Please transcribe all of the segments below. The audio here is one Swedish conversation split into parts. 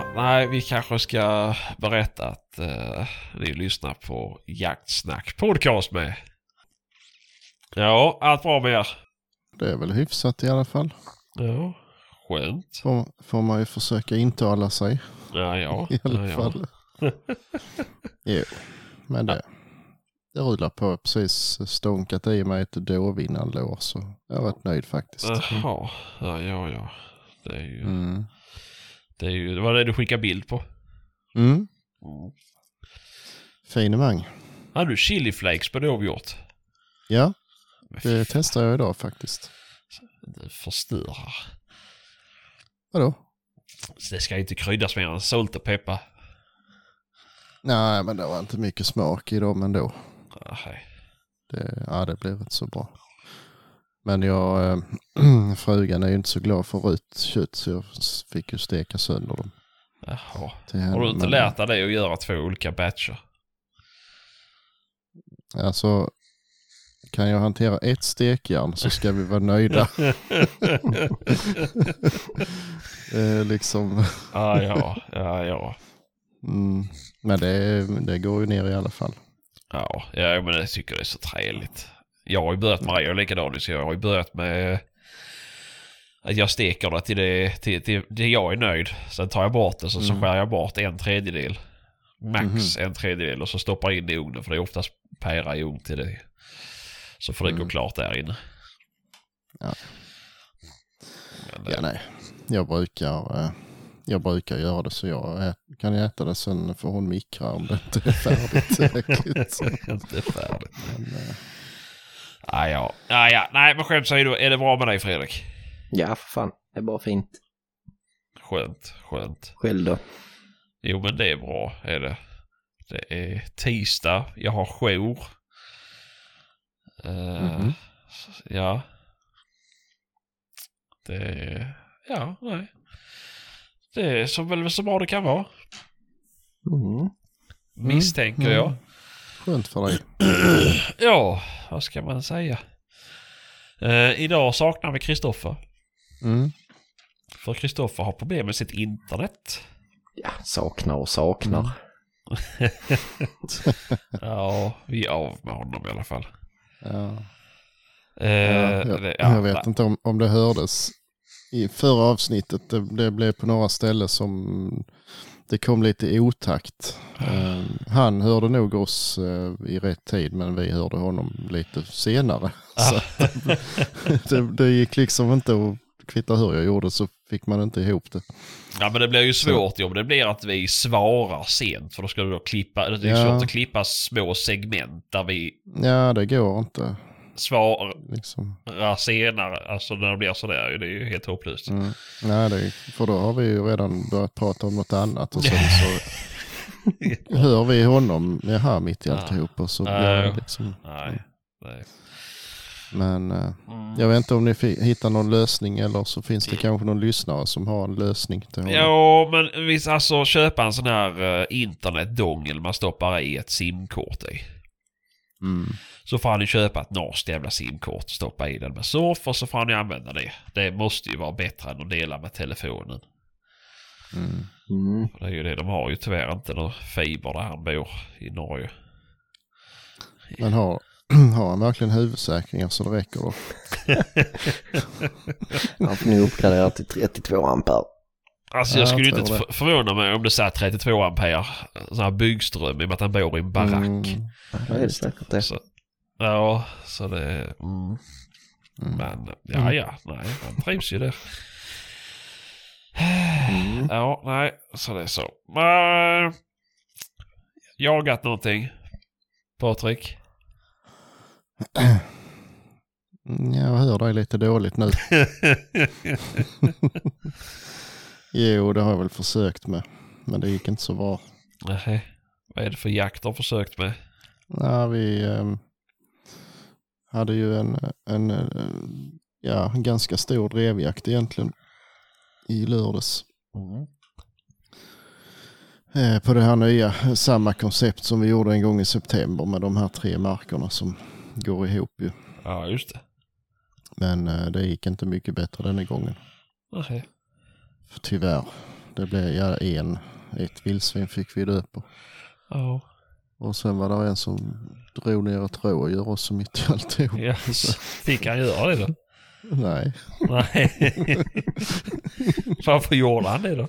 nej, vi kanske ska berätta att uh, ni lyssnar på Jaktsnack podcast med. Ja, allt bra med er? Det är väl hyfsat i alla fall. Ja, skönt. Får, får man ju försöka intala sig. Ja, ja. I alla ja, fall. jo, men det, det rullar på. Precis stånkat i mig ett dåvinnande lår så jag har varit nöjd faktiskt. Jaha, ja, ja, ja. Det är ju, Mm. Det är ju, det var det du skickade bild på. Mm. Mm. Finemang. Hade du chili flakes på dovhjort? Ja, Men det testar jag idag faktiskt. Det förstör. Vadå? Det ska inte kryddas mer än salt och peppar. Nej, men det var inte mycket smak i dem ändå. Nej. Det, ja, det blev inte så bra. Men jag, äh, frugan är ju inte så glad för rött kött så jag fick ju steka sönder dem. Jaha. Har du inte lärt dig det att göra två olika batcher? Alltså, kan jag hantera ett stekjärn så ska vi vara nöjda. eh, liksom, Ja, ja, ja, ja. mm, men det, det går ju ner i alla fall. Ja, ja men jag tycker det är så trevligt. Jag har ju börjat med, jag är likadan så jag har ju börjat med att jag steker det till det, till, till, till jag är nöjd. Sen tar jag bort det så, så Mm. skär jag bort en tredjedel. Max Mhm. en tredjedel och så stoppar jag in det i ugnen för det är oftast pära i ugn till det. Så får det gå Mm. klart där inne. Ja. Men, Ja, nej. Jag brukar, eh, jag brukar göra det så jag kan äta det sen får hon mikra om det inte är färdigt inte färdigt. Men, eh, Ah, ja. Ah, ja. Nej men skämt säger du, är det bra med dig Fredrik? Ja, för fan. Det är bara fint. Skönt, skönt. Själv då? Jo men det är bra är det. Det är tisdag, jag har jour. Eh, Mhm. Ja. Det är, ja, nej. Det är så väl så bra det kan vara. Mm. Misstänker mm. jag. Skönt för dig. Ja, vad ska man säga? Eh, idag saknar vi Kristoffer. Mm. För Kristoffer har problem med sitt internet. Ja, saknar och saknar. Mm. Ja, vi är av med honom i alla fall. Ja. Eh, Ja, jag, jag vet inte om, om det hördes i förra avsnittet. Det, det blev på några ställen som det kom lite i otakt. Eh, han hörde nog oss eh, i rätt tid men vi hörde honom lite senare. Så det, det gick liksom inte att kvitta hur jag gjorde så fick man inte ihop det. Ja men det blir ju svårt om det blir att vi svarar sent för då ska du då klippa, det är Ja. svårt att klippa små segment där vi Ja, det går inte. Svarar Liksom. senare. Alltså när det blir sådär det är ju helt hopplöst. Mm. Nej, det, för då har vi ju redan börjat prata om något annat och sen så hör vi honom jaha, mitt i Ja. alltihop och så blir det liksom. Nej. nej. Men eh, Mm. jag vet inte om ni hittar någon lösning eller så finns det kanske någon lyssnare som har en lösning till honom. Ja men visst alltså köpa en sån här uh, internetdongel man stoppar i ett simkort i. Mm. Så får han ju köpa ett norskt jävla simkort och stoppa i den med surf och så får han ju använda det. Det måste ju vara bättre än att dela med telefonen. Mm. Mm. Det är ju det, de har ju tyvärr inte någon fiber där han bor i Norge. Men har, har han verkligen huvudsäkringar så det räcker då? Han får nu uppgradera till 32 ampere. Alltså Ja, jag skulle jag inte förvåna mig om det satt 32 ampere sån här byggström i och med att han bor i en barack. Mm. Ja, det är säkert det. Så, ja, så det... Mm. Mm. Men ja, Mm. ja, nej, han trivs ju där. Mm. Ja, nej, så det är så. Men, jagat någonting? Patrik? Jag hör dig lite dåligt nu. Jo, det har jag väl försökt med. Men det gick inte så bra. Nej, vad är det för jakt du har försökt med? Nej, vi ehm, hade ju en, en, eh, ja, ganska stor drevjakt egentligen i lördags. Mm. Eh, på det här nya, samma koncept som vi gjorde en gång i september med de här tre markerna som går ihop ju. Ja, just det. Men eh, det gick inte mycket bättre denna gången. Nej. Tyvärr. det blev ja, en, ett vildsvin fick vi dö på. Ja. Och sen var det en som drog ner ett rådjur också mitt i alltihop. Yes. Fick han göra det då? Nej, Nej. Varför gjorde han det då?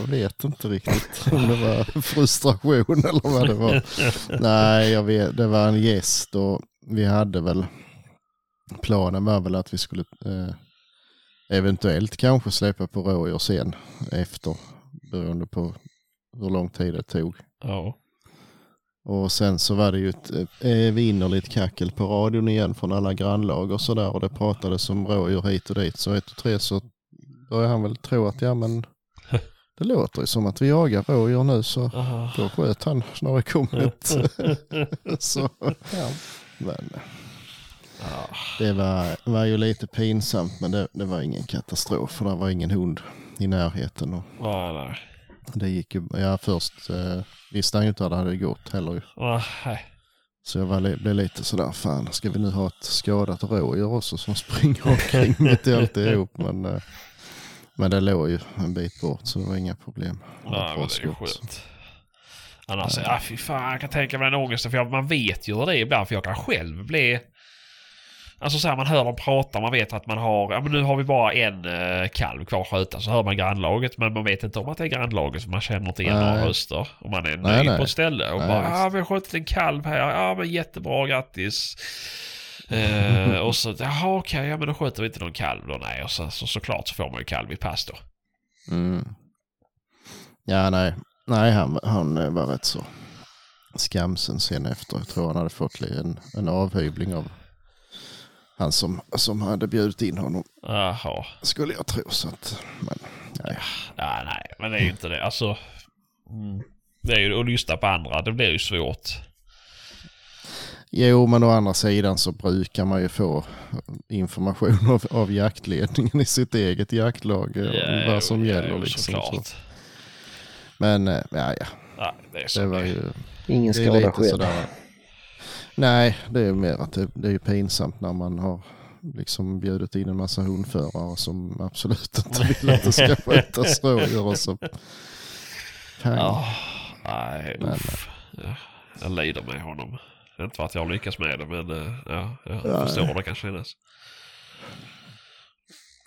jag vet inte riktigt om det var frustration eller vad det var. Nej, jag vet, det var en gäst och vi hade väl, planen var väl att vi skulle eh, eventuellt kanske släppa på rådjur sen efter, beroende på hur lång tid det tog. Ja. Och sen så var det ju ett eh, evinnerligt kackel på radion igen från alla grannlag och sådär och det pratades om rådjur hit och dit. Så ett och tre så började han väl tro att ja men det låter ju som att vi jagar rådjur nu så Aha. då sköt han när det kom ett. så, men Ja. Det var, var ju lite pinsamt men det, det var ingen katastrof för det var ingen hund i närheten. Och Ja, nej. det gick ju, ja först eh, visste han ju inte hur det hade gått heller ju. Nej. Så jag var, li- blev lite sådär, fan ska vi nu ha ett skadat rådjur också som springer omkring mitt i alltihop. Men, eh, men det låg ju en bit bort så det var inga problem. Nej, men det är ju skönt. Annars, ja fy fan, jag kan tänka mig den ångesten. För jag, man vet ju hur det är ibland. För jag kan själv bli... Alltså så här, man hör dem prata, man vet att man har, ja men nu har vi bara en uh, kalv kvar att sköta. Så hör man grannlaget, men man vet inte om att det är grannlaget. För man känner inte igen några röster. Och man är Nej, nöjd nej. på ett ställe. Och Nej, bara, ja vi har skjutit en kalv här. Ja men jättebra, grattis. Eh, och så, jaha okej, ja men då skjuter vi inte någon kalv då. Nej, och så, så, såklart så får man ju kalv i pass då. Mm. Ja, nej, nej han, han eh, var rätt så skamsen sen efter. Jag tror han hade fått en, en avhyvling av han som, som hade bjudit in honom. Jaha. Skulle jag tro så att, men nej. Ja, nej, men det är ju inte det. Alltså, mm, det är ju att lyssna på andra. Det blir ju svårt. Jo, men å andra sidan så brukar man ju få information av, av jaktledningen i sitt eget jaktlag. eh, Ja, vad som jo, gäller liksom. Så. Men eh, ja, ja, Ja, det är så det var ju Ingen skada sådär. Nej, det är mer att det, det är pinsamt när man har liksom bjudit in en massa hundförare som absolut inte vill att det ska skjutas rådjur och så pang. Ja, nej, Men. Ja, jag lider med honom. Det är inte för att jag lyckats med det, men eh, ja, jag Nej. förstår hur det kan kännas.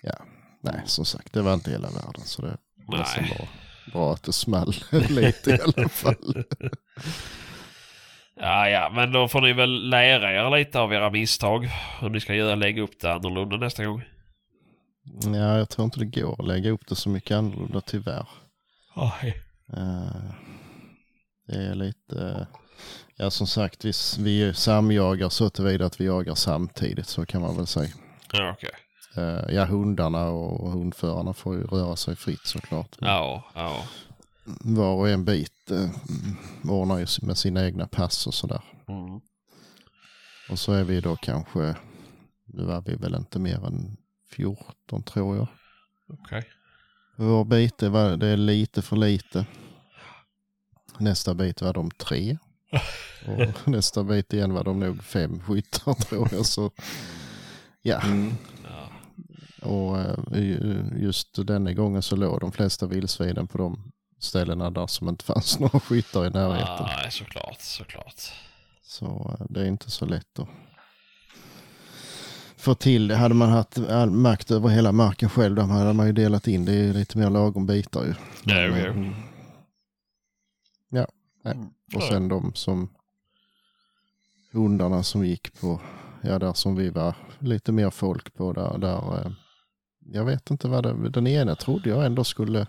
Ja, nej, som sagt, det var inte hela världen så det var som Nej. bra, bra att det small lite i alla fall. Ja, ja, men då får ni väl lära er lite av era misstag. Hur ni ska göra, lägga upp det annorlunda nästa gång. Ja, jag tror inte det går att lägga upp det så mycket annorlunda tyvärr. Nej. Eh, Det är lite, ja som sagt, vi, vi samjagar så tillvida att vi jagar samtidigt så kan man väl säga. Ja, okej. Eh, Ja, hundarna och hundförarna får ju röra sig fritt såklart. Ja, ja. Var och en bit eh, ordnar ju med sina egna pass och sådär. Mm. Och så är vi då kanske, nu var vi väl inte mer än 14 tror jag. Okej. Vår bit det, var, det är lite för lite. Nästa bit var de tre. Och nästa bit igen var de nog fem skyttar tror jag. Så, ja, Mm. Och eh, ju- just denna gången så låg de flesta vildsvinen på de ställena där som inte fanns några skyttar i närheten. Nej, såklart, såklart. Så eh, det är inte så lätt att få till det. Hade man haft makt över hela marken själv då hade man ju delat in det i lite mer lagom bitar ju. Ja, Men. Ja, nej. Och sen de som hundarna som gick på, ja där som vi var lite mer folk på där, där eh, jag vet inte vad det, den ena trodde jag ändå skulle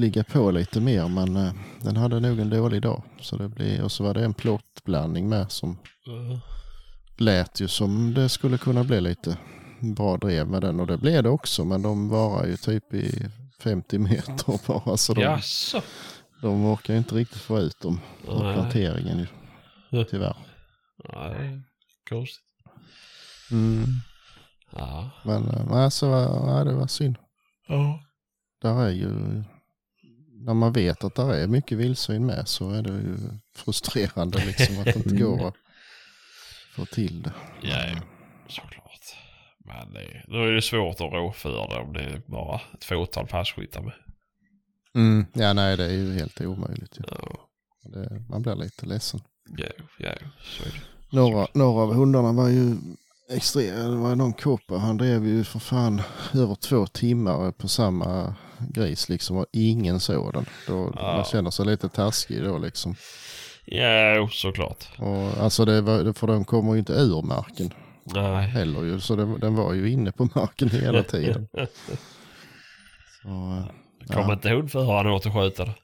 ligga på lite mer men eh, den hade nog en dålig dag. Så det blir, och så var det en plottblandning med som Uh, lät ju som det skulle kunna bli lite bra drev med den och det blev det också men de varar ju typ i 50 meter bara så de, Jaså? de orkar ju inte riktigt få ut dem Nej. planteringen ju, Ja. tyvärr. Nej, konstigt. Mm. Ja. Men eh, nej, så, var- nej, det var synd. Ja. Där är ju, när man vet att där är mycket vildsvin med så är det ju frustrerande liksom att det inte går att få till det. Ja, såklart. Men det, då är det svårt att rå för det om det är bara ett fåtal passkyttar med. Mm. Ja, nej, det är ju helt omöjligt. ju. Ja, Det, man blir lite ledsen. ja, ja så är det. Några, några av hundarna var ju extrema. Det var någon koppar. Han drev ju för fan över två timmar på samma gris liksom. Och ingen såg den. Då, Ja. Man känner sig lite taskig då liksom. Ja, såklart. Och, alltså det var, för de kommer ju inte ur marken Nej. heller ju. Så det, den var ju inne på marken hela tiden. Så, eh, Kom Ja. inte hundföraren åt skjuta det?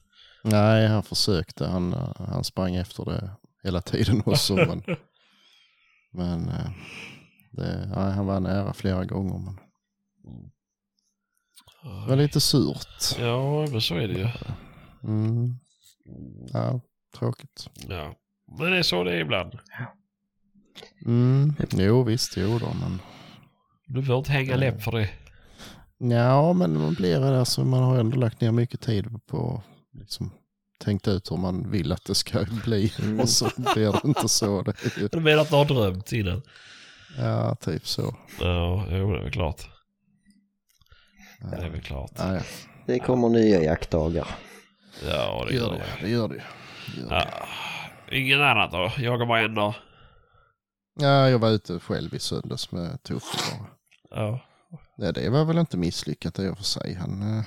nej, han försökte. Han, eh, han sprang efter det hela tiden också. men men eh, det, nej, han var nära flera gånger. Men det var lite surt. Ja, men så är det ju. Mm. Ja, tråkigt. Ja. Men det är så det är ibland. Mm. Jo, visst, jo då, men Du får inte hänga läpp för det. ja, men man blir det alltså, man har ändå lagt ner mycket tid på liksom tänkt ut hur man vill att det ska bli och så blir det inte så. Det är ju, Du menar att du har drömt innan? Ja, typ så. Ja, jo det är väl klart. Ja, Det är väl klart. ja, ja. Det kommer nya jaktdagar. Ja, det gör det. det. Gör det. det, gör det. Ja. Ingen annat då? Jagar bara en dag? Ja, jag var ute själv i söndags med Tuffe bara. Ja. Ja, det var väl inte misslyckat i och för sig. Han, eh,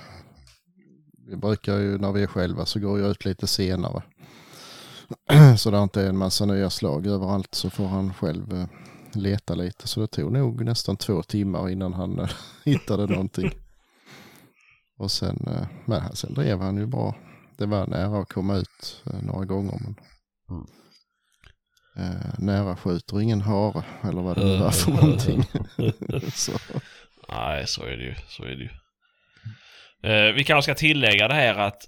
vi brukar ju när vi är själva så går jag ut lite senare. så det inte är en massa nya slag överallt så får han själv eh, leta lite. Så det tog nog nästan två timmar innan han eh, hittade någonting. Och sen, eh, men sen drev han ju bra. Det var nära att komma ut eh, några gånger. Men, Mm. eh, nära skjuter ingen hare eller vad det nu var för någonting. så. Nej, så är det ju. Så är det ju. Eh, vi kanske ska tillägga det här att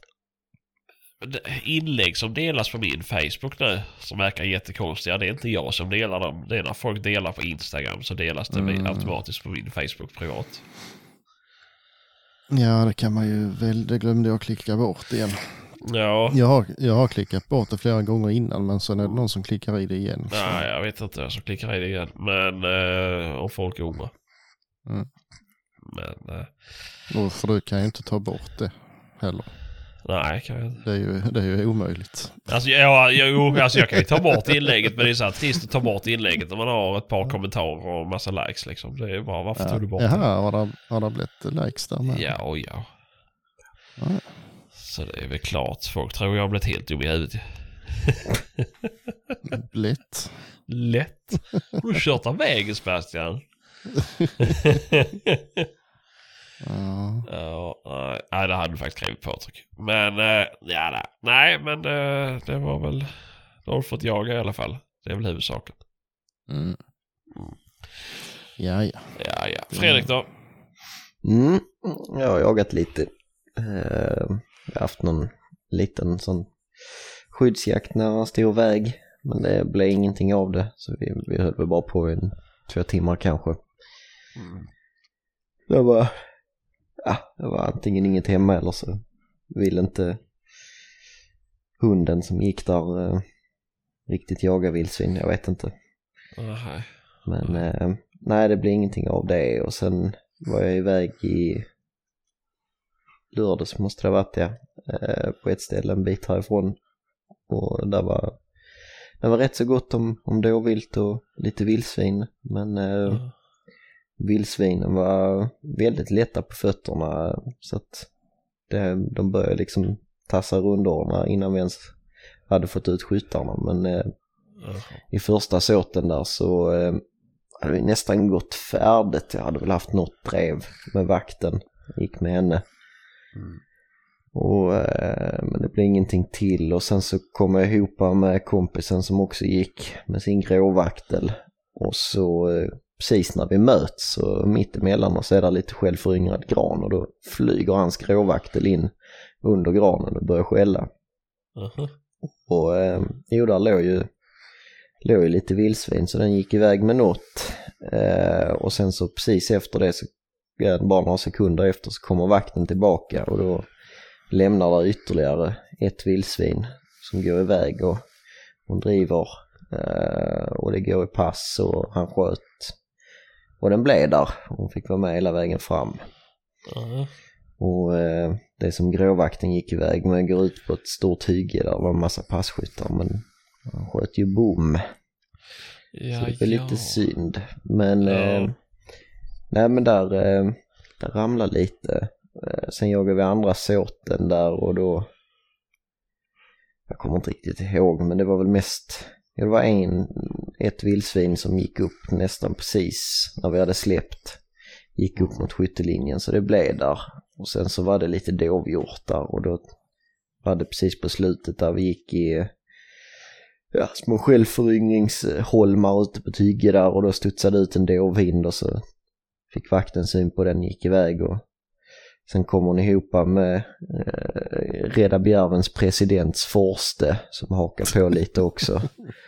inlägg som delas på min Facebook nu som verkar jättekonstiga. Det är inte jag som delar dem. Det är när folk delar på Instagram så delas det Mm. automatiskt på min Facebook privat. Ja, det kan man ju väl. Det glömde jag klicka bort igen. Ja, Jag har, jag har klickat bort det flera gånger innan men sen är det någon som klickar i det igen. Så, nej jag vet inte vem som klickar i det igen. Men eh, om folk är oroliga. Mm. Men eh, och för du kan ju inte ta bort det heller. Nej, kan jag inte. Det är ju, det är ju omöjligt. Alltså, ja, jo, alltså jag kan ju ta bort inlägget men det är så här trist att ta bort inlägget när man har ett par kommentarer och massa likes liksom. Det är bara varför tog du bort Jaha, det? har det, har det blivit likes där med? Ja, och ja. Ja. Så det är väl klart. Folk tror jag har blivit helt dum i huvudet. Lätt. Lätt. Har du kört av vägen Sebastian? Ja. Ja, nej, det hade du faktiskt skrivit Patrik. Men, eh, ja, nej. nej, men eh, det var väl... Då har du fått jaga i alla fall. Det är väl huvudsaken. Mm. Ja, ja. Ja, ja. Fredrik då? Mm, jag har jagat lite. Eh, jag har haft någon liten sån skyddsjakt nära en stor väg. Men det blev ingenting av det. Så vi, vi höll väl bara på i en två timmar kanske. Det var, ja, det var antingen inget hemma eller så ville inte hunden som gick där eh, riktigt jaga vildsvin. Jag vet inte. Nej. Men eh, nej, det blev ingenting av det och sen var jag iväg i lördags måste det ha varit ja, eh, på ett ställe en bit härifrån. Och där var, det var rätt så gott om, om dåvilt och lite vildsvin. Men eh, vildsvinen var väldigt lätta på fötterna så att det, de började liksom tassa rundorna innan vi ens hade fått ut skyttarna. Men eh, i första såten där så eh, hade vi nästan gått färdigt. Jag hade väl haft något drev med vakten. Gick med henne. Och, eh, men det blev ingenting till och sen så kom jag ihop med kompisen som också gick med sin gråvaktel. Och så eh, precis när vi möts så mitt emellan oss är det lite självföryngrad gran och då flyger hans gråvaktel in under granen och börjar skälla. Aha. Och eh, jo, där låg ju, låg ju lite vildsvin så den gick iväg med något. Eh, och sen så precis efter det, så, bara några sekunder efter så kommer vakten tillbaka och då lämnar där ytterligare ett vildsvin som går iväg och hon driver eh, och det går i pass och han sköt. Och den blev där. Hon fick vara med hela vägen fram. Aha. Och eh, det som gråvakten gick iväg med går ut på ett stort hygge där var en massa passkyttar men han sköt ju bom. Ja, så det var ja. lite synd. Men, Ja. eh, nej men där, eh, där ramlade lite. Eh, sen jagade vi andra såten där och då, jag kommer inte riktigt ihåg men det var väl mest, det var en, ett vildsvin som gick upp nästan precis när vi hade släppt. Gick upp mot skyttelinjen så det blev där. Och sen så var det lite dovhjortar och då var det precis på slutet där vi gick i ja, små självföryngringsholmar ute på Tygge där och då studsade ut en dovhind och så fick vakten syn på den gick iväg och sen kom hon ihop med eh, Reda Bjärvens presidents Forste som hakade på lite också.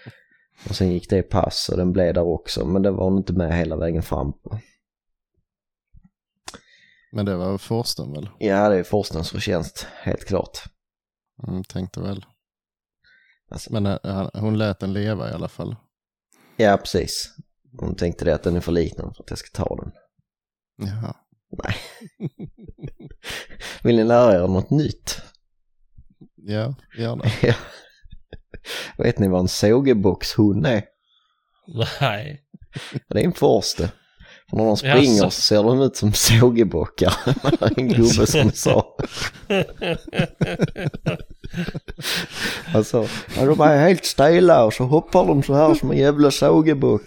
Och sen gick det pass och den blev där också men det var hon inte med hela vägen fram på. Men det var Forsten väl? Ja det är Forstens förtjänst, helt klart. Mm, tänkte väl. Alltså, Men eh, hon lät den leva i alla fall. ja precis. Hon tänkte det att den är för liten för att jag ska ta den. Jaha. Nej. Vill ni lära er något nytt? Ja, gärna. Ja. Vet ni vad en sågeboxhund är? Nej. Det är en forste. För när de springer så ser de ut som sågebockar. En gubbe som sa. Alltså, de är helt stela och så hoppar de så här som en jävla sågebock.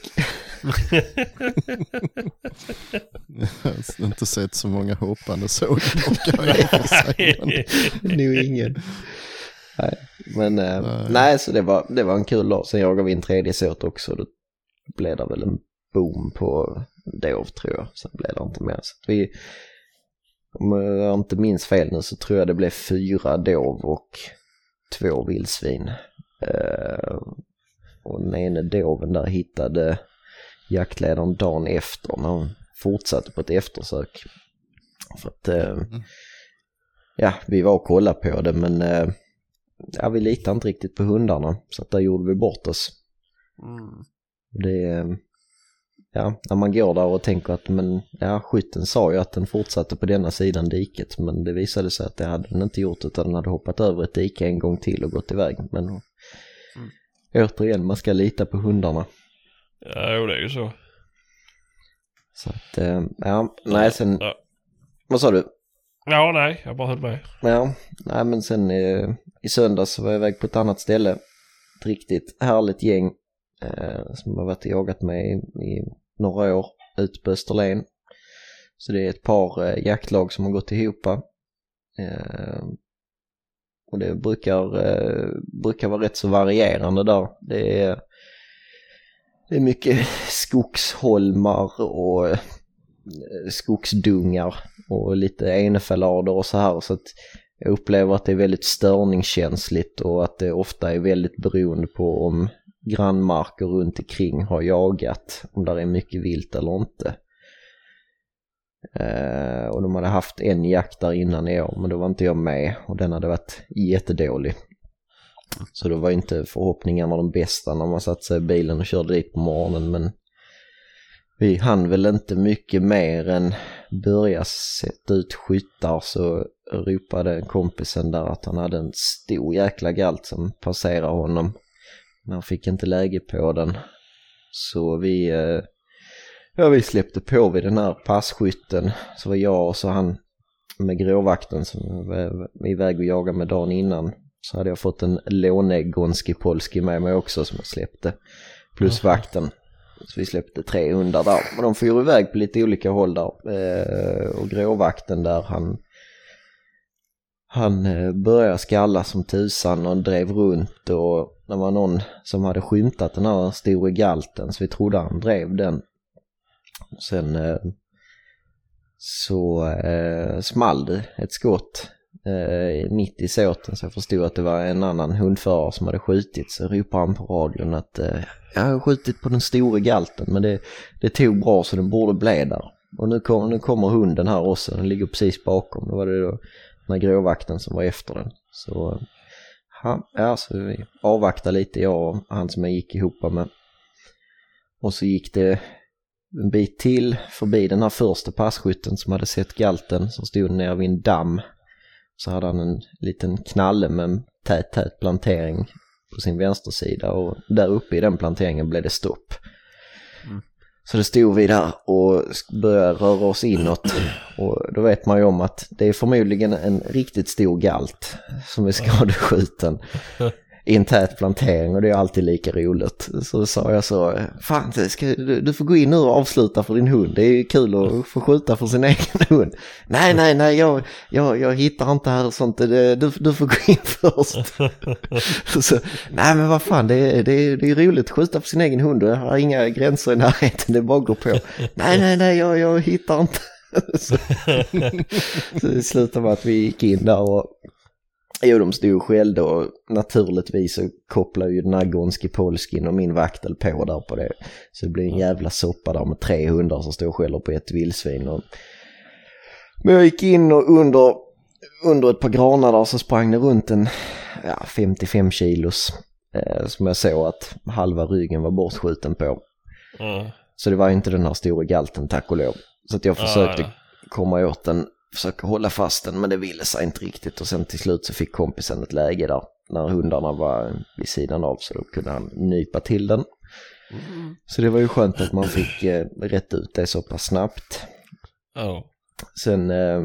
Jag har inte sett så många hoppande sågbockar i Nog ingen. Nej, men eh, Nej. nej, så det var, det var en kul dag. Sen jagade vi en tredje såt också. Då blev det väl en boom på dov tror jag. Sen blev det inte mer. Så vi, om jag inte minns fel nu så tror jag det blev fyra dov och två vildsvin. Eh, och den ene doven där hittade jaktledaren dagen efter när hon fortsatte på ett eftersök. För att eh, ja, vi var och kollade på det men eh, ja, vi litade inte riktigt på hundarna så att där gjorde vi bort oss. Det, eh, ja, när man går där och tänker att men, ja, skytten sa ju att den fortsatte på denna sidan diket men det visade sig att det hade den inte gjort utan den hade hoppat över ett dike en gång till och gått iväg. Men återigen, man ska lita på hundarna. Ja, jo, det är ju så. Så att, eh, ja, nej sen, Ja. vad sa du? Ja, nej, jag bara höll med. Ja, nej men sen eh, i söndags var jag iväg på ett annat ställe. Ett riktigt härligt gäng eh, som har varit och jagat med i, i några år ute på Österlen. Så det är ett par eh, jaktlag som har gått ihop. Eh, och det brukar, eh, brukar vara rätt så varierande där. Det är, det är mycket skogsholmar och eh, skogsdungar och lite enefällader och så här. Så att jag upplever att det är väldigt störningskänsligt och att det ofta är väldigt beroende på om grannmarker runt omkring har jagat, om där är mycket vilt eller inte. Eh, och de hade haft en jakt där innan i år men då var inte jag med och den hade varit jättedålig. Så då var inte förhoppningarna de bästa när man satte sig i bilen och körde dit på morgonen men vi hann väl inte mycket mer än börja sätta ut skyttar så ropade kompisen där att han hade en stor jäkla galt som passerade honom. Men han fick inte läge på den. Så vi, eh, ja vi släppte på vid den här passkytten. Så var jag och så han med gråvakten som var iväg och jagade med dagen innan. Så hade jag fått en lånegonski polski med mig också som jag släppte. Plus vakten. Så vi släppte tre hundar där. Och de får iväg på lite olika håll där. Eh, och gråvakten där han han eh, började skalla som tusan och drev runt och det var någon som hade skymtat den här stora galten så vi trodde han drev den. Och sen eh, så eh, small det ett skott eh, mitt i såten så jag förstod att det var en annan hundförare som hade skjutit så ropade han på radion att eh, jag har skjutit på den stora galten men det, det tog bra så den borde bli där. Och nu, kom, nu kommer hunden här också, den ligger precis bakom. Då var det då den här gråvakten som var efter den. Så eh, han, alltså, vi avvaktade lite jag och han som jag gick ihop med. Och så gick det en bit till förbi den här första passkytten som hade sett galten som stod nere vid en damm. Så hade han en liten knalle med en tät, tät plantering på sin vänstersida och där uppe i den planteringen blev det stopp. Mm. Så det stod vi där och började röra oss inåt och då vet man ju om att det är förmodligen en riktigt stor galt som är skadeskjuten i en tät plantering och det är alltid lika roligt. Så sa jag så, fan ska, du, du får gå in nu och avsluta för din hund, det är ju kul att få skjuta för sin egen hund. Nej, nej, nej, jag, jag, jag hittar inte här och sånt, du, du får gå in först. så, nej men vad fan, det är, det, är, det är roligt att skjuta för sin egen hund och jag har inga gränser i närheten, det bara går på. Nej, nej, nej, jag, jag hittar inte. så, så det slutade med att vi gick in där och Jo, de stod och skällde och naturligtvis så kopplar ju den här Gonski Polskin och min vaktel på där på det. Så det blir en jävla soppa där med tre hundar som står och skäller på ett vildsvin. Och... Men jag gick in och under, under ett par granar där så sprang det runt en ja, 55 kilos eh, som jag såg att halva ryggen var bortskjuten på. Mm. Så det var inte den här stora galten tack och lov. Så att jag försökte Ja, komma åt den, försöka hålla fast den men det ville sig inte riktigt och sen till slut så fick kompisen ett läge där när hundarna var vid sidan av så då kunde han nypa till den. Så det var ju skönt att man fick eh, rätt ut det så pass snabbt. Ja. Sen, eh,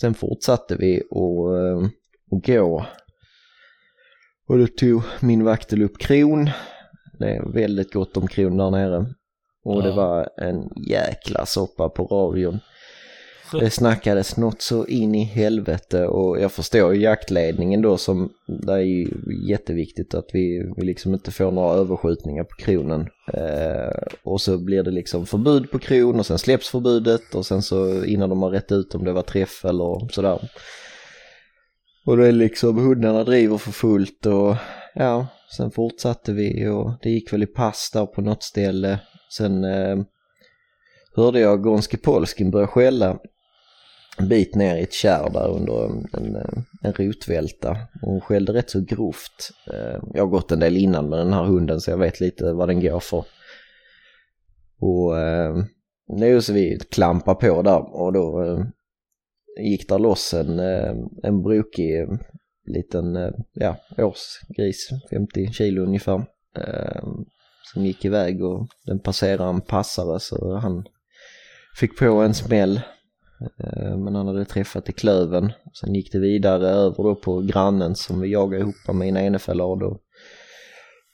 sen fortsatte vi och, eh, och gå. Och då tog min vaktel upp kron. Det är väldigt gott om kron där nere. Och det Ja. var en jäkla soppa på radion. Det snackades något så in i helvete och jag förstår ju jaktledningen då som, det är ju jätteviktigt att vi, vi liksom inte får några överskjutningar på kronen. Eh, och så blir det liksom förbud på kron och sen släpps förbudet och sen så innan de har rätt ut om det var träff eller sådär. Och det är liksom hundarna driver för fullt och ja, sen fortsatte vi och det gick väl i pass där på något ställe. Sen eh, hörde jag Gonski Polskin börja skälla en bit ner i ett kärr där under en, en, en rotvälta. Och Hon skällde rätt så grovt. Eh, jag har gått en del innan med den här hunden så jag vet lite vad den går för. Och eh, nu så vi klampar på där och då eh, gick där loss en, eh, en brokig eh, liten eh, ja, årsgris, 50 kilo ungefär. Eh, som gick iväg och den passerade en passare så han fick på en smäll. Eh, Men han hade träffat i klöven. Sen gick det vidare över då på grannen som vi jagade ihop med en enefälla och då,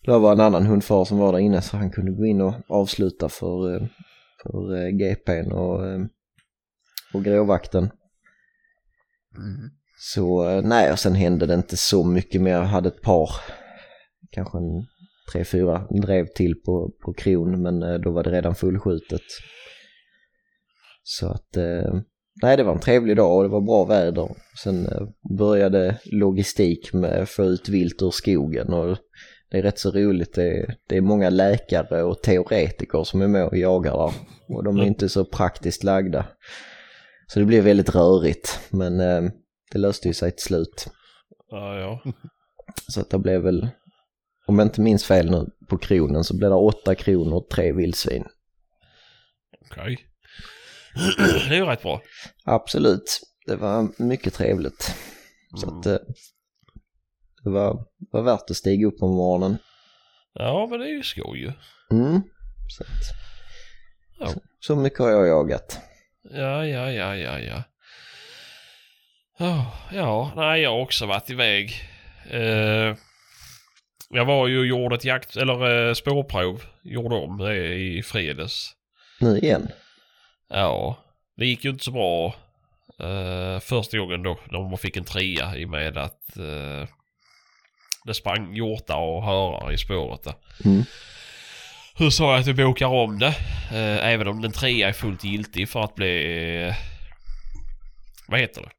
då var en annan hundförare som var där inne så han kunde gå in och avsluta för, eh, för eh, GPn och, och gråvakten. Så eh, nej, och sen hände det inte så mycket mer. Jag hade ett par, kanske en tre, fyra drev till på, på kron men då var det redan fullskjutet. Så att, eh, nej det var en trevlig dag och det var bra väder. Sen eh, började logistik med att få ut vilt ur skogen och det är rätt så roligt. Det är, det är många läkare och teoretiker som är med och jagar där och de är inte så praktiskt lagda. Så det blev väldigt rörigt men eh, det löste ju sig till slut. Ja, ja. Så att det blev väl, om jag inte minns fel nu, på kronen så blev det åtta kronor och tre vildsvin. Okej. Det är ju rätt bra. Absolut, det var mycket trevligt. Så att eh, det var, var värt att stiga upp på morgonen. Ja, men det är ju skoj ju. Mm. Så, att, Ja. så, så mycket har jag jagat. Ja, ja, ja, ja, ja. Ja, ja, nej, jag har också varit iväg. Eh, jag var ju och gjorde ett jakt, eller eh, spårprov. Gjorde om det i fredags. Nu igen. Ja, det gick ju inte så bra eh, första gången då när man fick en trea i och med att eh, det sprang hjortar och hörar i spåret där. Mm. Hur sa jag att vi bokar om det? Eh, även om den trea är fullt giltig för att bli... Eh, vad heter det?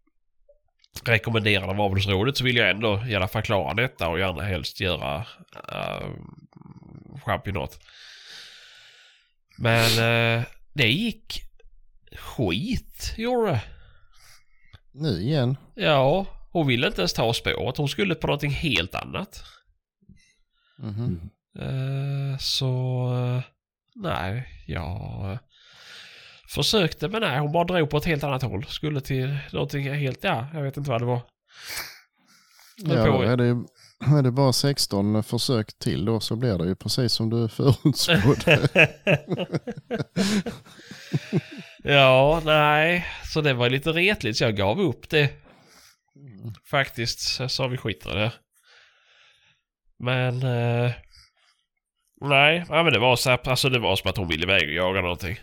Rekommenderad av avelsrådet så vill jag ändå i alla fall klara detta och gärna helst göra uh, championat. Men eh, det gick skit, gjorde det. Nu igen. Ja, hon ville inte ens ta spåret. Hon skulle på någonting helt annat. Mhm. Eh, så... eh, nej, ja... Försökte men nej, hon bara drog på ett helt annat håll. Skulle till någonting helt, ja, jag vet inte vad det var. Ja, på är det, är det bara 16 försök till då så blir det ju precis som du förutspådde. ja, nej. Så det var lite retligt så jag gav upp det. Faktiskt så sa vi skiter i det. Men... Eh, nej, ja, men det var så här, alltså det var som att hon ville iväg och jaga någonting.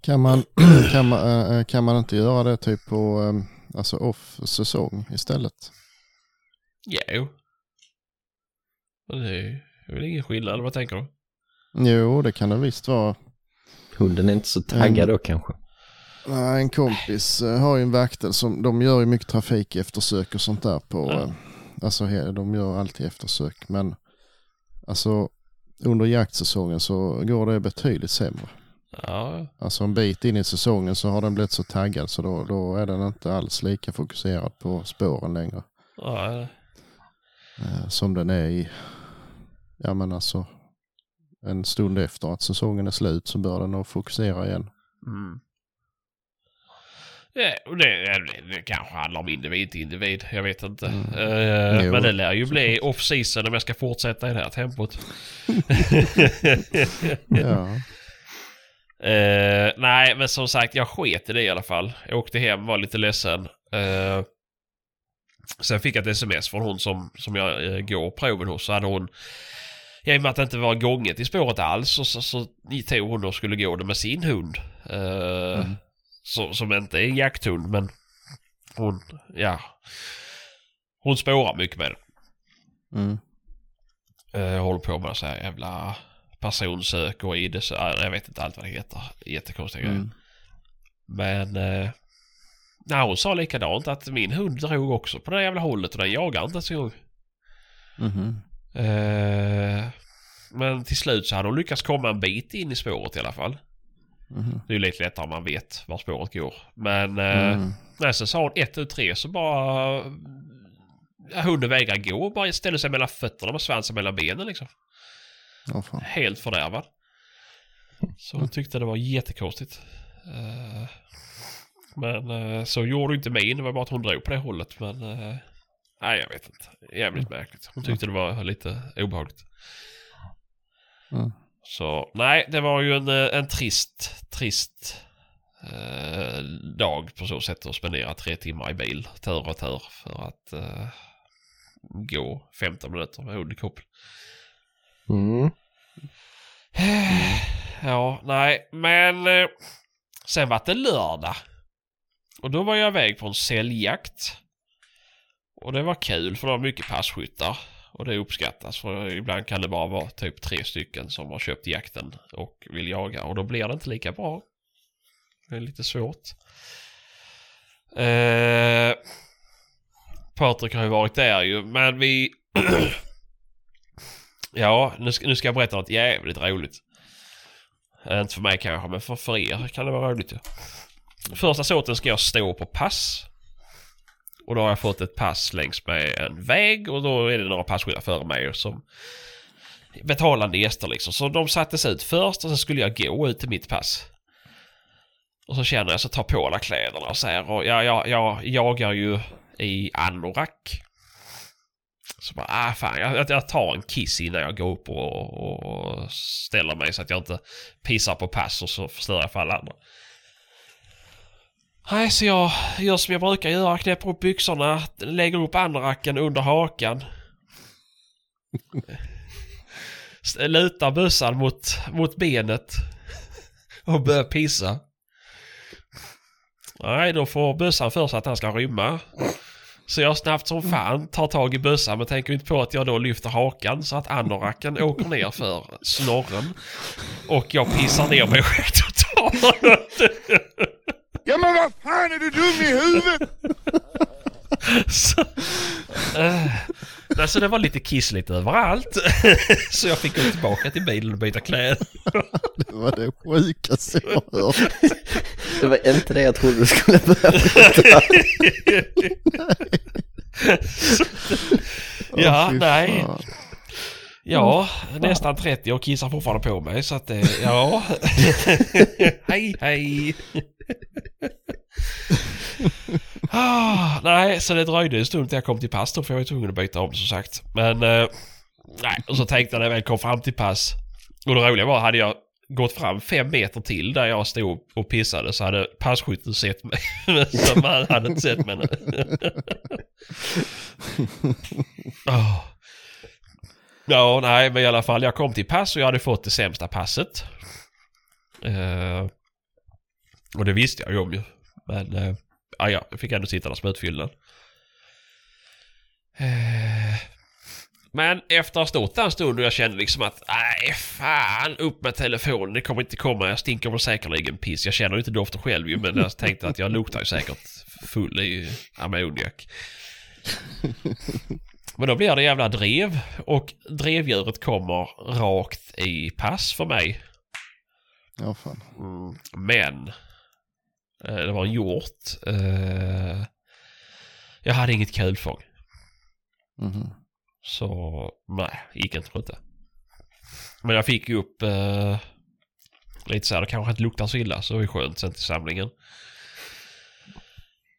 Kan man, kan, man, äh, kan man inte göra det typ på äh, alltså off-säsong istället? Jo. Det är väl ingen skillnad, vad tänker du? Jo, det kan det visst vara. Hunden är inte så taggad Mm. då kanske. Nej, En kompis äh, har ju en vaktel som, de gör ju mycket trafik eftersök och sånt där på, äh, alltså de gör alltid eftersök. Men alltså under jaktsäsongen så går det betydligt sämre. Ja, Alltså en bit in i säsongen så har den blivit så taggad så då, då är den inte alls lika fokuserad på spåren längre. ja, Eh, som den är i, ja men alltså en stund efter att säsongen är slut så bör den nog fokusera igen. Mm. Ja, det, det, det kanske handlar om individ till individ. Jag vet inte. Mm. Jo. men det lär ju bli off-season om jag ska fortsätta i det här tempot. Ja, Eh, nej, men som sagt, jag sket i det i alla fall. Jag åkte hem, var lite ledsen. Eh, sen fick jag ett sms från hon som, som jag uh, går proven hos. Så hade hon, ja, i och med att det inte var gånget i spåret alls, så, så, så tog hon och skulle gå det med sin hund. Eh, Mm. så, som inte är en jakthund, men hon, ja. Hon spårar mycket med det. mm. Uh, håller på med så här jävla personsök och ID, så, jag vet inte allt vad det heter. Jättekonstiga grejer. Mm. Men eh, nej, hon sa likadant att min hund drog också på det jävla hållet och den jagar inte ens en gång. Mhm. Eh, men till slut så hade hon lyckats komma en bit in i spåret i alla fall. Mhm. Det är ju lite lättare om man vet var spåret går. Men eh, Mm. nej, så sa hon ett, tu, tre så bara... Hunden vägrar gå och bara ställer sig mellan fötterna med svansen mellan benen liksom. Ja, fan. Helt fördärvad. Så hon tyckte det var jättekonstigt. Eh, men eh, så gjorde inte min. Det var bara att hon drog på det hållet. Men eh, nej, jag vet inte. Jävligt märkligt. Hon tyckte det var lite obehagligt. Mm. Så nej, det var ju en, eh, en trist, trist eh, dag på så sätt att spendera tre timmar i bil tur och retur för att eh, gå 15 minuter med hund i koppel. Mm. Ja, nej, men eh, sen var det lördag. Och då var jag iväg på en sälljakt. Och det var kul för det var mycket passkyttar. Och det uppskattas för ibland kan det bara vara typ tre stycken som har köpt jakten och vill jaga. Och då blir det inte lika bra. Det är lite svårt. Eh, Patrik har ju varit där ju, men vi... ja, nu ska, nu ska jag berätta något jävligt roligt. Eh, Inte för mig kanske, men för, för er kan det vara roligt ju. Första såten ska jag stå på pass. Och då har jag fått ett pass längs med en väg och då är det några passkyttar före mig som betalande gäster liksom. Så de sattes ut först och sen skulle jag gå ut till mitt pass. Och så känner jag så tar på alla kläderna och så här och jag, jag, jag jagar ju i anorak. Så bara, ah fan, jag, jag tar en kiss innan jag går upp och, och, och ställer mig så att jag inte pissar på pass och så förstör jag för alla andra. Nej, så jag gör som jag brukar göra, knäpper upp byxorna, lägger upp anoraken under hakan. Lutar bössan mot, mot benet och börjar pissa. Nej, då får bössan för sig att han ska rymma. Så jag snabbt som fan tar tag i bössan men tänker inte på att jag då lyfter hakan så att anoraken åker ner för snorren. Och jag pissar ner mig själv totalt. Ja men vad fan är du dum i huvudet? Så, eh, alltså det var lite kiss lite överallt. Så jag fick gå tillbaka till bilen och byta kläder. Det var det sjukaste jag har hört. Det var inte det jag trodde du skulle börja ja, fy nej. Ja, nästan 30 och kissar fortfarande på mig så att det, ja. hej hej ah, nej, så det dröjde en stund till jag kom till pass då för jag var tvungen att byta om som sagt. Men eh, nej, och så tänkte jag när jag väl kom fram till pass. Och det roliga var, hade jag gått fram fem meter till där jag stod och pissade så hade passkytten sett mig. så han hade inte sett mig nu. Ah. Ja, nej, men i alla fall jag kom till pass och jag hade fått det sämsta passet. Eh, och det visste jag ju om ju. Men, uh, ja, ja, jag fick ändå sitta där som utfyllnad. Uh, men efter att ha stått där en stund och jag kände liksom att nej fan upp med telefonen, det kommer inte komma, jag stinker väl säkerligen piss. Jag känner ju inte doften själv ju men jag tänkte att jag luktar ju säkert full i ammoniak. Men då blir det jävla drev och drevdjuret kommer rakt i pass för mig. Ja, fan. Mm, men eh, det var en hjort. Eh, jag hade inget kulfång. Mhm. Så nej, gick inte på det. Men jag fick upp eh, lite så här, det kanske inte luktar så illa så det är skönt sen till samlingen.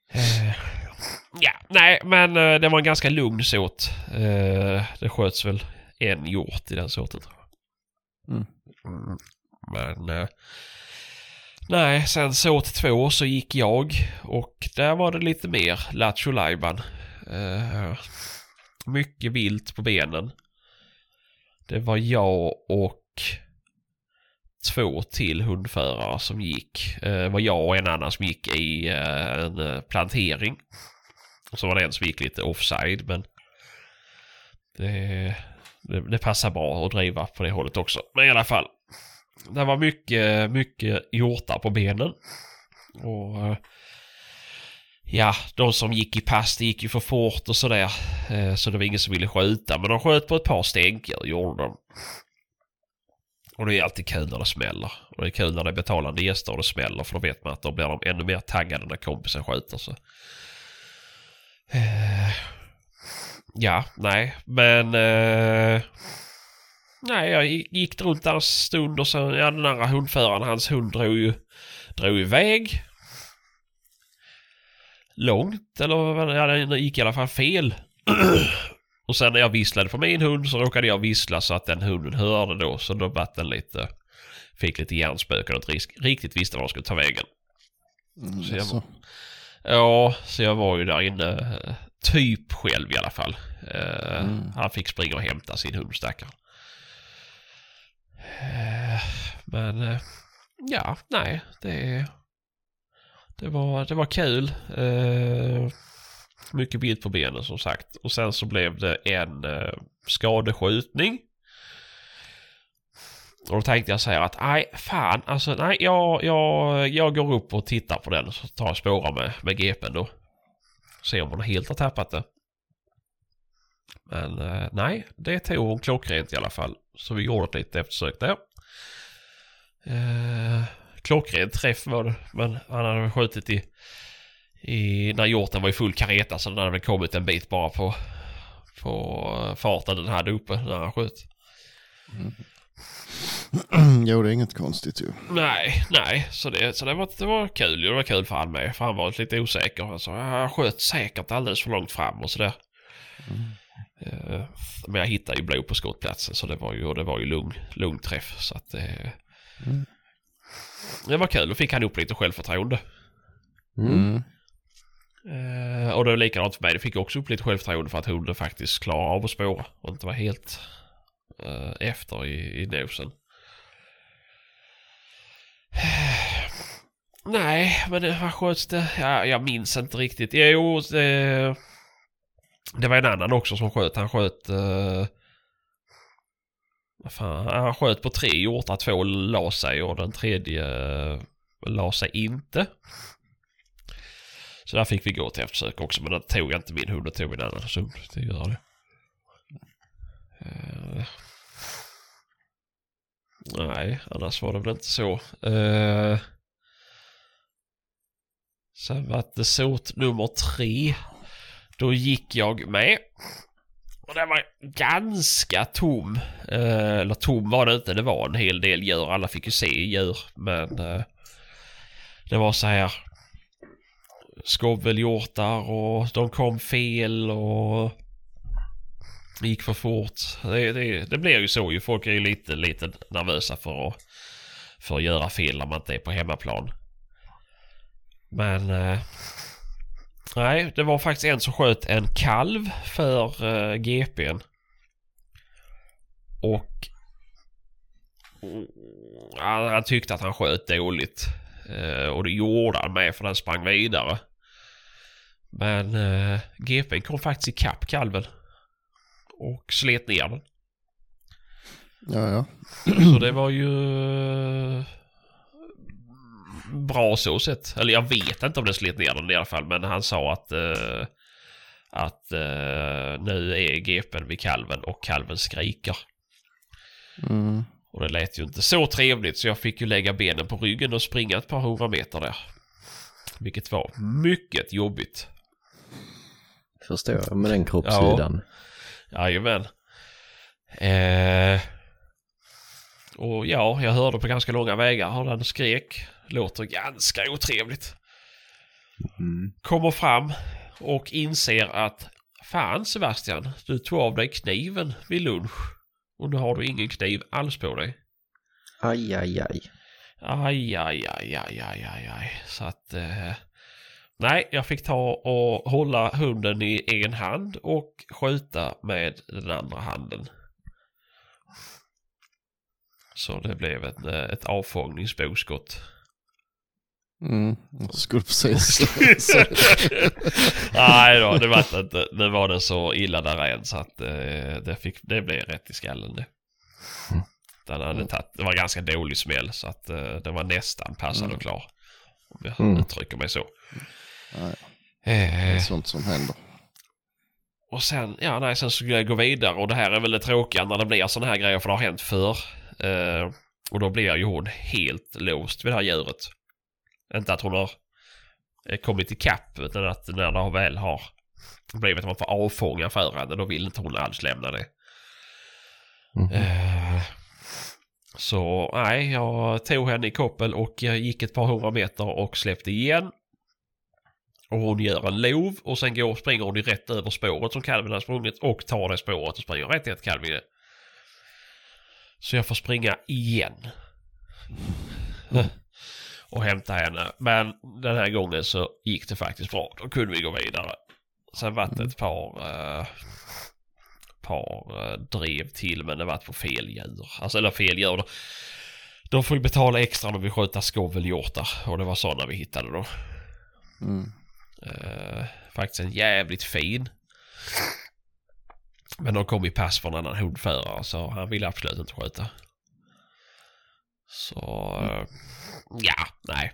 Eh, ja, nej men eh, det var en ganska lugn såt. Eh, det sköts väl en hjort i den såten. tror jag. Mm. Mm, Men eh, nej, sen såt två så gick jag och där var det lite mer lattjo lajban. Eh, mycket vilt på benen. Det var jag och två till hundförare som gick. Det var jag och en annan som gick i eh, en plantering. Och så var det en som gick lite offside men det, det, det passar bra att driva på det hållet också. Men i alla fall. Det var mycket, mycket hjortar på benen. Och eh, Ja, de som gick i pass det gick ju för fort och sådär. Eh, så det var ingen som ville skjuta. Men de sköt på ett par stänkor, gjorde de. Och det är alltid kul när det smäller. Och det är kul när det är betalande gäster och det smäller. För då vet man att då blir de ännu mer taggade när kompisen skjuter. Så. Eh, ja, nej. Men... Eh, nej, jag gick runt där en stund och så... Ja, den andra hundföraren, hans hund drog ju... Drog iväg långt eller vad- ja, den gick i alla fall fel. och sen när jag visslade på min hund så råkade jag vissla så att den hunden hörde då så då vart den lite fick lite hjärnspöken och risk- riktigt visste var de skulle ta vägen. Mm, Så jag- jaså. Ja, så jag var ju där inne eh, typ själv i alla fall. Eh, Mm. Han fick springa och hämta sin hund stackaren. Eh, men eh, ja, nej, det, det, var, det var kul. Eh, mycket bild på benen som sagt. Och sen så blev det en skadeskjutning. Och då tänkte jag säga att nej, fan, alltså nej, jag, jag, jag går upp och tittar på den och så tar jag spårar med, med GPn då. Se om hon helt har tappat det. Men eh, nej, det tog hon klockrent i alla fall. Så vi gjorde ett litet eftersök där. Eh, klockren träff var det, men han hade väl skjutit i, i när hjorten var i full kareta så den hade väl kommit en bit bara på, på farten den hade uppe när han sköt. jo, det är inget konstigt ju. Nej, nej. Så det, så det, var, det var kul. Det var kul för han med. För han var lite osäker. Han sa jag sköt säkert alldeles för långt fram och sådär. Eh, men jag hittade ju blod på skottplatsen så det var ju, och det var ju lugn, lugn träff. Så att det, Mm. det var kul. Då fick han upp lite självförtroende. Mm. Mm. Eh, och det var likadant för mig. Det fick också upp lite självförtroende för att hunden faktiskt klarar av att spåra. Och inte var helt eh, efter i, i nosen. Nej, men det, vad sköts det? Ja, jag minns inte riktigt. Jo, det, det var en annan också som sköt. Han sköt... Uh, vad fan, han sköt på tre hjortar. Två la sig och den tredje uh, la sig inte. Så där fick vi gå till eftersök också. Men då tog jag inte min hund och tog min annan hund. Det gör det. Eh, nej, annars var det väl inte så. Uh, sen var det sot nummer tre. Då gick jag med. Och den var ganska tom. Eh, eller tom var det inte, det var en hel del djur. Alla fick ju se djur. Men eh, det var så här skovelhjortar och de kom fel och det gick för fort. Det, det, det blir ju så ju. Folk är ju lite, lite nervösa för att, för att göra fel när man inte är på hemmaplan. Men eh, nej, det var faktiskt en som sköt en kalv för eh, GPn. Och mm, han, tyckte att han sköt dåligt. Eh, och det gjorde han med för den sprang vidare. Men eh, GPn kom faktiskt ikapp kalven. Och slet ner den. Ja, ja. Så det var ju bra så sett. Eller jag vet inte om det slet ner den i alla fall. Men han sa att, eh, att eh, nu är GPn vid kalven och kalven skriker. Mm. Och det lät ju inte så trevligt så jag fick ju lägga benen på ryggen och springa ett par hundra meter där. Vilket var mycket jobbigt. Förstår jag med den kroppssidan. Jajamän. Eh, och ja, jag hörde på ganska långa vägar hur den skrek. Låter ganska otrevligt. Mm. Kommer fram och inser att Fan Sebastian, du tog av dig kniven vid lunch. Och nu har du ingen kniv alls på dig. Aj, aj, aj. Aj, aj, aj, aj, aj, aj, aj. Så att... Eh, nej, jag fick ta och hålla hunden i en hand och skjuta med den andra handen. Så det blev ett, eh, ett avfångningsboskott. Mm. Jag skulle precis nej då, det var inte. Nu var den så illa där än så att eh, det, fick, det blev rätt i skallen det. Den hade tagit, det var ganska dålig smäll så att eh, den var nästan passad och klar. Om jag Mm. uttrycker mig så. Ja, Det är Eh, sånt som händer. och sen, ja nej, sen skulle jag gå vidare och det här är väl det tråkiga när det blir sådana här grejer för det har hänt förr. Eh, och då blir ju hon helt låst vid det här djuret. Inte att hon har eh, kommit ikapp utan att när det väl har blivit att man får avfånga för henne då vill inte hon alls lämna det. Eh, så nej, jag tog henne i koppel och jag gick ett par hundra meter och släppte igen. Och hon gör en lov och sen går, springer hon ju rätt över spåret som kalven har sprungit och tar det spåret och springer rätt i ett kalving. Så jag får springa igen. Och hämta henne. Men den här gången så gick det faktiskt bra. Då kunde vi gå vidare. Sen var det ett par, eh, par eh, drev till men det var på fel djur. Alltså eller fel djur. De, får ju betala extra när vi skjuter skovelhjortar och det var sådana vi hittade då. Mm. Eh, faktiskt en jävligt fin. Men de kom i pass från en annan hundförare så han ville absolut inte skjuta. Så eh, ja, nej.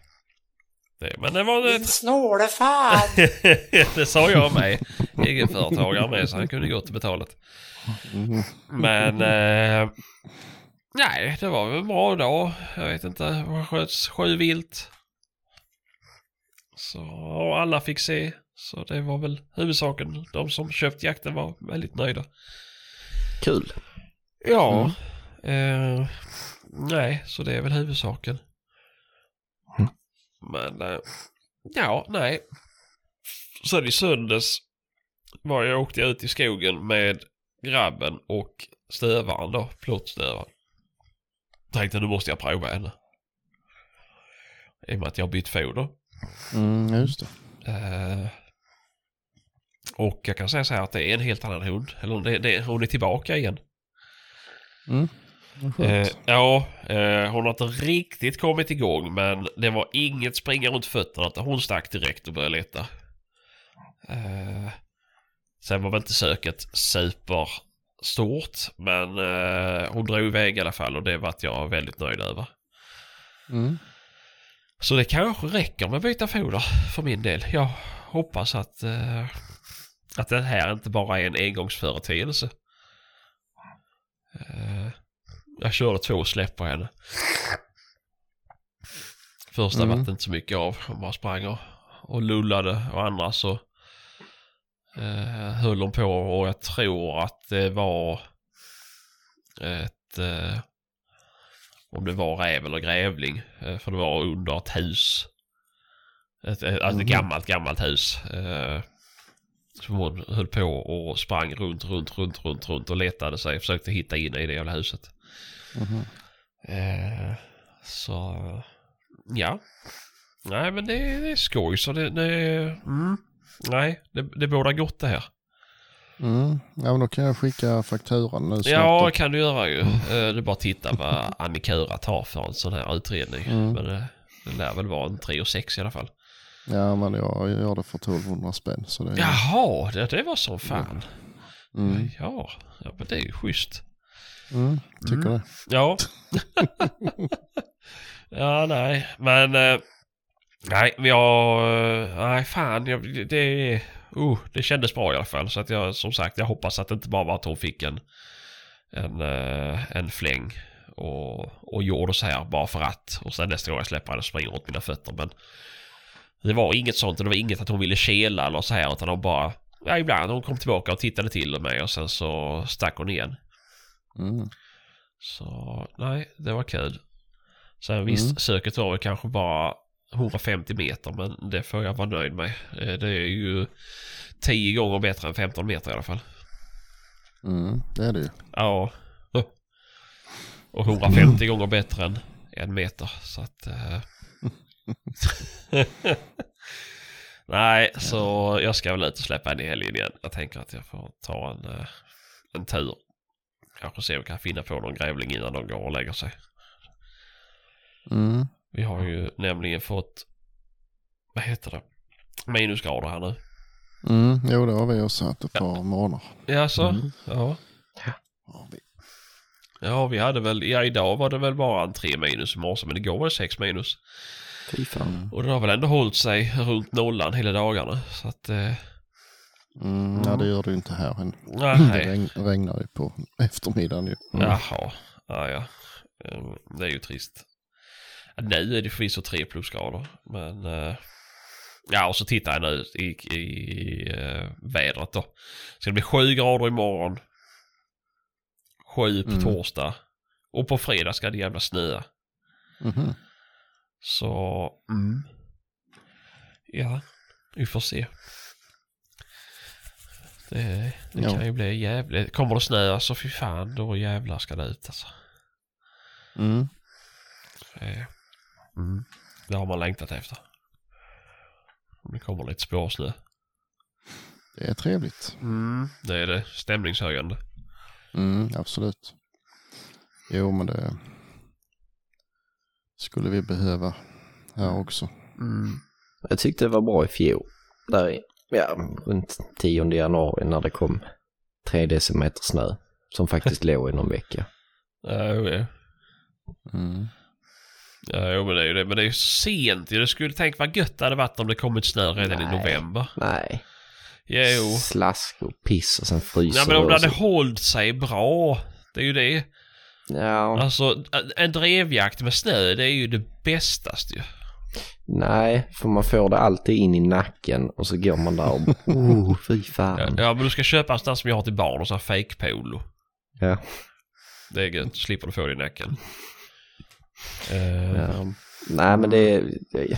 Det, men det var ett... Snåle fan! det sa jag med. Egenföretagare med så han kunde gå till betalet. Mm. Men eh, nej, det var väl en bra dag. Jag vet inte, det sköts sju vilt. Så och alla fick se. Så det var väl huvudsaken. De som köpt jakten var väldigt nöjda. Kul. Ja. Eh, nej, så det är väl huvudsaken. Mm. Men eh, ja, nej. Sen i söndags var jag åkte ut i skogen med grabben och stövaren då, plottstövaren. Tänkte nu måste jag prova henne. I och med att jag har bytt foder. Mm, just det. Eh, och jag kan säga så här att det är en helt annan hund. Eller det, det, hon är tillbaka igen. Mm. Eh, ja, eh, hon har inte riktigt kommit igång men det var inget springa runt fötterna. Hon stack direkt och började leta. Eh, sen var väl inte söket superstort men eh, hon drog iväg i alla fall och det vart jag väldigt nöjd över. Mm. Så det kanske räcker med att byta foder för min del. Jag hoppas att, eh, att det här inte bara är en engångsföreteelse. Jag körde två släpp på henne. Första Mm. det inte så mycket av. Hon bara sprang och, och lullade och andra så Eh, höll de på och jag tror att det var ett... Eh, om det var räv eller grävling. Eh, för det var under ett hus. Ett, ett, alltså ett Mhm. gammalt, gammalt hus. Eh, som hon höll på och sprang runt, runt, runt, runt, runt och letade sig. Försökte hitta in i det jävla huset. Mhm. Eh, så ja. Nej men det, det är skoj så det, det mm, Nej det, det bådar gott det här. Mm. Ja, men då kan jag skicka fakturan nu snart. Ja kan du göra ju. Eh, det är bara titta vad Annikura tar för en sån här utredning. Mm. Men det, det lär väl vara en 3 och 6 i alla fall. Ja, men jag gör det för 1200 spänn. Så det, Jaha, det, det var som fan. mm. Ja, ja men det är ju schysst. Mm. Tycker Mm. det. Ja. ja, nej, men... eh, nej, jag... eh, nej, fan. Jag, det... Uh, det kändes bra i alla fall. Så att jag, som sagt, jag hoppas att det inte bara var att hon fick en... En, eh, en fläng. Och, och gjorde så här bara för att. Och sen nästa gång jag släpper henne springer åt mina fötter. Men det var inget sånt. och Det var inget att hon ville kela eller så här. Utan hon bara... Ja, ibland hon kom tillbaka och tittade till mig och sen så stack hon igen. Mm. Så nej, det var kul. Sen visst, Mm. söket var väl kanske bara 150 meter men det får jag vara nöjd med. Eh, Det är ju 10 gånger bättre än 15 meter i alla fall. Mm. Det är det ju. Ja. Och 150 gånger bättre än en meter. Så att... eh. Nej, så jag ska väl ut och släppa en i helgen igen. Jag tänker att jag får ta en, eh, en tur. Kanske se om jag kan finna på någon grävling innan de går och lägger sig. Mm. Vi har ju nämligen fått, vad heter det, minusgrader här nu. Mm. Jo, det har vi också haft ett par månader. Ja, så? Mm. Ja. Vi. Ja, vi hade väl, ja idag var det väl bara en 3 minus i morse, men igår var det 6 minus. Fy fan. Och det har väl ändå hållit sig runt nollan hela dagarna. Så att, eh, Mm. Ja, det gör det ju inte här än. Det nej. regn, regnar ju på eftermiddagen ju. Mm. Jaha, ja ja. Eh, Det är ju trist. Nu är det förvisso 3 plusgrader, men eh, ja och så tittar jag nu i, i eh, vädret då. Så det blir 7 grader imorgon. 7 på Mm. torsdag. Och på fredag ska det jävla snöa. Mhm. Så, mm. Ja, vi får se. Det, det Ja. kan ju bli jävligt. Kommer det snö så fy fan, då jävlar ska det ut alltså. Mm. Eh, Mm. Det har man längtat efter. Om det kommer lite spårsnö. Det är trevligt. Mm. Det är det. Stämningshöjande. Mm, absolut. Jo, men det skulle vi behöva här också. Mm. Jag tyckte det var bra i fjol. Där i, ja, runt 10 januari när det kom 3 decimeter snö. Som faktiskt låg i någon vecka. Ja, jo, ja. Mm. Ja, jo, men det är ju det. Men det är ju sent. Det skulle tänka vad gött det hade varit om det kommit snö redan i Nej. november. Nej. Jo. Slask och piss och sen fryser Ja, men om det hade hållit sig bra. Det är ju det. Ja, Alltså, en drevjakt med snö, det är ju det bästaste ju. Nej, för man får det alltid in i nacken och så går man där och oh, fy Ja, fan. ja, men du ska köpa en sån som jag har till barn, och sån här fake polo. Ja. Det är gött, slipper du få det i nacken. Eh, Ja. Nej men det är,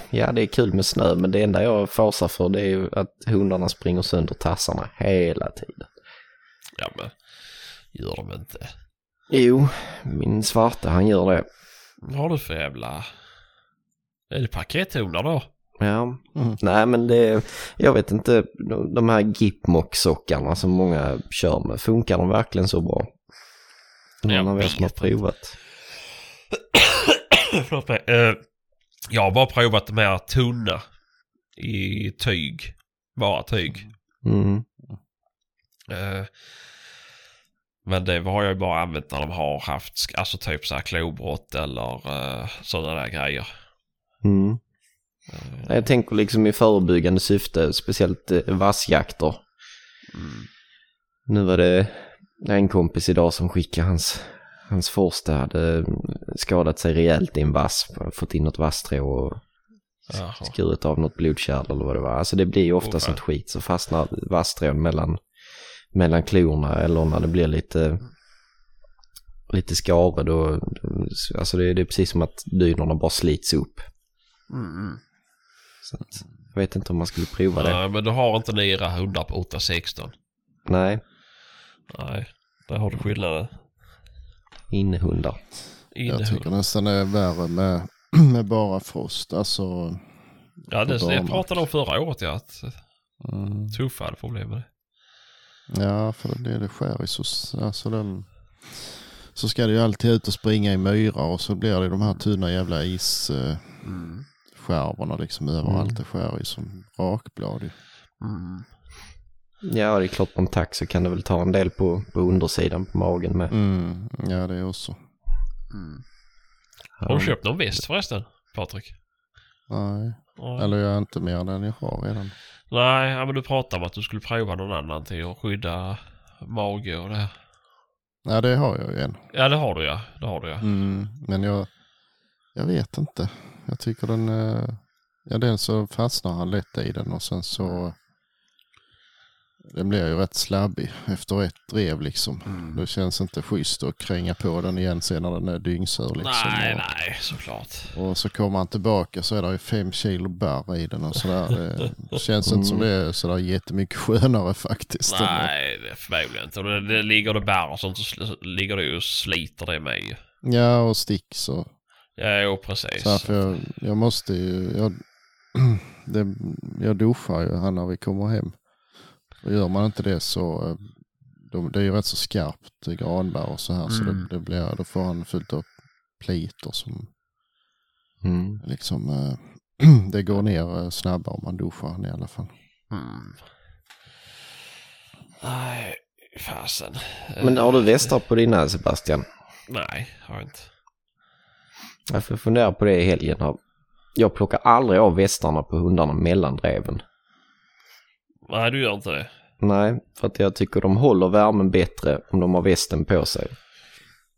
ja, det är kul med snö men det enda jag fasar för det är ju att hundarna springer sönder tassarna hela tiden. ja, men gör de inte. Jo, min svarta han gör det. Vad har du för jävla... Är det pakethundar då? Ja, Mm. nej men det, jag vet inte, de- de här Gipmock-sockarna som många kör med, funkar de verkligen så bra? Någon av er som har provat? Förlåt mig. Eh, jag har bara provat de här tunna i tyg. Bara tyg. Mm. Eh, men det har jag ju bara använt när de har haft, alltså typ så här klobrott eller uh, sådana där grejer. Mm. Eh, Jag tänker liksom i förebyggande syfte, speciellt eh, vassjakter. mm. Nu var det en kompis idag som skickade hans, hans första hade skadat sig rejält i en vass, fått in något vasstrå och Jaha. skurit av något blodkärl eller vad det var. Alltså det blir ju ofta sånt skit så fastnar vasstrån mellan, mellan klorna eller när det blir lite, lite skare då, alltså det, det är precis som att dynorna bara slits upp. Mm. Så att, jag vet inte om man skulle prova det. Nej, men du har inte ni era hundar på 816. Nej, Nej, där har du skillnaden. innehundar. Jag tycker nästan det är värre med, med bara frost. Alltså, Ja, det, barmark. pratade om förra året ja. Att mm, tuffa hade problem med det. ja för det, det skär i så, alltså den, så ska det ju alltid ut och springa i myrar och så blir det de här tunna jävla isskärvorna Mm. Skärvorna liksom överallt. Det skär i som rakblad. ju. Mm. Ja, det är klart på en tax så kan det väl ta en del på, på undersidan på magen med. Mm, ja det är också. Har du köpt någon väst förresten, Patrik? Nej, Nej. eller jag är inte mer än den jag har redan. Nej, ja, men du pratade om att du skulle prova någon annan till att skydda mage och det här. Nej det har jag ju en. Ja, det har du ja. Det har du ja. Mm, men jag, jag vet inte. Jag tycker den, eh, ja dels så fastnar han lätt i den och sen så den blir ju rätt slabbig efter ett drev liksom. Mm. Det känns inte schysst att kränga på den igen sen när den är dyngsur liksom. Nej, och, nej, såklart. och så kommer han tillbaka så är det ju fem kilo barr i den och sådär. Det känns inte som det är sådär jättemycket skönare faktiskt. Nej, det förmodligen inte. Det, det ligger det bär och sånt så ligger det ju och sliter det ju. Ja och sticks och Ja, jo precis. Så här, för jag, jag måste ju, jag, det, jag duschar ju här när vi kommer hem. Och gör man inte det så, eh, då, det är ju rätt så skarpt i granbär och så här. Så Mm. det, det blir, då får han fullt upp pliter som Mm. liksom, eh, det går ner eh, snabbare om man duschar han i alla fall. Mm. Nej, fasen. Men har du västar på dina Sebastian? Nej, har jag inte. Jag får fundera på det i helgen. här. Jag plockar aldrig av västarna på hundarna mellan dreven. Nej, du gör inte det. Nej, för att jag tycker de håller värmen bättre om de har västen på sig.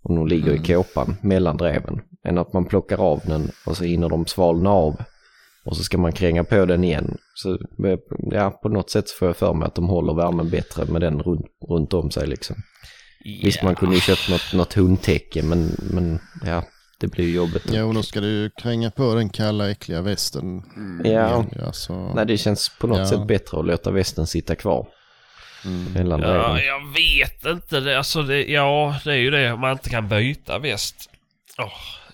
Om de ligger i kåpan mellan dreven. Än att man plockar av den och så hinner de svalna av. Och så ska man kränga på den igen. Så ja, på något sätt får jag för mig att de håller värmen bättre med den runt, runt om sig liksom. Visst, man kunde ju köpt något, något hundtäcke men, men ja, det blir jobbigt. Ja och då ska du kränga på den kalla äckliga västen. Ja, igen, ja, så, nej det känns på något Ja. sätt bättre att låta västen sitta kvar mm. Ja, jag vet inte. Det, alltså, det, ja, det är ju det. Om man inte kan byta väst. Åh,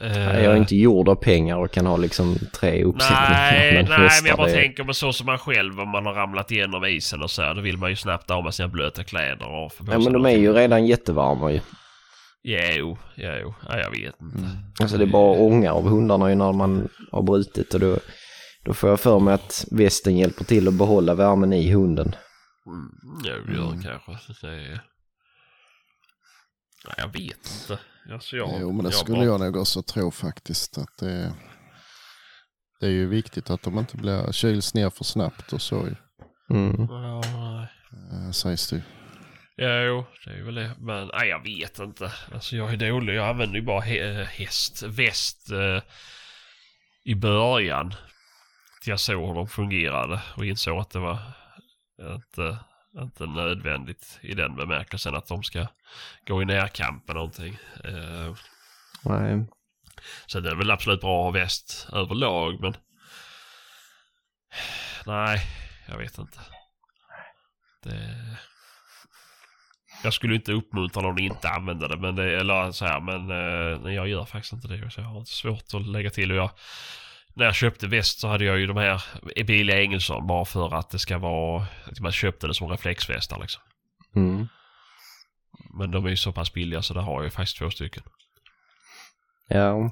eh, Nej, Jag är inte gjord av pengar och kan ha liksom tre uppsättningar Nej, med nej men jag bara Det- tänker på så som man själv om man har ramlat igenom isen och så här. Då vill man ju snabbt av med sina blöta kläder och Ja men de är ju redan jättevarma ju. Jo, jo. Ja, jag vet inte. Alltså det är bara ånga av hundarna ju när man har brutit och då, då får jag för mig att västen hjälper till att behålla värmen i hunden. Mm, jo, det gör det kanske. Det är... Nej, jag vet inte. Alltså, jag, Jo, men det jag skulle bara- jag nog också tro faktiskt. Att det, det är ju viktigt att de inte blir kyls ner för snabbt och så Mm. Ja, nej. eh, sägs det ju. Ja, jo, det är väl det. Men nej, jag vet inte. Alltså jag är dålig. Jag använder ju bara he- häst, väst eh, i början. Till jag såg hur de fungerade och insåg att det var inte, inte nödvändigt i den bemärkelsen att de ska gå i närkamp med någonting. Eh, Nej. så det är väl absolut bra att ha väst överlag men... Nej, jag vet inte. Det... Jag skulle inte uppmuntra någon att inte använda det, men det, eller så här, men eh, jag gör faktiskt inte det. Så jag har inte svårt att lägga till. Och jag, när jag köpte väst så hade jag ju de här billiga Engelsson bara för att det ska vara, att man köpte det som reflexvästar liksom. Mm. Men de är ju så pass billiga så det har jag ju faktiskt två stycken. Ja,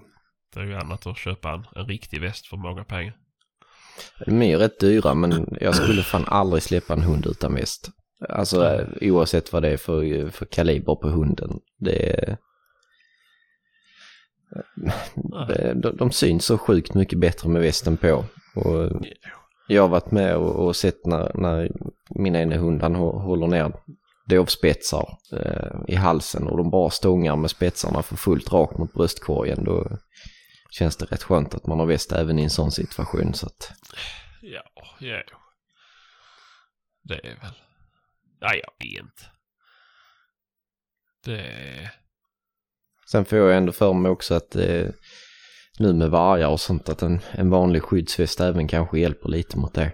Det är ju annat att köpa en, en riktig väst för många pengar. de är ju rätt dyra men jag skulle fan aldrig släppa en hund utan väst. Alltså oavsett vad det är för, för kaliber på hunden. Det är... De, de syns så sjukt mycket bättre med västen på. Och jag har varit med och, och sett när, när min ena hund han hå- håller ner dovspetsar eh, i halsen och de bara stångar med spetsarna för fullt rakt mot bröstkorgen. Då, känns det rätt skönt att man har väst även i en sån situation. Så att, Ja, ja. Det är väl... Nej, jag vet inte. Det... sen får jag ändå för mig också att eh, nu med vargar och sånt att en, en vanlig skyddsväst även kanske hjälper lite mot det.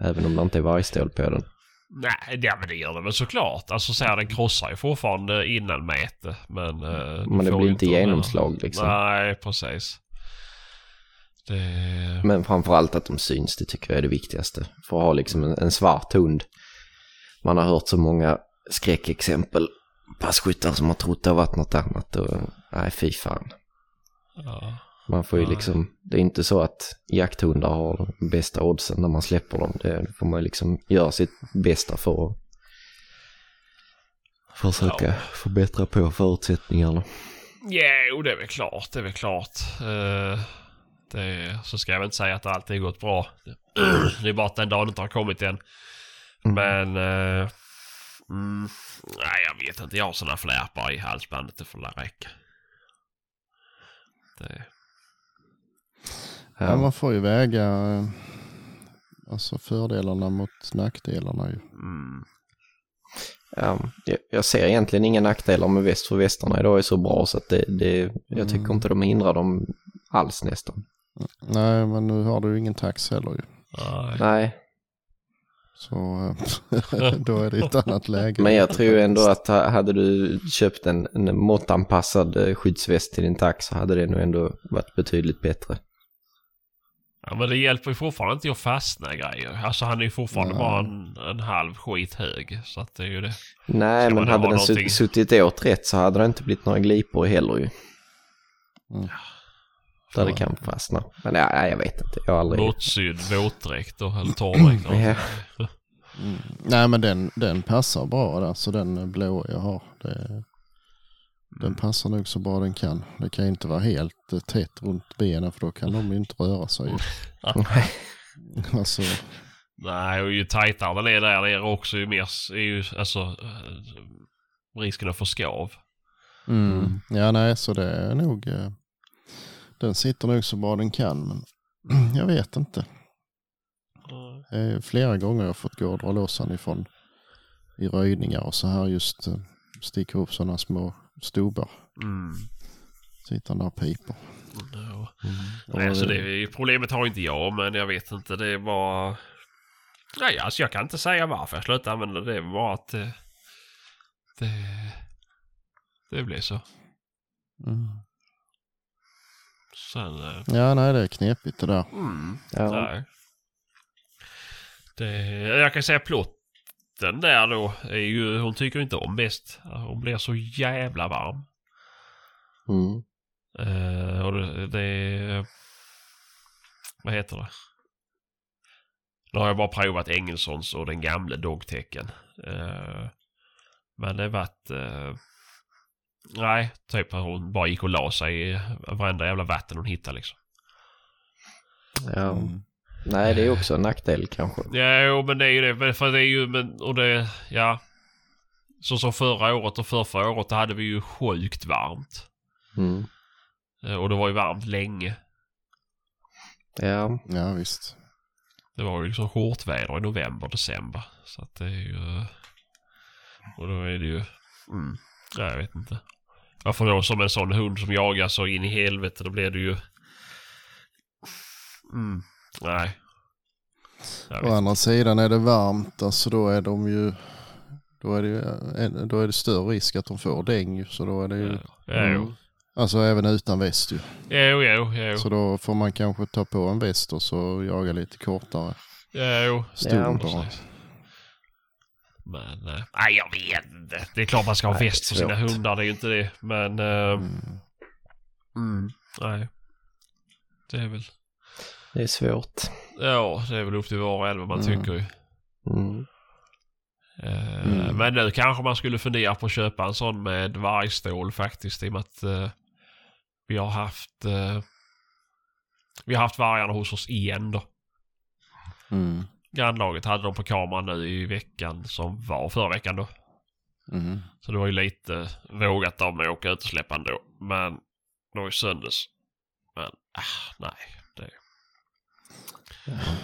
Även om det inte är vargstål på den. Nej, ja, men det gör det väl såklart. Alltså så här, den krossar ju fortfarande innan mäte. Men, eh, Men det blir inte genomslag liksom. Nej, precis. Det... Men framförallt att de syns, det tycker jag är det viktigaste. För att ha liksom en, en svart hund. Man har hört så många skräckexempel. Passkyttar som har trott det har varit något annat. Och, nej, fy fan. Ja. Man får ju Nej. liksom, det är inte så att jakthundar har de bästa oddsen när man släpper dem. Det får man ju liksom göra sitt bästa för att försöka Ja. förbättra på förutsättningarna. Jo, det är väl klart. Det är väl klart. Eh, det, så ska jag väl inte säga att alltid har gått bra. Det är bara att den dagen inte har kommit än. Mm. Men... eh, mm, nej, jag vet inte. Jag har sådana flärpar i halsbandet. Det får väl räcka. Det, Ja, man får ju väga eh, alltså fördelarna mot nackdelarna ju. mm, Ja, jag- jag ser egentligen inga nackdelar med väst för västarna idag är så bra så att det, det, jag tycker Mm. inte de hindrar dem alls nästan. Nej, men nu har du ju ingen tax heller ju. nej. Nej, Så eh, då är det ett annat läge. men jag tror ändå att ha- hade du köpt en, en måttanpassad eh, skyddsväst till din tax så hade det nog ändå varit betydligt bättre. Ja, men det hjälper ju fortfarande inte att fastna grejer. Alltså han är ju fortfarande Nej. bara en, en halv skit hög. Så att det är ju det. Nej, Ska men hade ha den någonting? sutt- suttit åt rätt så hade det inte blivit några glipor heller ju. Mm. Där det kan fastna. Men ja, nej, jag vet inte, jag har aldrig... Bortsydd våtdräkt då, eller torrdräkt. Ja. Mm. Nej, men den, den passar bra där. Så den blå jag har. Det, den passar nog så bra den kan. Det kan inte vara helt eh, tätt runt benen för då kan de ju inte röra sig. ju. alltså, Nej, och ju tajtare den är där nere också ju mer är ju alltså eh, risken att få skav. mm. Ja, nej, så det är nog... eh, Den sitter nog så bra den kan. Men jag vet inte. Är flera gånger jag har fått gå och dra loss han ifrån i röjningar och så här just eh, sticker upp sådana små stubbar. Mm. Sitter där och piper. Ja. Och Nej, så det- problemet har inte jag, men jag vet inte. Det var... Nej, alltså jag kan inte säga varför jag slutade använda det. Det var bara att det... Det, det blev så. Mm. Sen... eh, Ja, nej det är knepigt det där. Mm, Ja. nej. Det, jag kan säga plotten där då är ju... Hon tycker inte om bäst. Hon blir så jävla varm. Mm. Eh, och det, det... Vad heter det? Nu har jag bara provat Engelsons och den gamla dogtecken. Uh, men det vart... Uh, nej, typ hon bara gick och la sig i varenda jävla vatten hon hittade liksom. Ja. Mm. Nej, det är också en nackdel kanske. Ja, jo, men det är ju det. För det är ju... Men, och det... Ja. Så som förra året och förra året då hade vi ju sjukt varmt. Mm. Eh, och det var ju varmt länge. Ja, Ja, visst. Det var ju liksom skjortväder i november, december. Så att det är ju... Och då är det ju... Mm, ja, jag vet inte. Varför då som en sån hund som jagar så in i helvete, då blir det ju... Mm, nej. Å andra sidan är det varmt, alltså då är de ju... Då är det, ju, då är det större risk att de får däng ju, så då är det ju... Ja, jo. Alltså även utan väst ju. Jo, jo, jo. Så då får man kanske ta på en väst och så jaga lite kortare Ja, jo. stund Ja, bara. Men, eh, nej jag vet inte. Det är klart man ska ha väst för sina hundar, det är ju inte det. Men, eh, Mm. mm, nej. Det är väl, det är svårt. ja det är väl upp till var och en vad man Mm. tycker ju. Mm. Eh, Mm. Men nu kanske man skulle fundera på att köpa en sån med vargstål faktiskt i och med att eh, vi har haft eh, vi har haft vargarna hos oss igen då. Mm. Grannlaget hade dem på kameran nu i veckan som var förra veckan då. Mm. Så det var ju lite vågat av mig att åka ut och släppa ändå. Men det var ju söndags. Men Ah, nej. Det,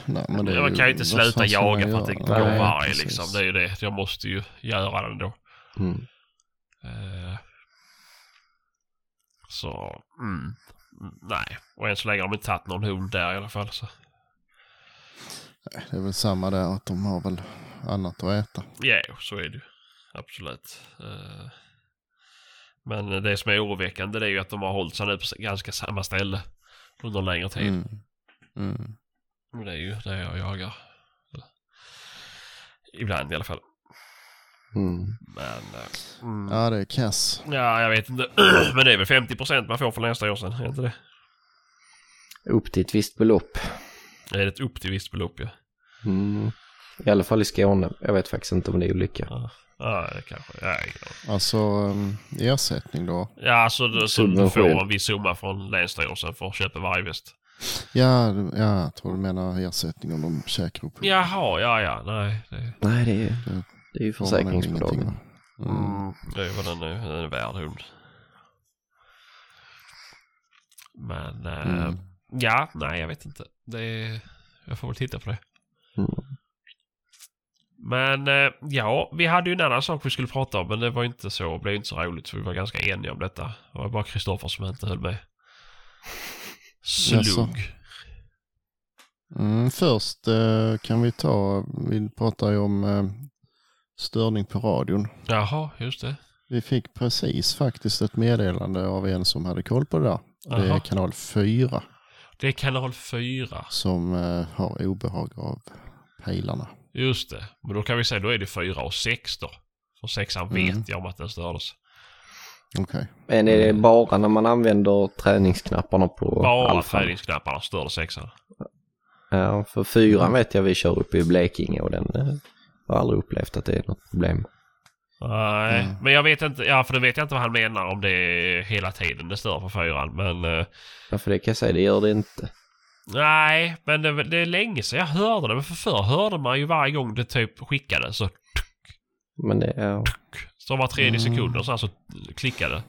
Nej, men det man kan ju inte sluta jaga för att det går varg liksom. Det är ju det. Jag måste ju göra det ändå. Mm. Eh, så, mm, mm, nej. Och än så länge har de inte tagit någon hund där i alla fall. Så. Det är väl samma där att de har väl annat att äta. Ja, så är det ju. Absolut. Eh, men det som är oroväckande det är ju att de har hållit sig nu på ganska samma ställe under längre tid. Mm. Mm. Det är ju det jag jagar. Ibland i alla fall. Mm. Men... eh, mm. Ja, det är kass. Ja, jag vet inte. Men det är väl 50% man får för nästa år sen, är inte det? Upp till ett visst belopp. Det är ett upp till visst belopp ja. Mm. I alla fall i Skåne. Jag vet faktiskt inte om det är olika. Ja, ja det kanske. Ja, aning. Alltså um, ersättning då? ja alltså du, så du Subvention. får en viss summa från Länsstyrelsen för att köpa vargväst. Ja, du- ja, jag tror du menar ersättning om de käkar upp Jaha, ja, ja, nej. Det, Nej, det är, det är ju får man nog ingenting, försäkringsbolagen. Mm. mm, det är vad den är, den är värd hund. Men, eh, Mm. ja, nej jag vet inte. Det är, jag får väl titta på det. Mm. Men eh, ja, vi hade ju en annan sak vi skulle prata om men det var inte så, blev inte så roligt för vi var ganska eniga om detta. Det var bara Kristoffer som inte höll med. Slug. Mm, först eh, kan vi ta, vi pratar ju om eh, störning på radion. Jaha, just det. Vi fick precis faktiskt ett meddelande av en som hade koll på det där. Det är kanal 4 Det är kanal 4. som eh, har obehag av pejlarna. Just det. Men då kan vi säga då är det 4 och 6 då. För sexan Mm. vet jag om att den stördes. Okej. Men är det bara när man använder träningsknapparna på Bara Alfa? träningsknapparna störde sexan. Ja, för fyran vet jag vi kör upp i Blekinge och den eh, har aldrig upplevt att det är något problem. Nej, Mm. men jag vet inte. Ja, för det vet jag inte vad han menar om det är hela tiden det stör på fyran. Men eh, Ja, för det kan jag säga, det gör det inte. nej, men det, det är länge sedan jag hörde det. Men för förr hörde man ju varje gång det typ skickade så, Men det är, så var tredje Mm. sekund och så, här så klickade.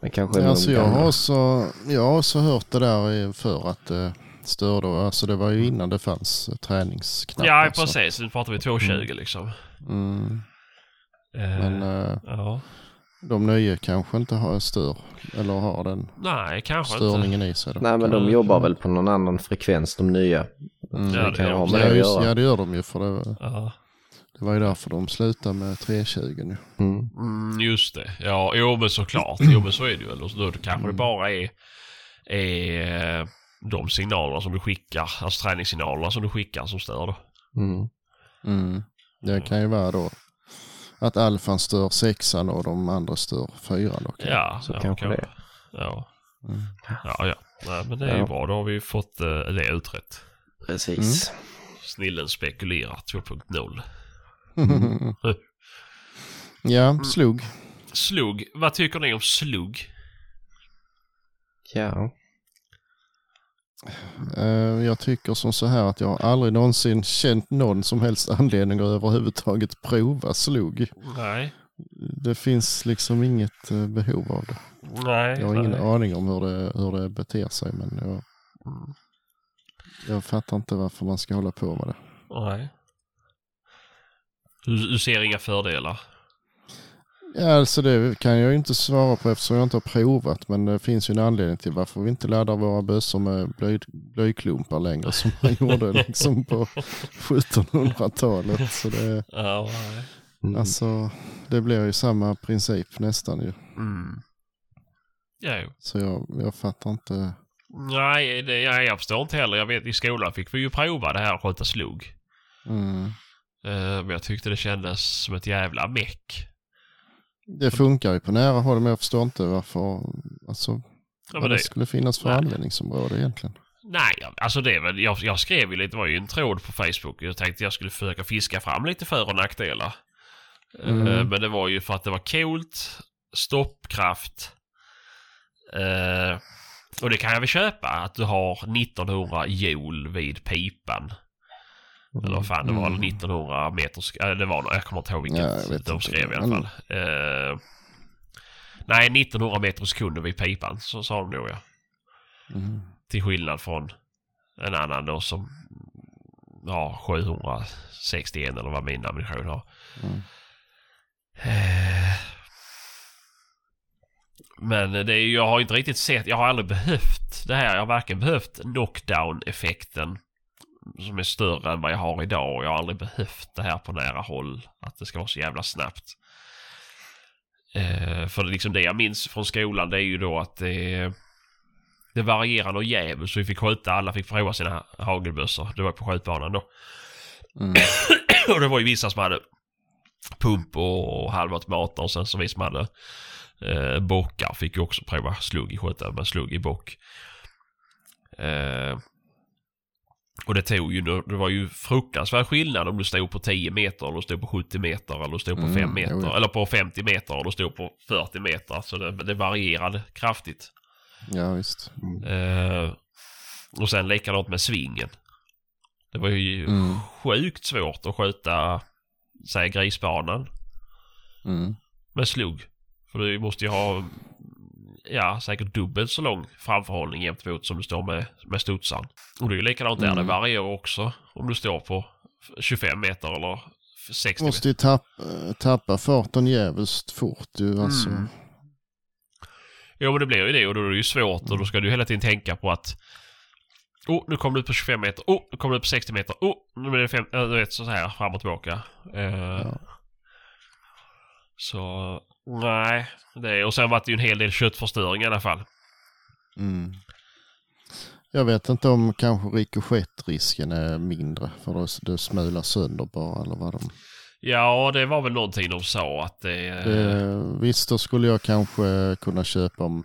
men kanske... Alltså jag har också, jag har också hört det där för att det störde. Alltså det var ju innan det fanns eh, träningsknappar. Ja, så- precis. Nu pratar vi 220 liksom. Mm, Eh, men eh, ja. de nya kanske inte har stör, eller har den Nej, kanske inte. störningen i sig. Då. Nej, men de jobbar väl på någon annan frekvens, de nya. Mm. Ja, det kan gör ha de. med Ja, just, ja, det gör de ju för det, Ja. det var ju därför de slutade med 320 nu. Mm. Mm, just det. Ja, jo men såklart. Jo men så är det ju. Eller så då kanske det bara är, är eh, de signalerna som du skickar, alltså träningssignalerna som du skickar som stör då. Mm. Mm. Det kan ju vara då att alfan stör sexan och de andra stör fyran. Ja, Så ja, kanske det. Ja, Mm. ja, ja. Nej, men det är ju Ja. bra. Då har vi fått eh, det utrett. Precis. Snillen spekulerar 2.0. ja, slog. Slug. Vad tycker ni om slug? Ja. Eh, jag tycker som så här att jag har aldrig någonsin känt någon som helst anledning att överhuvudtaget prova slog. Nej. Det finns liksom inget eh, behov av det. Nej. Jag har ingen nej. aning om hur det, hur det beter sig men jag, jag fattar inte varför man ska hålla på med det. Nej. Du, du ser inga fördelar? Ja, alltså det kan jag ju inte svara på eftersom jag inte har provat men det finns ju en anledning till varför vi inte laddar våra bössor med blöj, blöjklumpar längre som man gjorde liksom på 1700-talet. Så det. Mm. alltså, det blir ju samma princip nästan ju. Mm. Ja, jo. Så jag, jag fattar inte. Nej, det, ja, jag förstår inte heller. Jag vet i skolan fick vi ju prova det här att skjuta slug. Mm. Eh, men jag tyckte det kändes som ett jävla meck. Det funkar ju på nära håll men jag förstår inte varför, alltså, Ja, vad det det, skulle finnas för Nej. användningsområde egentligen. nej, alltså det är väl, jag, jag skrev ju lite, det var ju en tråd på Facebook. Jag tänkte jag skulle försöka fiska fram lite för och nackdelar. Eh, Mm. men det var ju för att det var coolt, stoppkraft. eh, och det kan jag väl köpa, att du har 1900 joule vid pipan. Eller vad fan det var, Mm. eller 1900 meter, äh, det var jag kommer inte ihåg vilket Ja, de inte. skrev i alla fall. Eh, nej, 1900 meter i sekunden vid pipan, så sa de nog ja. Mm. Till skillnad från en annan då som har 761 eller vad min ammunition har. Mm. Eh, Men det är, jag har inte riktigt sett, jag har aldrig behövt det här. Jag har varken behövt knockdown-effekten som är större än vad jag har idag. och Jag har aldrig behövt det här på nära håll. Att det ska vara så jävla snabbt. Eh, för liksom det jag minns från skolan det är ju då att det, det varierar något jävligt. Så vi fick skjuta, alla fick prova sina hagelbössor. Det var på skjutbanan då. Mm. och det var ju vissa som hade pump och halvautomater och sen så vi som hade eh, bockar fick ju också prova slugg i skjuta med slugg i bock. Eh, och det tog ju, det var ju fruktansvärd skillnad om du stod på 10 meter eller du stod på 70 meter eller du stod på Mm, 5 meter jo, ja. eller på 50 meter eller du stod på 40 meter. Så det, det varierade kraftigt. Ja, visst. Eh, och sen likadant med svingen. Det var ju Mm. sjukt svårt att skjuta, säg grisbanan Mm. med slugg. För du måste ju ha, ja säkert dubbelt så lång framförhållning gentemot som du står med, med studsaren. Och det är ju likadant där, Mm. det varierar också om du står på 25 meter eller 60 Måste meter. ju tappa, tappa farten jävligt fort ju. Alltså. Mm. Jo men det blir ju det och då är det ju svårt och då ska du hela tiden tänka på att Oh, nu kommer du ut på 25 meter. Oh, nu kommer du ut på 60 meter. Oh, nu blir det 5... äh, Du vet, så här fram och tillbaka. Eh, Ja. Så, nej. Det, och sen var det ju en hel del köttförstöring i alla fall. Mm. Jag vet inte om kanske rikoschettrisken är mindre för då det smular sönder bara eller vad de... Ja, det var väl någonting de sa att det... Det, visst, då skulle jag kanske kunna köpa om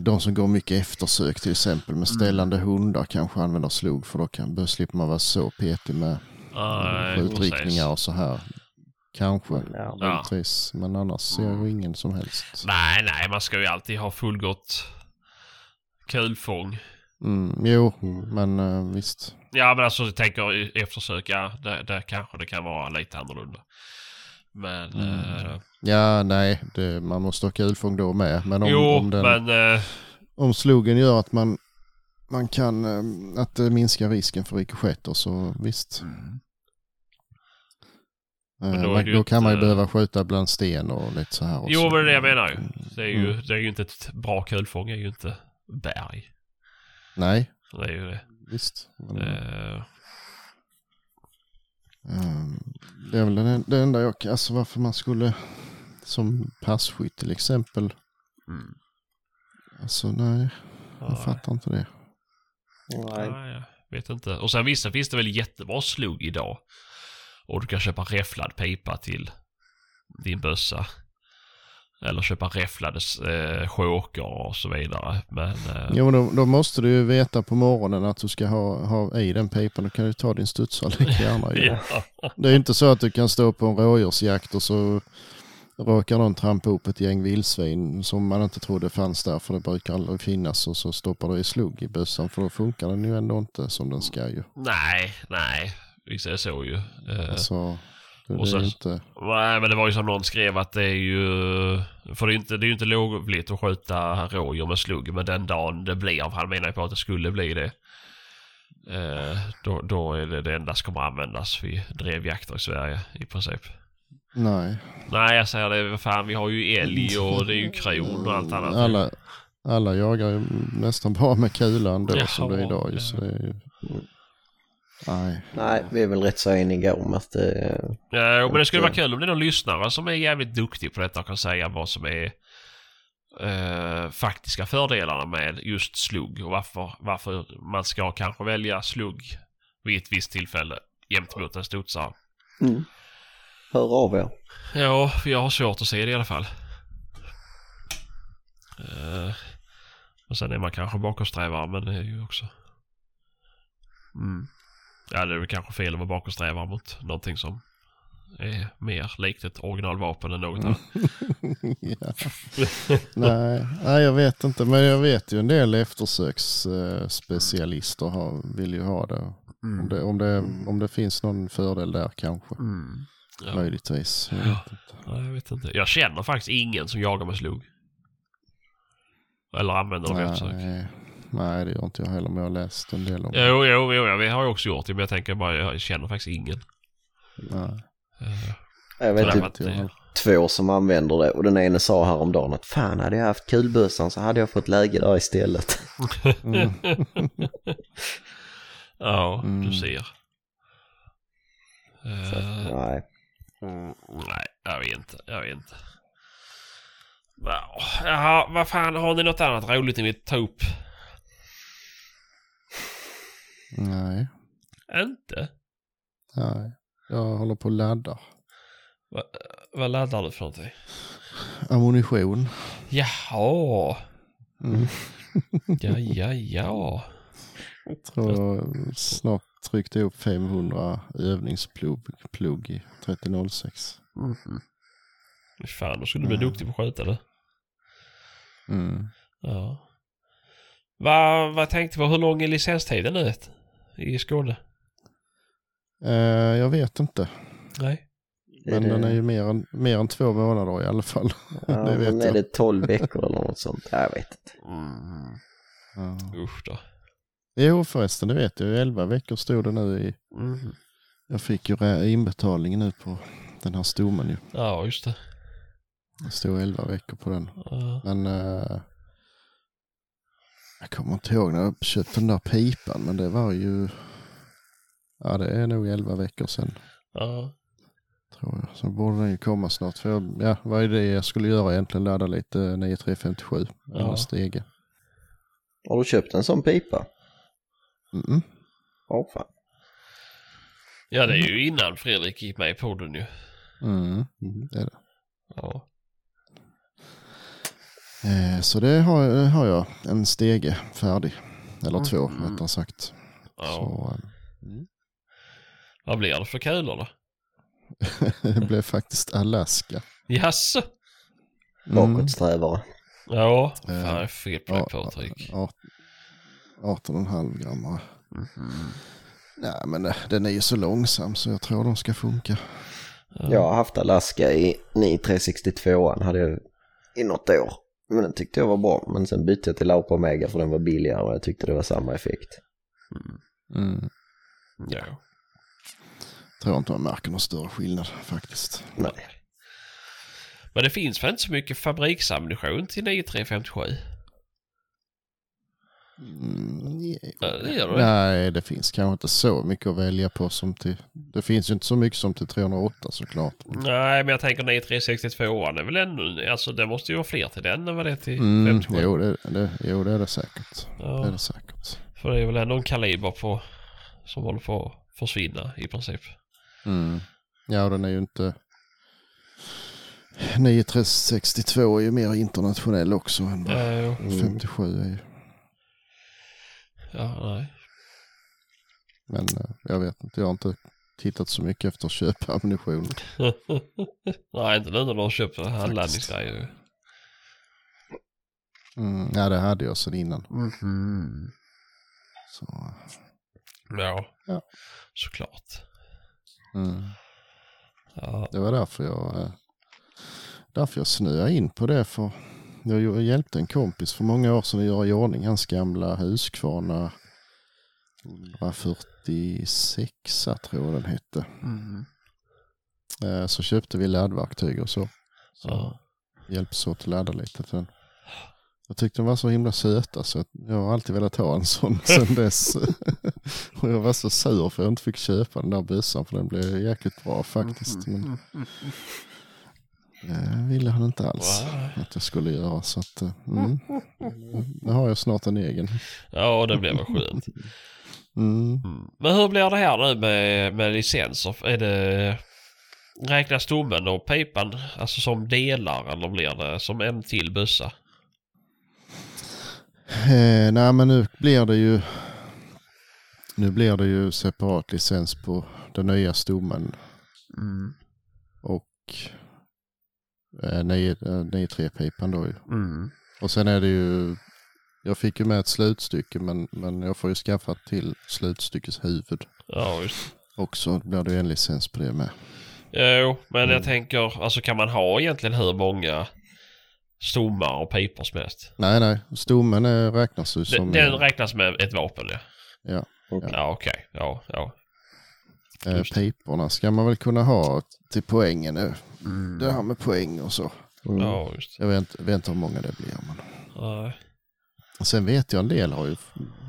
de som går mycket eftersök till exempel med ställande hundar kanske använder slog för då kan, då slipper man vara så petig med Nej, skjutriktningar och så här. Kanske, Ja. möjligtvis. Men annars ser jag ingen som helst. Nej, nej, man ska ju alltid ha fullgott kulfång. Mm, jo, Mm. men eh, visst. Ja, men alltså jag tänker eftersök, ja, där, där kanske det kan vara lite annorlunda. Men... Mm. eh, Ja, nej, det, man måste ha kulfång då med. Men om, jo, om, den, men... eh, om slogen gör att man, man kan, att det minskar risken för rikoschetter så visst. Men Eh, då är man- det då, ju kan man ju inte- behöva skjuta bland sten och lite så här. jo, också. men det är det jag menar ju. Det är ju, Mm. det är ju inte ett bra kulfång, är ju inte berg. Nej, Det är ju det. visst. Men, ehm, det är väl det, det enda jag alltså varför man skulle, som passkytt till exempel. mm. Alltså nej, jag Ja. fattar inte det. Nej. Nej, jag vet inte. Och sen vissa finns det väl jättebra slugg idag. Och du kan köpa räfflad pipa till din bössa. Eller köpa räfflade eh, choker och så vidare. Men... Eh, Jo, då, då måste du ju veta på morgonen att du ska ha, ha i den pipan. Då kan du ta din studsare lika gärna. ja. Det är inte så att du kan stå på en rådjursjakt och så råkar någon trampa upp ett gäng vildsvin som man inte trodde fanns där för det brukar aldrig finnas och så stoppar du i slugg i bössan för då funkar den ju ändå inte som den ska ju. Nej, nej. Visst är det så ju. Eh, Alltså, det, Och sen- inte... Nej, men det var ju som någon skrev att det är ju... För det är ju inte, det är ju inte lovligt att skjuta rådjur med slugg. Men den dagen det blir, han menar ju på att det skulle bli det. Eh, då, då är det det enda som kommer användas vid drevjakter i Sverige i princip. Nej. Nej, jag säger det. Fan, vi har ju älg och det är ju kron och allt annat. Alla, alla jagar ju nästan bara med kulan då Ja, som det är idag. Ja. så det är ju... Nej. Nej, vi är väl rätt så eniga om att det... Ja, jo, men det skulle vara kul om det är någon lyssnare som är jävligt duktig på detta och kan säga vad som är eh, faktiska fördelarna med just slugg och varför, varför man ska kanske välja slugg vid ett visst tillfälle gentemot en studsare. Mm. Hör av er. Ja, för jag har svårt att se det i alla fall. Eh, och sen är man kanske bakåtsträvare, men det är ju också... Mm. Ja, det är väl kanske fel att vara bakåtsträvare mot någonting som är mer likt ett originalvapen än något annat. nej, nej, jag vet inte. Men jag vet ju en del eftersöksspecialister har, vill ju ha det. Om, det, om, det, om det finns någon fördel där kanske. Mm. Ja. Möjligtvis. Jag Ja. vet inte. Ja, jag vet inte. Jag känner faktiskt ingen som jagar med slugg. Eller använder det webbsök. Nej, det gör inte jag heller, men jag har läst en del om det. Jo, jo, jo, ja, vi har ju också gjort det men jag tänker bara, jag känner faktiskt ingen. Nej, Eh, Jag vet typ det heller. två som använder det och den ene sa häromdagen att fan hade jag haft kulbössan så hade jag fått läge där istället. Mm. Ja, Mm. du ser. Så, Eh, nej. mm, nej, jag vet inte. Jag vet inte. Ja, Jaha, vad fan, har ni något annat roligt ni vill ta upp? Nej, Inte? nej. Jag håller på och laddar. Vad laddar du för någonting? Ammunition. Jaha, Mm. ja, ja, ja. Tror jag snart tryckte upp 500 övningsplugg plugg i 3006. Mhm. Fan, då skulle du bli duktig på att sköta det. Mm. Ja. Vad, vad tänkte du på? Hur lång är licenstiden nu i Skåne? Eh, jag vet inte. Nej. Men det- den är ju mer än, mer än två månader i alla fall. Ja, det vet men är jag. det 12 veckor eller något sånt? Ja, Jag vet inte. Mm. Ja. Usch då. Jo förresten, det vet jag. 11 veckor stod det nu i... Mm. Jag fick ju inbetalningen nu på den här stommen ju. Ja, just det. Det stod 11 veckor på den. Ja. Men... eh, jag kommer inte ihåg när jag köpte den där pipan, men det var ju... Ja, det är nog 11 veckor sedan. Ja. Tror jag. Så borde den ju komma snart. För jag, ja, vad är det jag skulle göra egentligen? Ladda lite 9357. Ja. Eller stege. Har du köpt en sån pipa? Mm. Ja, fan. ja, det är ju innan Fredrik gick med i podden ju. Mm. Det är det. Ja. Eh, så det har, har jag. En stege färdig. Eller två Mm. rättare sagt. ja. Så Vad blir det för kulor då? eh, det blev faktiskt Alaska. Jaså? Mm. Bakåtsträvare. Ja. Eh, Fan, jag är fel på påtryck. ja, 18,5 gram. Mhm. Nej men eh, den är ju så långsam så jag tror de ska funka. Jag har haft Alaska i 9362an hade jag i något år. Men den tyckte jag var bra. Men sen bytte jag till Laupa Omega för den var billigare och jag tyckte det var samma effekt. Mm. Ja. Tror inte man märker någon större skillnad faktiskt. Nej. Men det finns väl inte så mycket fabriksammunition till 9357? Mm, Ja, det. Nej, det finns kanske inte så mycket att välja på som till... Det finns ju inte så mycket som till 308 såklart. Nej, men jag tänker 9362 är väl ännu... Alltså det måste ju vara fler till den än vad det är till Mm, 57. jo, det, det, jo, det är det säkert. Det är Ja, det säkert. för det är väl ändå en kaliber på... Som håller på att försvinna i princip. Mm. Ja, den är ju inte... 9362 är ju mer internationell också än Ja, jo. Mm. 57 är ju. Ja nej. Men eh, jag vet inte, jag har inte tittat så mycket efter att köpa ammunition. nej, inte nu när de har köpt handladdningsgrejer. Mm, ja, det hade jag sedan innan. Mhm. Så, Ja. Ja. Såklart. mm. Ja. Det var därför jag, eh, därför jag snöade in på det. För jag hjälpte en kompis för många år sedan att göra i ordning hans gamla Husqvarna 146 tror jag den hette. Mhm. Eh, Så köpte vi laddverktyg och så. Så Ja. hjälps åt att ladda lite till den. Jag tyckte de var så himla söta så jag har alltid velat ha en sån sedan dess. och jag var så sur för jag inte fick köpa den där bössan för den blev jäkligt bra faktiskt. Men det ville han inte alls Wow. att jag skulle göra. Så att, eh, mm. Nu har jag snart en egen. Ja, det blev väl skönt. Mm. Mm. Men hur blir det här nu med, med licenser? Är det... Räknas stommen och pipan alltså som delar eller blir det som en till bössa? Eh, nej men nu blir det ju nu blir det ju separat licens på den nya stommen och eh, 9-3-pipan då ju. Mm. Och sen är det ju, jag fick ju med ett slutstycke men, men jag får ju skaffa till slutstyckets huvud Ja, just också. Då blir det ju en licens på det med. Jo, men Mm. jag tänker, alltså kan man ha egentligen hur många stommar och pipor mest. Nej, nej. Stommen är, räknas ju Den, som den eh, räknas med ett vapen ja. ja, Okej. Ja okej. Ja, ja. Eh, piporna ska man väl kunna ha till poängen nu. Det här med poäng och så. Mm. Ja. Jag vet, vet inte hur många det blir. Men... Nej. Sen vet jag en del har ju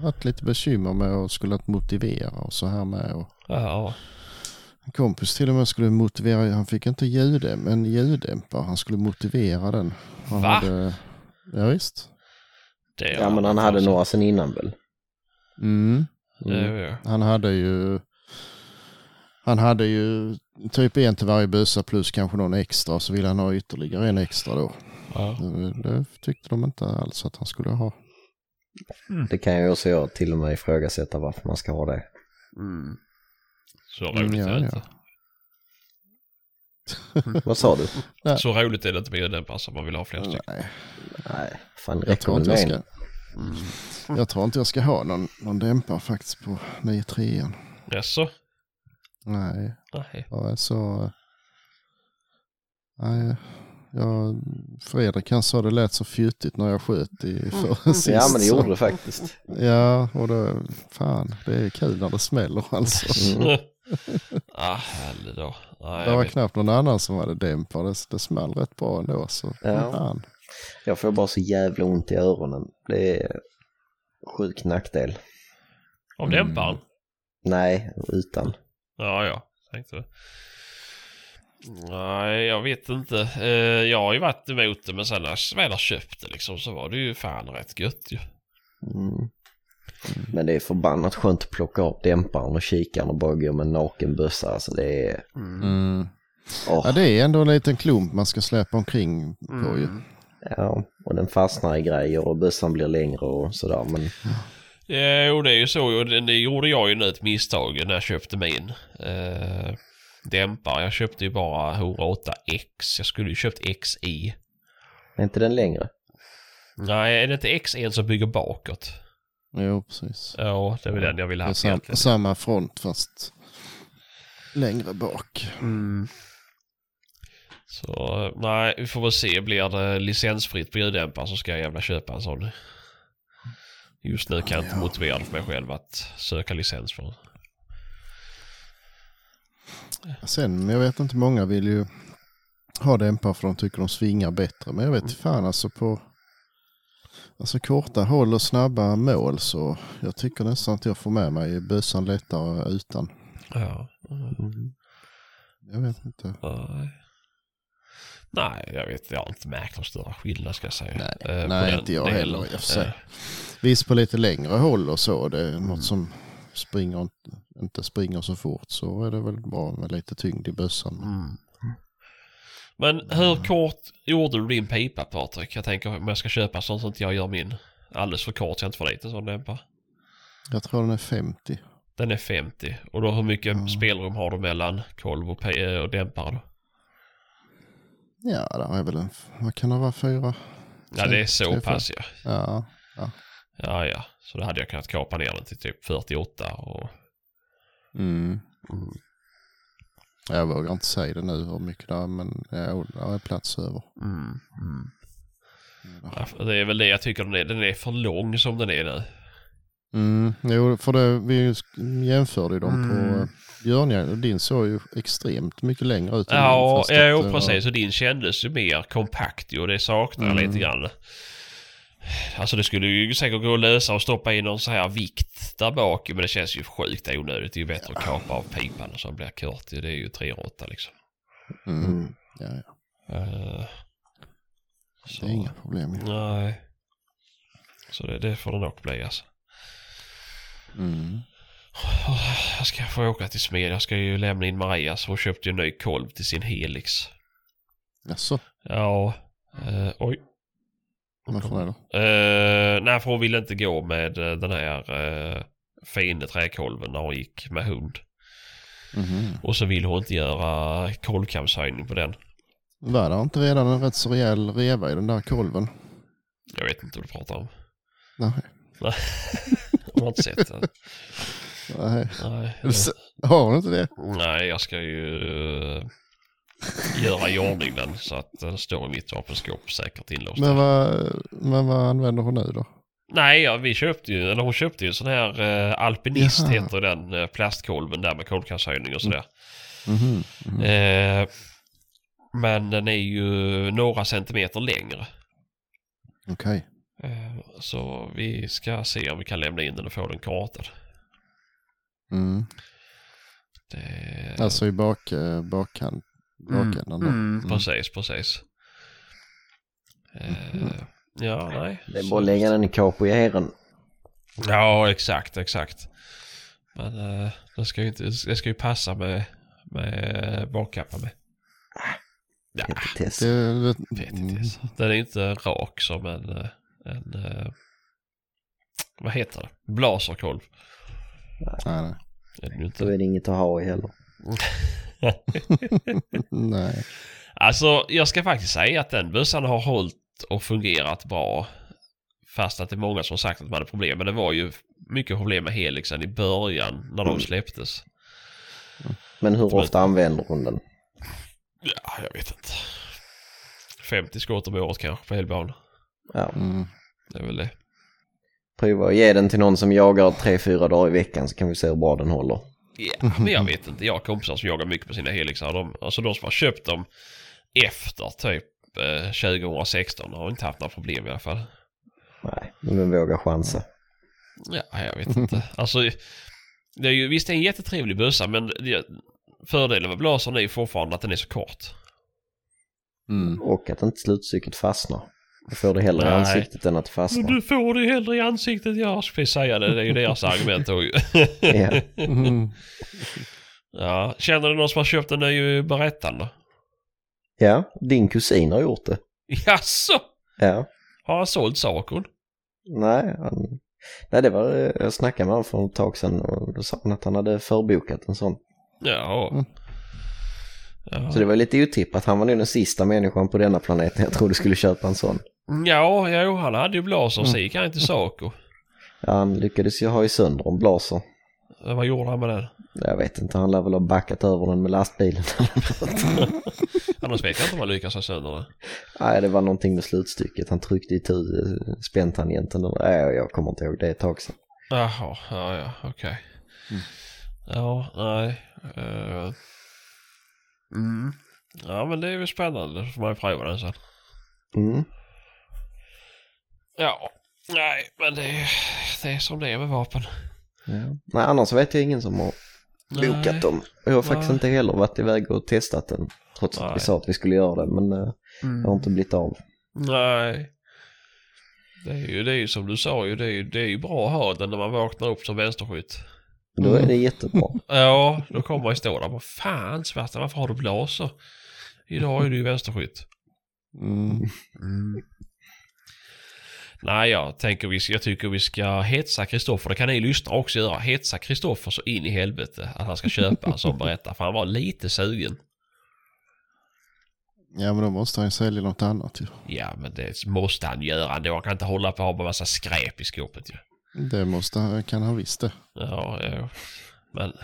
varit lite bekymmer med att skulle motivera och så här med. Och Ja, en kompis till och med skulle motivera, han fick inte ljuddämpare, en ljuddämpare, han skulle motivera den. Han Va? Hade, ja, visst. det Ja men han hade några sen innan väl? Mm. Ju- Han hade ju han hade ju typ en till varje bössa plus kanske någon extra så ville han ha ytterligare en extra då. Ja. Det, tyckte de inte alls att han skulle ha. Det kan ju också jag till och med ifrågasätta varför man ska ha det. Så Mm, roligt ja, är det ja. inte. Vad sa du? Ja. Så roligt är det inte med ljuddämpare som man vill ha fler stycken. Nej, Nej, fan jag tror inte jag ska. Jag tror inte jag ska ha någon, någon dämpare faktiskt på 9-3. Jaså? Nej, Nej. så... Nej, jag, Fredrik han sa det lät så fjuttigt när jag sköt i för, sist. Ja men det så- gjorde det faktiskt. Ja, och då, fan, det är kul när det smäller alltså. Mm. ah, då. Nej, Det var vet. knappt någon annan som hade dämpare. Det, det small rätt bra ändå. Så, Ja. fan. Jag får bara så jävla ont i öronen. Det är sjuk nackdel. Av dämparen? Nej, utan. Ja, ja. Tänkte det. Nej, jag vet inte. Eh, jag har ju varit emot det men sen när jag väl har köpt det liksom så var det ju fan rätt gött ju. Mm. Men det är förbannat skönt att plocka upp dämparen och kikaren och bara gå med en naken bössa. Alltså det är... Mm. Åh, Ja, det är ändå en liten klump man ska släpa omkring på ju. ja, och den fastnar i grejer och bössan blir längre och sådär. Men Jo, det är ju så. Och det, det gjorde jag ju nu ett misstag när jag köpte min. Eh, dämpare. Jag köpte ju bara 108X. Jag skulle ju köpt XI. är inte den längre? Nej, är det inte X1 som bygger bakåt? Jo, precis. Ja, det är väl den jag vill Det ha sam, egentligen. samma front fast längre bak. Så nej, vi får väl se. Blir det licensfritt på ljuddämpare så ska jag jävla köpa en sån. Just nu kan jag inte motivera för mig själv att söka licens för. Sen, jag vet inte, många vill ju ha dämpare för de tycker de svingar bättre. Men jag vet inte fan alltså på alltså korta håll och snabba mål så jag tycker nästan att jag får med mig bössan lättare utan. Ja. Jag vet inte. Nej. Nej, jag vet. Jag har inte märkt någon större skillnad ska jag säga. Nej, Eh, nej inte jag delen. heller i och för sig. Eh, Visst på lite längre håll och så, det är något som springer, inte- inte springer så fort så är det väl bra med lite tyngd i bössan. Men hur kort gjorde du din pipa Patrik? Jag tänker om jag ska köpa sånt så att jag gör min alldeles för kort så jag inte får dit en sån dämpare. Jag tror den är 50. Den är 50 och då hur mycket Mm. spelrum har du mellan kolv och, eh, och dämpare då? Ja, det är väl en, vad kan det vara, fyra? Ja det är så Tre, pass ja. Ja, Ja ja. Så då hade jag kunnat kapa ner den till typ 48 och... mm. Jag vågar inte säga det nu hur mycket det är, men ja, det är plats över. Ja, för det är väl det jag tycker den är. Den är för lång som den är nu. Mm, jo, för det, vi jämförde ju dem på eh, Björnjakt och din såg ju extremt mycket längre ut. än min, Ja, ja att, jo, eh, precis. Och din kändes ju mer kompakt och det saknar Mm. lite grann. Alltså det skulle ju säkert gå att lösa och stoppa in någon så här vikt där bak men det känns ju sjukt onödigt. Det är ju bättre att kapa av pipan så blir kort. Det är ju 308 liksom. Mm, Mm. ja, ja. Eh, Det så, är inga problem. ju. Nej. Så det, det får det nog bli alltså. Mm. Jag ska få åka till smed. Jag ska ju lämna in Maria så hon köpte ju en ny kolv till sin Helix. Jaså, Ja, eh, oj. varför det då? Uh, nej, för hon ville inte gå med eh, den här uh, fina träkolven när hon gick med hund. Mhm. Och så vill hon inte göra kolvkamshöjning på den. Var det inte redan en rätt så rejäl reva i den där kolven? Jag vet inte vad du pratar om. Nej. har inte sett den. Nej. Nej, S- Har du inte det? nej jag ska ju... eh, göra i ordning den så att den står i mitt vapenskåp säkert inlåst. Men vad, men vad använder hon nu då? Nej, ja, vi köpte ju, eller hon köpte ju en sån här eh, alpinist Jaha. heter den eh, plastkolven där med kolkraftshöjning och sådär. Mhm, mhm. Eh, men den är ju några centimeter längre. Okej. Eh, så vi ska se om vi kan lämna in den och få den kartad. Mm. Det... Alltså i bak, eh, bakhand, bakändan då. Mm, Mm. precis, precis. Eh, ja, nej. Det är bara att lägga den i capoeiren. Ja, exakt, exakt. Men eh, det, ska ju inte, det ska ju passa med, med bakkappa med. Ja, Petitess. Det, det, petitess. Den är inte rak som en, eh, en eh, vad heter det? Blaserkolv. nej, nej. Är ju Då inte. är det inget att ha i heller. nej. Alltså, jag ska faktiskt säga att den bössan har hållit och fungerat bra. Fast att det är många som sagt att man hade problem. Men det var ju mycket problem med helixen i början när de släpptes. Men hur ofta använder hon den? Ja, jag vet inte. 50 skott om året kanske på helbana. Ja. Mm. Det är väl det. Prova att ge den till någon som jagar tre fyra dagar i veckan så kan vi se hur bra den håller. Ja, men jag vet inte. Jag har kompisar som jagar mycket på sina helixar. De, alltså de som har köpt dem efter typ eh, 2016 har inte haft några problem i alla fall. Nej, men våga chansa. Ja, jag vet inte. Alltså, det är ju, visst det är en jättetrevlig bössa men det, fördelen med blasern är ju fortfarande att den är så kort. Mm. Och att inte slutstycket fastnar. Jag får det hellre i Nej. ansiktet än att det Men du får det hellre i ansiktet. Jag skulle precis säga det. Det är ju deras argument då ju. Ja. Mm. Ja, känner du någon som har köpt en ny Berättan då? ja, din kusin har gjort det. Jaså? Ja. Har han sålt Sakon? Nej, han... Nej, det var... eh, Jag snackade med honom för ett tag sedan och då sa han att han hade förbokat en sån. Ja. Mm. Ja. Så det var lite otippat. Han var nog den sista människan på denna planeten jag trodde skulle köpa en sån. Ja, jo, han hade ju blaser så gick han till Saco. Ja, han lyckades ju ha i sönder en blaser. Vad gjorde han med den? Jag vet inte, han lär väl ha backat över den med lastbilen. Annars vet jag inte om han lyckas ha sönder den. Nej, det var någonting med slutstycket. Han tryckte i tu späntangenten. och- Nej, jag kommer inte ihåg det ett tag sedan. Jaha, ja, ja, okej. Ja, nej. eh, mm. Ja, men det är väl spännande. Då får man ju prova den sen. Mm. Ja, nej, men det är, det är som det är med vapen. Ja. Nej, annars vet jag ingen som har bokat Nej. dem. Jag har faktiskt Nej. inte heller varit iväg och testat den. Trots att Nej. vi sa att vi skulle göra det, men eh, det har inte blivit av. Nej. Det är ju, det är ju som du sa ju, det är ju, det är ju bra att ha den när man vaknar upp som vänsterskytt. Då är det jättebra. Ja, då kommer man ju stå där och bara fan Sebastian varför har du blaser? Idag är du ju vänsterskytt. Mm. Nej, jag tänker vi, jag tycker vi ska hetsa Kristoffer. Det kan ni lyssnare också göra. Hetsa Kristoffer så in i helvete att han ska köpa en sån berättar. För han var lite sugen. Ja men då måste han ju sälja något annat ju. Ja, men det måste han göra ändå. Han kan inte hålla på och ha en massa skräp i skåpet ju. Det måste han, kan han visst det. Ja, ja. Men...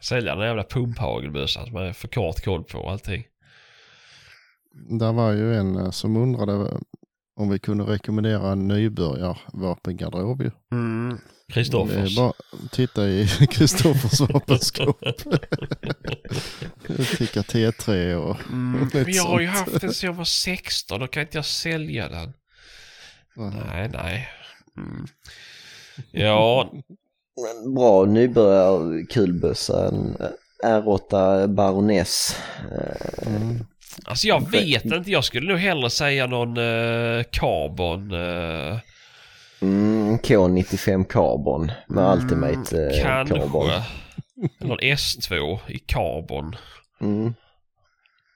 Sälja den jävla pumphagelbössan som är för kort koll på allting. Där var ju en eh, som undrade om vi kunde rekommendera en nybörjarvapengarderob ju. Mm. Kristoffers. bara titta i Kristoffers vapenskåp. Ticka T3 och Mm. lite Men jag har ju haft den sedan jag var 16. Då kan inte jag sälja den. Nej. Nej, nej. Mm. Ja, Men bra nybörjarkulbössa. En R8 Baroness. Eh, Mm. Alltså jag vet inte. Jag skulle nog hellre säga någon uh, Carbon. Uh, Mm, K95 Carbon med Ultimate eh, Carbon. kanske. Någon S2 i Carbon. Mm.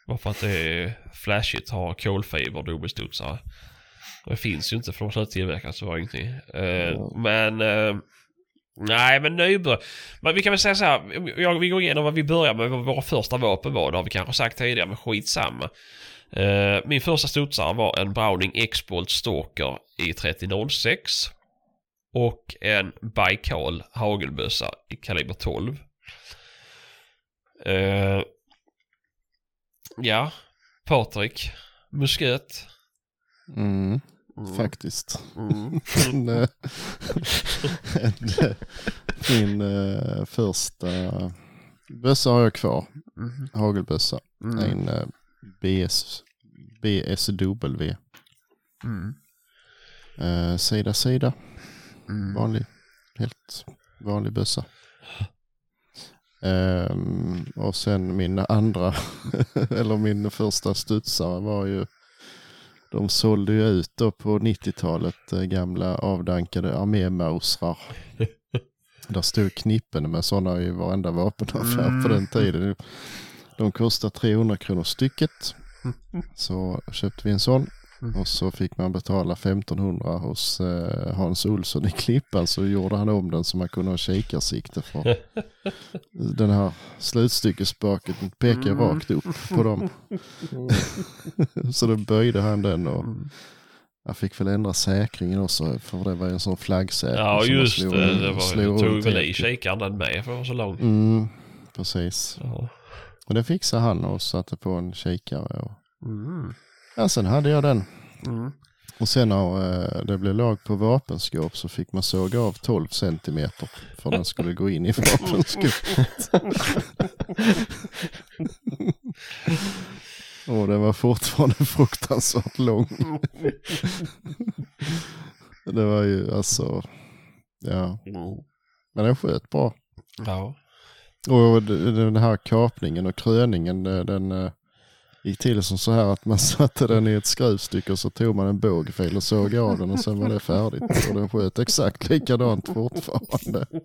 Bara för att det är flashigt att ha kolfiber dubbelstudsare. Det finns ju inte för de slutar tillverkas så var ingenting. Eh, Men nej men nybörjare. Men vi kan väl säga så här. Jag, vi går igenom vad vi börjar med. Vad våra första vapen var. Det har vi kanske sagt tidigare men skitsamma. Uh, min första studsare var en Browning X-Bolt Stalker i 3006. Och en Baikal hagelbössa i kaliber 12. Uh, eh, ja, Patrik. Musköt. Mm, faktiskt. Men, eh, en, eh, Min eh, första bössa har jag kvar. Hagelbössa. En eh, BS, BSW. Mm. Eh, sida sida. Vanlig, helt vanlig bössa. Ehm, och sen min andra, eller min första studsare var ju, de sålde ju ut då på 90-talet eh, gamla avdankade armémausrar. Där stod knippen med sådana i varenda vapenaffär på den tiden. De kostade 300 kronor stycket. Så köpte vi en sån. Och så fick man betala 1500 hos eh, Hans Olsson i Klippan så gjorde han om den så man kunde ha kikarsikte för den här slutstyckesbaket pekar rakt upp på dem. så då böjde han den och jag fick väl ändra säkringen också för det var ju en sån flaggsäkring. Ja just slog- det. Det var, slog tog väl i kikaren den med för att vara så lång. Mm, precis. Ja. Och det fixade han och satte på en kikare. Och... Mm. Ja, sen hade jag den. Mm. Och sen när eh, det blev lag på vapenskåp så fick man såga av 12 centimeter för den skulle gå in i vapenskåpet. och den var fortfarande fruktansvärt lång. det var ju alltså, ja, men den sköt bra. Ja. Och den här kapningen och kröningen det- den eh, gick till som så här att man satte den i ett skruvstycke och så tog man en bågfil och såg av den och sen var det färdigt. Och den sköt exakt likadant fortfarande.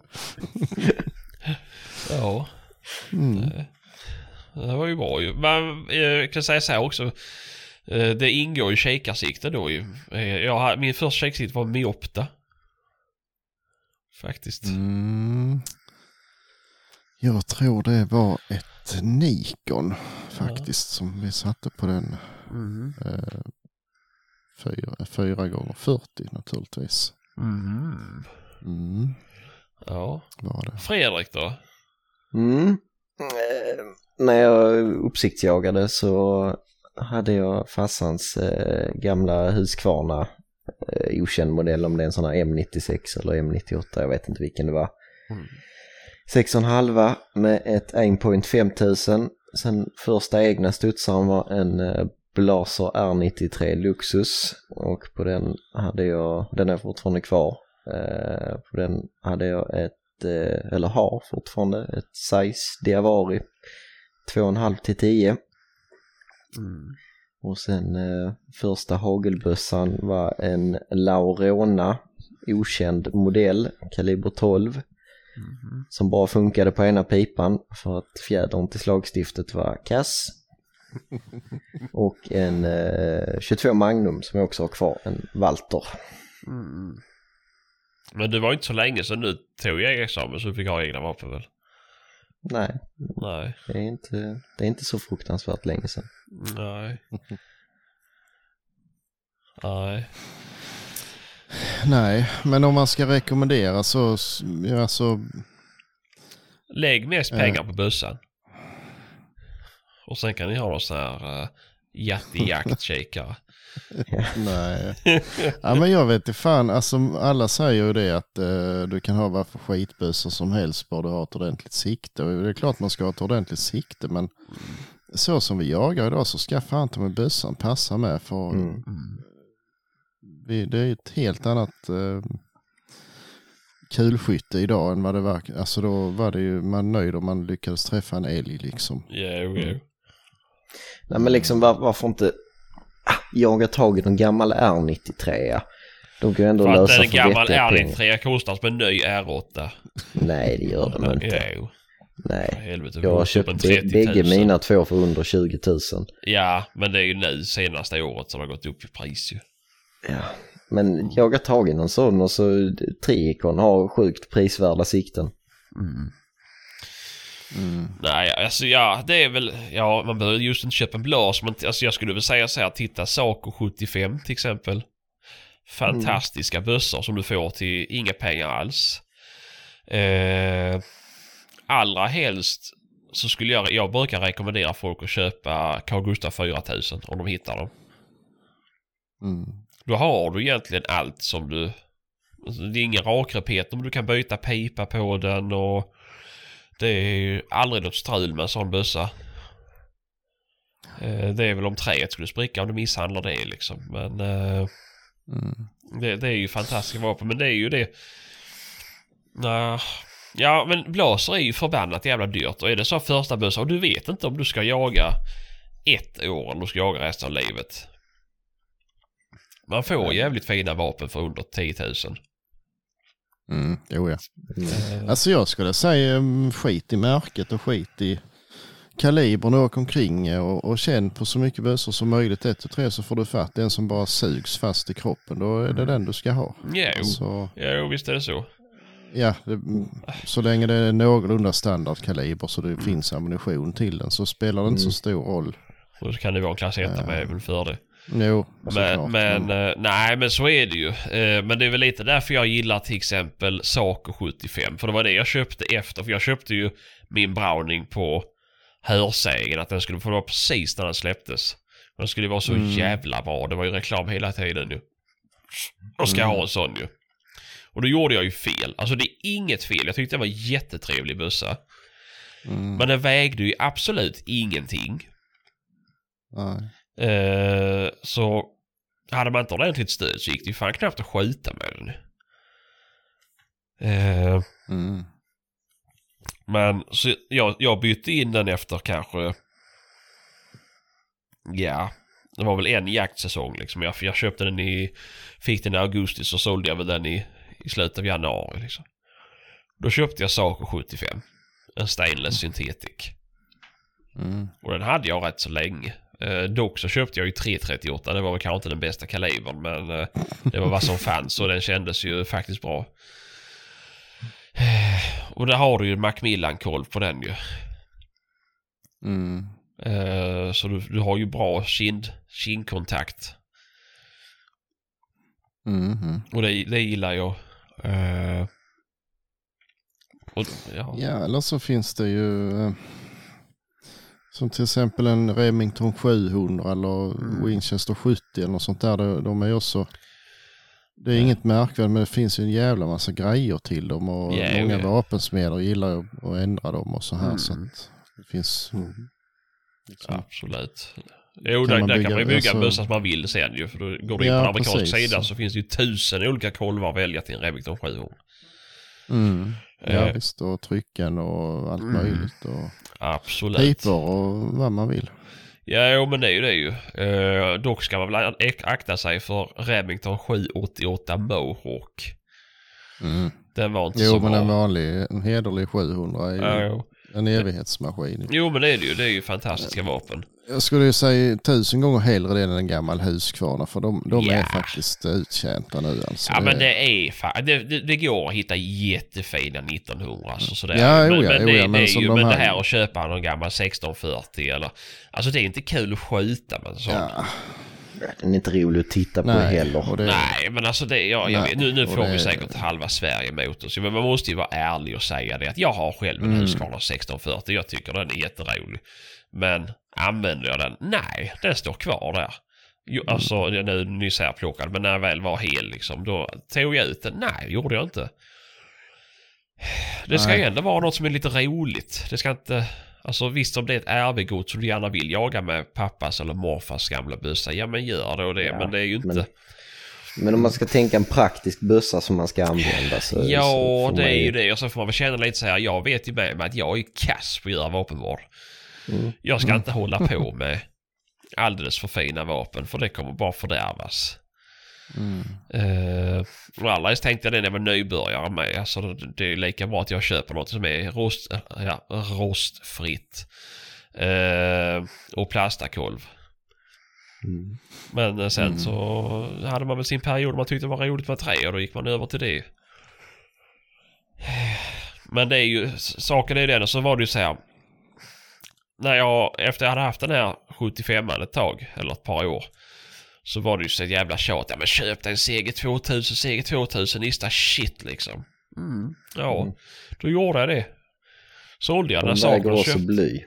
Ja. Mm. Det var ju bra ju. Men eh, jag kan säga så här också. eh, Det ingår ju kikarsikte då ju. Eh, Jag, min första kikarsikte var Miopta. Faktiskt. Mm. Jag tror det var ett Nikon faktiskt som vi satte på den. Mm. Eh, fyra, fyra gånger 40 naturligtvis. Mm. Mm, Ja. var det. Fredrik då? Mm. Eh, när jag uppsiktsjagade så hade jag farsans eh, gamla Husqvarna eh, okänd modell om det är en sån här M96 eller M98, jag vet inte vilken det var. Mm. 6,5 med ett aimpoint 5000. Sen första egna studsaren var en eh, Blaser R93 Luxus och på den hade jag, den är fortfarande kvar, eh, på den hade jag ett, eh, eller har fortfarande, ett size Diavari 2,5 till 10. Och sen första hagelbössan var en Laurona, okänd modell, kaliber 12. Som bara funkade på ena pipan för att fjädern till slagstiftet var kass. Och en eh, 22 Magnum som jag också har kvar, en Walter. Men det var inte så länge sedan du tog jägarexamen så du fick ha egna vapen väl? Nej, Nej. det är inte, det är inte så fruktansvärt länge sedan. Nej. Nej. Nej, men om man ska rekommendera så, s- ja, så Lägg mest Eh. pengar på bössan. Och sen kan ni ha någon sån här uh, jättejaktkikare. nej. Ja, men jag vet inte fan, alltså alla säger ju det att eh, du kan ha vad för skitbössor som helst bara du har ett ordentligt sikte. Och det är klart man ska ha ett ordentligt sikte men så som vi jagar idag så ska fan ta med bössan passa med för Mm. Vi, det är ett helt annat eh, kulskytte idag än vad det var. Alltså då var det ju man nöjd om man lyckades träffa en älg liksom. Jo, jo. Nej men liksom var, varför inte ah, jaga tag i någon gammal R93? De ju ändå För att lösa en för gammal vettiga pengar. R93 kostar som en ny R8. Nej det gör de inte. Jo. Nej. Helvete. Jag har köpt en bä- 30 bägge 000. mina två för under 20 000. Ja, men det är ju nu senaste året som har gått upp i pris ju. Ja. Men jaga tag i någon sån och så Triikon har sjukt prisvärda sikten. Nej, alltså ja, det är väl, ja, man behöver just inte köpa en Blas, men alltså jag skulle väl säga så här, titta Saco 75 till exempel. Fantastiska bössor som du får till inga pengar alls. Eh, allra helst så skulle jag, jag brukar rekommendera folk att köpa Carl Gustaf 4000 om de hittar dem. Mm. Då har du egentligen allt som du... Alltså det är ingen rakrepeter men du kan byta pipa på den och... Det är ju aldrig något strul med en sån bössa. Eh, det är väl om träet skulle spricka om du misshandlar det liksom. Men Mm. det, det är ju fantastiska vapen. Men det är ju det... Nja, ja men blåser är ju förbannat jävla dyrt. Och är det så första bössa och du vet inte om du ska jaga ett år eller du ska jaga resten av livet. Man får jävligt fina vapen för under 10 000. Mm. Jo, ja. Mm. Alltså jag skulle säga mm, skit i märket och skit i kalibern och åk omkring och, och känn på så mycket bössor som möjligt. Ett och tre så får du fatt den som bara sugs fast i kroppen. Då är det den du ska ha. Jo, Så, jo visst är det så. ja, det, mm, så länge det är någorlunda standardkaliber så det finns ammunition till den så spelar det inte så stor roll. Och så kan det vara en klass 1 med även för det. Jo, Men, men eh, nej men så är det ju. Eh, men det är väl lite därför jag gillar till exempel Saco 75. För det var det jag köpte efter. För jag köpte ju min Browning på hörsägen att den skulle få vara precis när den släpptes. Och Den skulle vara så Mm. jävla bra. Det var ju reklam hela tiden ju. Och ska Mm. ha en sån ju. Och då gjorde jag ju fel. Alltså det är inget fel. Jag tyckte det var jättetrevlig bössa. Mm, Men den vägde ju absolut ingenting. nej. Eh, så hade man inte ordentligt stöd så gick det ju fan knappt att skjuta med den. Eh, Mm. men så jag, jag bytte in den efter kanske... Ja, det var väl en jaktsäsong liksom. Jag, jag köpte den i... Fick den i augusti så sålde jag väl den i, i slutet av januari liksom. Då köpte jag Saco 75. En stainless synthetic. Mm. Och den hade jag rätt så länge. Eh, dock så köpte jag ju 338. Det var väl kanske inte den bästa kalibern men eh, det var vad som fanns och den kändes ju faktiskt bra. Eh, och där har du ju Macmillan-kolv på den ju. Mm. Eh, så du, du har ju bra kind, kindkontakt. Mm. Och det, det gillar jag. Och, ja. Ja, eller så finns det ju som till exempel en Remington 700 eller Mm. Winchester 70 eller något sånt där. De, är också, det är inget märkvärdigt men det finns ju en jävla massa grejer till dem och Ja, många ja. vapensmeder gillar att ändra dem och så här Mm. så att det finns liksom, Absolut. Jo, Kan där, där bygga- kan man ju bygga alltså- bössa som man vill sen ju. För då går du in Ja, på den amerikanska precis. sidan så finns det ju tusen olika kolvar att välja till en Remington 700. mm. Ja Eh, visst och trycken och allt Mm. möjligt och Absolut. pipor och vad man vill. Ja, jo, men det är ju det ju. Uh, dock ska man väl ak- akta sig för Remington 788 Mohawk. Mm. Den var inte Jo så men bra. en vanlig, en hederlig 700 är ju Ja, jo. en evighetsmaskin. jo, men det är det ju. Det är ju fantastiska vapen. Jag skulle säga tusen gånger hellre det än en gammal Husqvarna för de, de är Ja. faktiskt uttjänta nu alltså. Ja, men det är fa- det, det, det går att hitta jättefina 1900 alltså, sådär. Ja, men, jo, ja, men, jo, det, det men är som ju, de men det här- här att köpa någon gammal 1640 eller... Alltså det är inte kul att skjuta med en sån. Ja, Den är inte rolig att titta på nej, heller. och det, Nej, men alltså det, ja, jag Nej, vet, nu, nu får det- vi säkert halva Sverige emot oss. Men man måste ju vara ärlig och säga det att jag har själv en Mm. Husqvarna 1640. Jag tycker den är jätterolig. Men använder jag den? Nej, den står kvar där. Jo, Mm. alltså är nyss härplockad, men när jag väl var hel liksom, då tog jag ut den. Nej, gjorde jag inte. Det ska Nej. ju ändå vara något som är lite roligt. Det ska inte... Alltså visst om det är ett RV-gods som du gärna vill jaga med pappas eller morfars gamla bössa, ja men gör då det. Ja, men det är ju inte... men- Men om man ska tänka en praktisk bössa som man ska använda så... så Ja, får det är ju det. Och så får man väl känna lite så här. Jag vet ju med mig att jag är kass på att göra vapenvård. Mm. Jag ska inte hålla på med alldeles för fina vapen för det kommer bara fördärvas. Mm, Uh, helst tänkte jag det när jag var nybörjare med. Alltså det, det är lika bra att jag köper något som är rost, ja, rostfritt. Uh, och plastakolv. Mm. Men eh, sen Mm. så hade man väl sin period man tyckte det var roligt med trä och då gick man över till det. Men det är ju, saken är ju den och så var det ju så här. När jag, efter jag hade haft den här 75 ett tag, eller ett par år. Så var det ju så ett jävla tjat. Ja men köp dig en Seger 2000, Seger 2000, ista shit liksom. Mm. Ja, då gjorde jag det. sålde jag den De saken väger och också bly.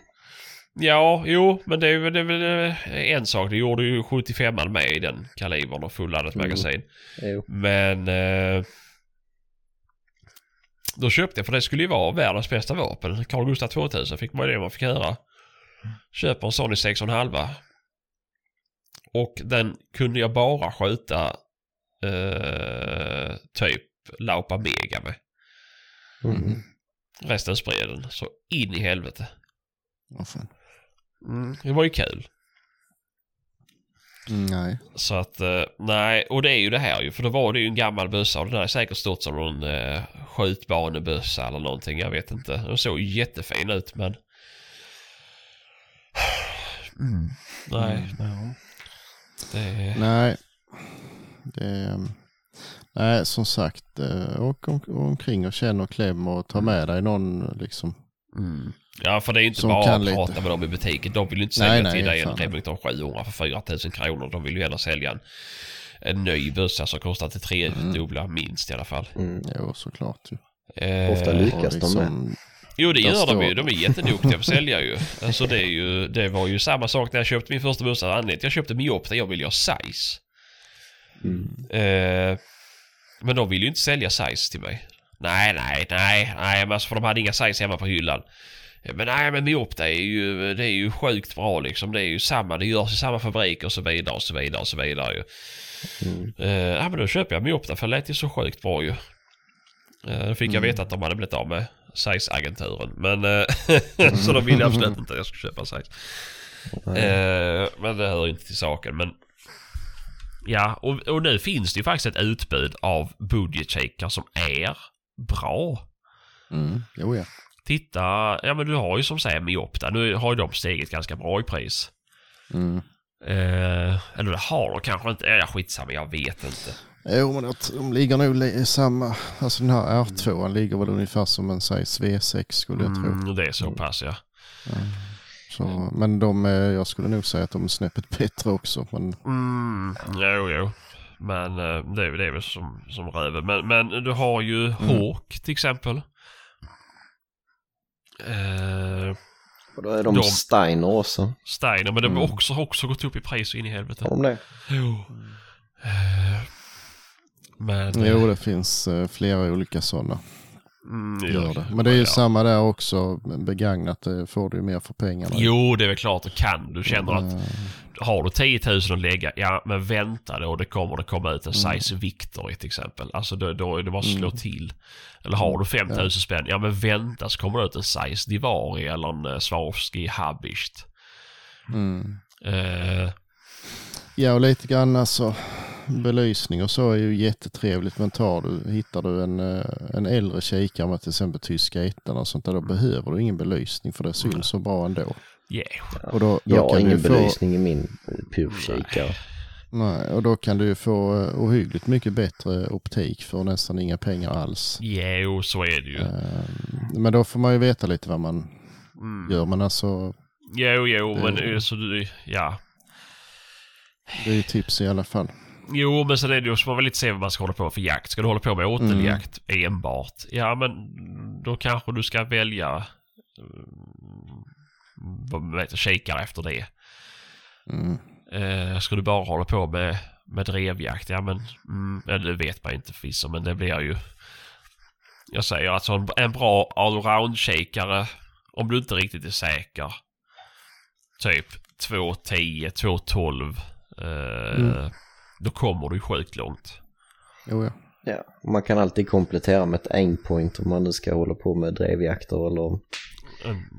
Ja, jo, men det är väl eh, en sak. Det gjorde ju 75 med i den kalibern och fulladdat Mm. magasin. Jo. Men eh, då köpte jag, för det skulle ju vara världens bästa vapen. Carl Gustaf 2000 fick man ju det man fick höra. Köper en Sony 6,5. Och den kunde jag bara skjuta eh, typ Laupa Mega med. Mm. Resten spred den så in i helvete. Mm, det var ju kul. Mm, Nej. Så att, eh, nej, och det är ju det här ju. För då var det ju en gammal bössa och den har säkert stått som någon eh, skjutbanebössa eller någonting. Jag vet inte. Den såg jättefin ut men... Mm. Nej, Mm. Det... Nej. Det um, nej, som sagt. eh, Åk om, omkring och känn och kläm och ta med dig någon liksom. Mm. Ja, för det är ju inte Som bara att lite. prata med dem i butiken. De vill ju inte Nej, sälja nej, till dig en. Remington 700 för 4000 kronor. De vill ju gärna sälja en, en ny bössa som kostar till tredubbla minst i alla fall. Mm. Jo, såklart ju. Eh, Ofta Och lyckas de med. Jo det gör de ju. De är jätteduktiga på att sälja ju. Alltså det, är ju, det var ju samma sak när jag köpte min första bössa. Anledningen jag köpte Miop där jag ville ha size. Mm. Eh, men de vill ju inte sälja size till mig. Nej, nej, nej, nej, men alltså för de hade inga size hemma på hyllan. Eh, Men nej, men Miop det är ju, det är ju sjukt bra liksom. Det är ju samma, det görs i samma fabrik och så vidare och så vidare och så vidare ju. Mm. Eh, ja men då köper jag Miop där för det lät ju så sjukt bra ju. Eh, då fick jag veta att de hade blivit av med size-agenturen. Men eh, så de ville absolut inte att jag skulle köpa size. Eh, men det hör inte till saken. Men ja, och, och nu finns det ju faktiskt ett utbud av budgetshakar som är bra. mm, jo ja. Titta, ja men du har ju som säger Miop där. Nu har ju de stigit ganska bra i pris. Mm. Eh, eller det har de kanske inte. Ja, skitsamma, jag vet inte. Jo, men att de ligger nog i samma. Alltså den här R2 ligger väl ungefär som en size V6 skulle jag tro. Mm, det är så pass ja. Så, men de, är- jag skulle nog säga att de är snäppet bättre också. Men Mm, jo, jo. Men eh, det, är- det är väl som, som röven. Men, men du har ju Hawk till exempel. Eh, Och då är de, De- Steiner också. Steiner, men de har Mm. också, också gått upp i pris in i helvete. Har de det? Jo. Eh, men... jo, det finns eh, flera olika sådana. mm, Gör det. Men det är ju ja. samma där också. Begagnat det får du ju mer för pengarna. Jo, det är väl klart du kan. Du känner att Eh, har du 10 000 att lägga, ja men vänta då, det kommer det komma ut en Mm. size Victory till exempel. Alltså då, då är det bara att slå till. Eller har du 5 000 spänn, ja men vänta så kommer det ut en size Divari eller en uh, Swarovski Hubisht. mm. Eh, Ja, och lite grann alltså belysning och så är ju jättetrevligt. Men tar du, hittar du en, eh, en äldre kikare med till exempel tyska ettan och sånt där, då behöver du ingen belysning för det syns så bra ändå. yeah. Och då, då Jag har ingen få, belysning i min purkikare. Nej, och då kan du ju få eh, ohyggligt mycket bättre optik för nästan inga pengar alls. Jo, så är det ju. Eh, Men då får man ju veta lite vad man Mm. gör. Men alltså, Jo, jo, Det- men så du, ja. det är ju tips i alla fall. Jo, men sen är det ju så man vill inte se vad man ska hålla på för jakt. Ska du hålla på med åteljakt enbart? Ja, men då kanske du ska välja mm, vad jag, kikare efter det. Mm. Eh, ska du bara hålla på med, med drevjakt? Ja, men mm, det vet man inte förvisso, men det blir ju... Jag säger alltså en, en bra allround-kikare, om du inte riktigt är säker. Typ 2.10, 2.12. Eh, Mm. Då kommer du sjukt långt. Jo, ja. Ja, man kan alltid komplettera med ett aimpoint om man nu ska hålla på med drevjakter eller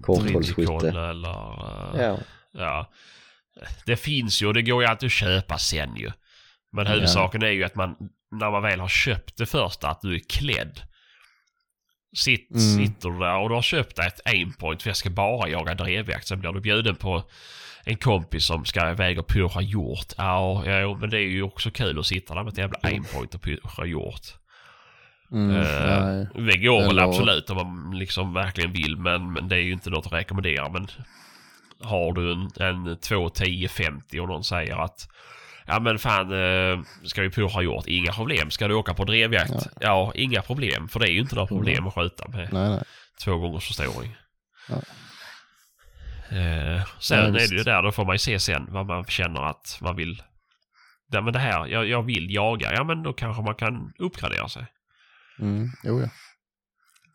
Korthållsskytte. Eller... eh, ja. Ja. Det finns ju och det går ju alltid att köpa sen ju. Men huvudsaken är ju att man, när man väl har köpt det första, att du är klädd. Sitt, Mm. Sitter du där och du har köpt dig ett aimpoint för jag ska bara jaga drevjakt. Sen blir du bjuden på en kompis som ska iväg och pyrra hjort. Ja, ja, men det är ju också kul att sitta där med ett jävla aimpoint och pyrra hjort. Mm, nej. det går väl absolut om man liksom verkligen vill men, men det är ju inte något att rekommendera. Men har du en, en 2, 10, 50 och någon säger att Ja men fan, eh, ska vi purra hjort? Inga problem. Ska du åka på drevjakt? Ja. inga problem. För det är ju inte några problem att skjuta med nej, nej. två gångers förstoring. Ja. Eh, sen Ja, är det ju där, då får man ju se sen vad man känner att man vill. Ja, men det här, jag, jag vill jaga. Ja, men då kanske man kan uppgradera sig. Mm. Jo, ja.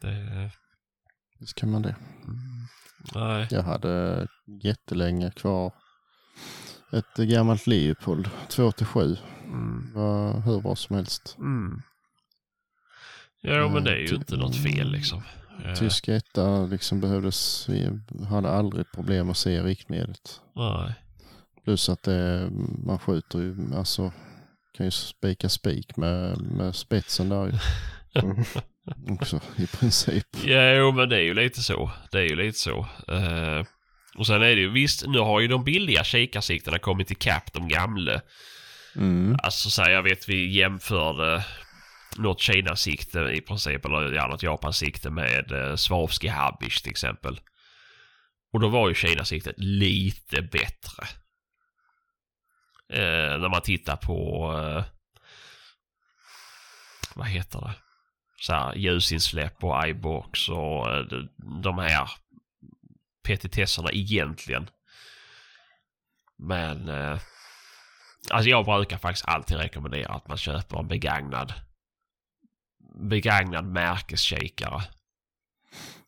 Det, Visst kan man det. nej. Jag hade jättelänge kvar ett gammalt Leopold 2-7. Mm. Var hur bra som helst. Mm. Jo, men det är ju inte något fel liksom. Eh, Tysk etta liksom behövdes, vi hade aldrig problem att se riktmedlet. Nej. Plus att det, man skjuter ju, alltså kan ju spika spik med, med spetsen där ju. Mm. Också i princip. Jo, men det är ju lite så. Det är ju lite så. Eh, och sen är det ju visst, nu har ju de billiga kikarsiktena kommit ikapp de gamla. Mm. Alltså så här, jag vet vi jämförde något Kina-sikte i princip, eller ja, något Japan-sikte med eh, Swarovski Habish till exempel. Och då var ju Kina-siktet lite bättre. Eh, när man tittar på, eh, vad heter det? Så här, ljusinsläpp och iBox och eh, de, de här petitesserna egentligen. Men eh, Alltså jag brukar faktiskt alltid rekommendera att man köper en begagnad begagnad märkeskikare.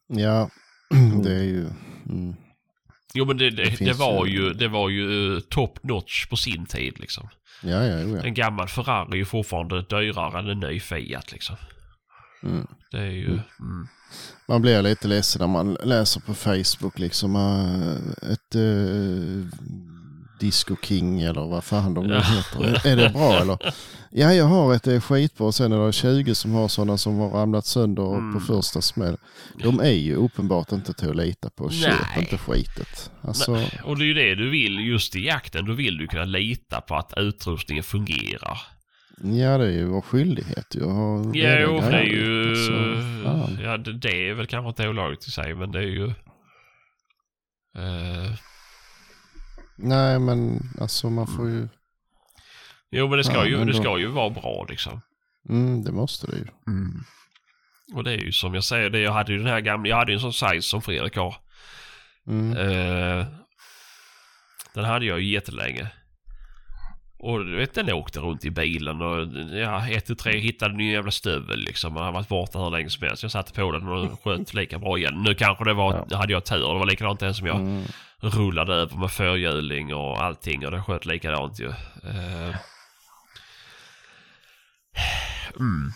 Ja, det är ju... Mm. Jo men det, det, Det det, var ju- det var ju eh, top notch på sin tid liksom. Ja, ja, jo, ja. En gammal Ferrari är ju fortfarande dyrare än en ny Fiat liksom. Mm. Det är ju... Mm. Man blir lite ledsen när man läser på Facebook liksom äh, ett uh, Disco King eller vad fan de nu Ja. heter. Är, det bra eller? Ja, jag har ett det är skitbra sen är det 20 som har sådana som har ramlat sönder Mm. på första smäll. De är ju uppenbart inte till att lita på. Köp Nej. inte skitet. Alltså, Nej, Och det är ju det du vill just i jakten. Då vill du kunna lita på att utrustningen fungerar. ja det är ju vår skyldighet ju. ha Jo, det är ju... Alltså, ja, det, det är väl kanske inte olagligt i sig, men det är ju... Eh, Nej, men alltså man får ju... jo, men det ska, Ja, ju, men det då- ska ju vara bra liksom. Mm, det måste det ju. Och det är ju som jag säger, det, jag hade ju den här gamla, jag hade ju en sån size som Fredrik har. Mm. Eh, den hade jag ju jättelänge. Och du vet, den åkte runt i bilen och ja, ett till tre hittade en ny jävla stövel liksom. Man har varit borta hur länge som helst. Jag satte på den och sköt lika bra igen. Nu kanske det var, hade jag tur. Det var likadant den som jag Mm. rullade över med förhjuling och allting och det sköt likadant ju. Eh, Mm.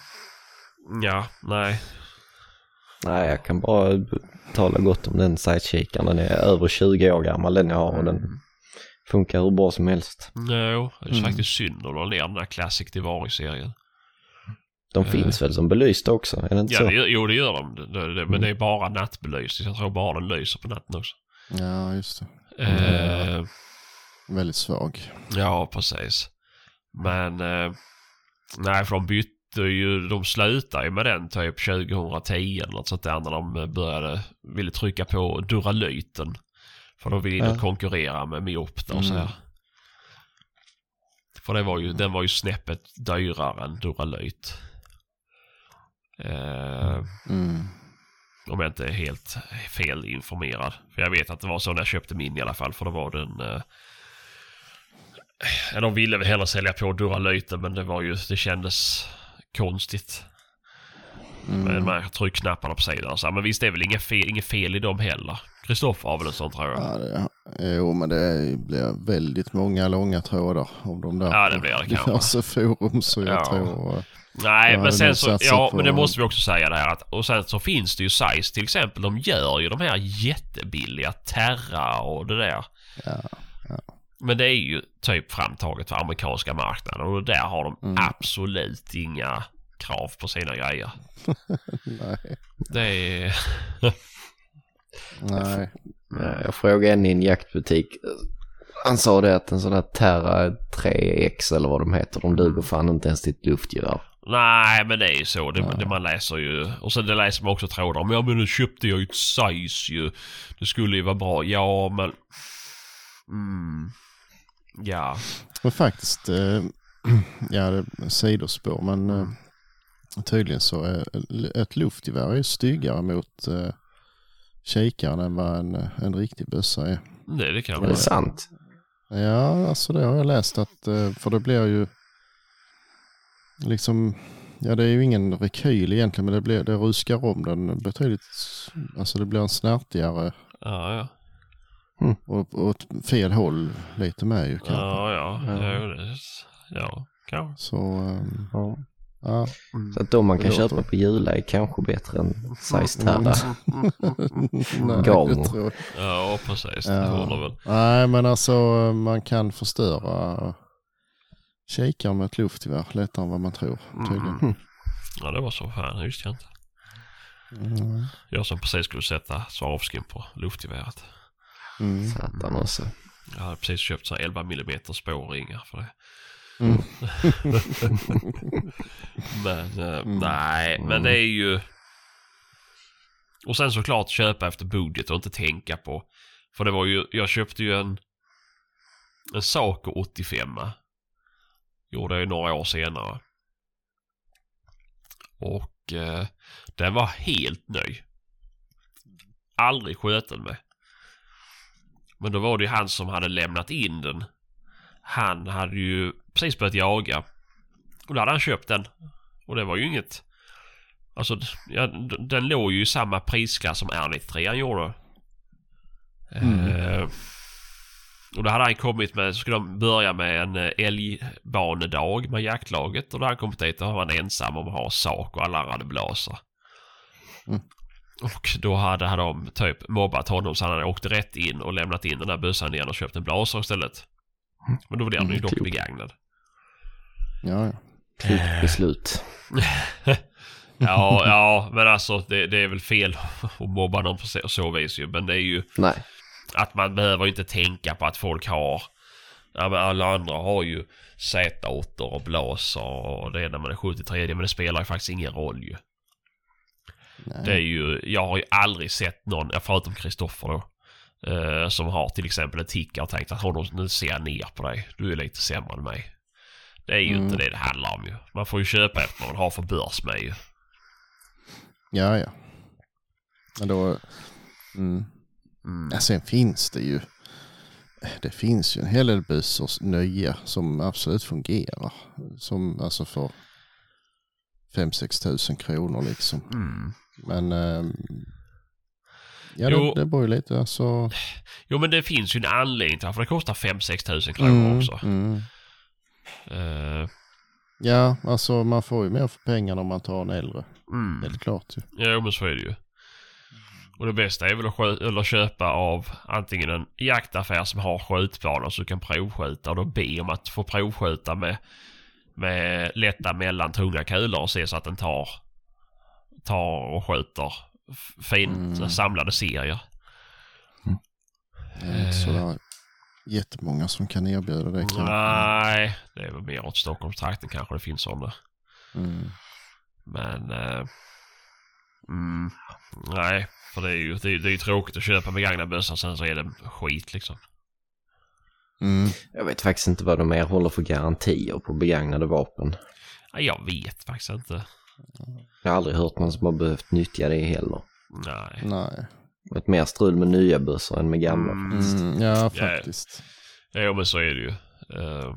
Ja, nej. Nej, jag kan bara tala gott om den sightseekern. Den är över 20 år gammal den jag har och den funkar hur bra som helst. No, det är Mm. faktiskt synd att la ner den här Classic Divari-serien. De Eh. finns väl som belysta också? Är det inte Ja, så? det, jo det gör de. Det, det, det, men Mm. det är bara nattbelysning. Jag tror bara den lyser på natten också. Ja, just det. Eh, Väldigt svag. ja, precis. Men eh, nej, för de bytte ju, de slutade ju med den typ 2010 eller något sånt där när de började, ville trycka på Duralyten. För de ville in och Ja. konkurrera med Miopta och så här. Mm. För det var ju, den var ju snäppet dyrare än Duralyt. Eh, Mm. Om jag inte är helt fel informerad. För jag vet att det var så när jag köpte min i alla fall. För då var den... Eh, ja, de ville väl hellre sälja på Duralyten men det var ju... Det kändes konstigt. Med Mm. de här tryckknapparna på sidan. Så, men visst det är väl inget fel, inget fel i dem heller. Kristoffer har väl en sån tror jag. Ja, det, jo, men det blir väldigt många långa trådar om de där Ja, det blir det kanske. diverse forum. Så jag Ja. tror... Nej, men sen så, ja, men det måste vi också säga det här att, och sen så finns det ju size till exempel, de gör ju de här jättebilliga Terra och det där. Ja, Men det är ju typ framtaget för amerikanska marknaden och där har de Mm. absolut inga krav på sina grejer. nej. Det är... nej. Ja, Jag frågade en i en jaktbutik. Han sa det att en sån här Terra 3X eller vad de heter, de duger fan inte ens till ett luftgevär. Nej, men det är ju så. Det, det man läser ju. Och sen det läser man också trådar om. Ja, men nu köpte jag ju ett size ju. Det skulle ju vara bra. Ja, men... Mm. Ja. Men faktiskt, eh, ja det är sidospår, men eh, tydligen så är ett luftgevär är ju styggare mot, eh, kikaren än vad en, en riktig bössa är. Det, det kan Är vara. det sant? Ja, alltså det har jag läst att, eh, för det blir ju liksom, ja det är ju ingen rekyl egentligen men det, blir, det ruskar om den betydligt, alltså det blir en snärtigare Ja, ja. och, och åt fel håll lite med ju kanske. Ja, ja. Ja. Ja, ja kanske. Så, ehm, Ja. Ja. Så att de man kan köpa på Jula är kanske bättre än size Mm. Terra. Tror jag. Ja, precis. Det håller väl. Nej, men alltså man kan förstöra kikaren med ett luftgevär lättare än vad man tror tydligen. Mm. Ja, det var så. Fan, det visste jag inte. Mm. Jag som precis skulle sätta svarvskin på luftgeväret. Mm. Satan också. Jag hade precis köpt så här 11 mm spårringar för det. Mm. Men eh, Mm. nej, men Mm. det är ju... Och sen såklart köpa efter budget och inte tänka på. För det var ju, jag köpte ju en, en Saco 85. Gjorde jag ju några år senare. Och eh, den var helt ny. Aldrig skjuten med. Men då var det ju han som hade lämnat in den. Han hade ju precis börjat jaga. Och då hade han köpt den. Och det var ju inget... Alltså, ja, den låg ju i samma prisklass som R93 han gjorde. Mm. Eh, och då hade han kommit med, så skulle de börja med en eh, älgbanedag med jaktlaget. Och då hade han kommit dit och var han ensam om att ha sak och alla andra hade blaser. Mm. Och då hade hade de typ mobbat honom så han hade åkt rätt in och lämnat in den där bössan igen och köpt en blaser istället. Men då var den ju Mm, dock klokt. begagnad. Ja, ja. Klokt beslut. Ja, ja, men alltså det, det är väl fel att mobba någon på så, så vis ju. Men det är ju Nej. att man behöver inte tänka på att folk har... Ja, men alla andra har ju Z8 och blaser och det är när man är 73 men det spelar ju faktiskt ingen roll ju. Nej. Det är ju, jag har ju aldrig sett någon, förutom Kristoffer då, eh, som har till exempel en tickare och tänkt att honom, nu ser jag ner på dig, du är lite sämre än mig. Det är ju Mm. inte det det handlar om ju. Man får ju köpa efter vad man har för börs med ju. Ja, ja. Men då... Mm. Mm. Ja, sen finns det ju... Det finns ju en hel del bussar nya som absolut fungerar. Som alltså för 5-6 tusen kronor liksom. Mm. Men... ehm, ja, Jo. det, det beror ju lite alltså... Jo men det finns ju en anledning till varför det kostar 5-6 tusen kronor också. mm. Eh, Ja, alltså man får ju mer för pengarna om man tar en äldre. mm. Helt klart ju. Jo men så är det ju. Och det bästa är väl att eller köpa av antingen en jaktaffär som har skjutbanor så du kan provskjuta och då be om att få provskjuta med, med lätta mellantunga kulor och se så att den tar, tar och skjuter fint Mm. samlade serier. Det är inte sådär jättemånga som kan erbjuda det kanske. Nej, det är väl mer åt Stockholmstrakten kanske det finns sådana. Mm. Men... Eh, mm, nej, för det är ju det är, det är ju tråkigt att köpa begagnad bössa sen så är det skit liksom. Mm. Jag vet faktiskt inte vad de erhåller för garantier på begagnade vapen. Jag vet faktiskt inte. Jag har aldrig hört någon som har behövt nyttja det heller. Nej. Nej. Ett mer strul med nya bössor än med gamla. Mm, Mm. Ja, faktiskt. jo, men så är det ju. Eh,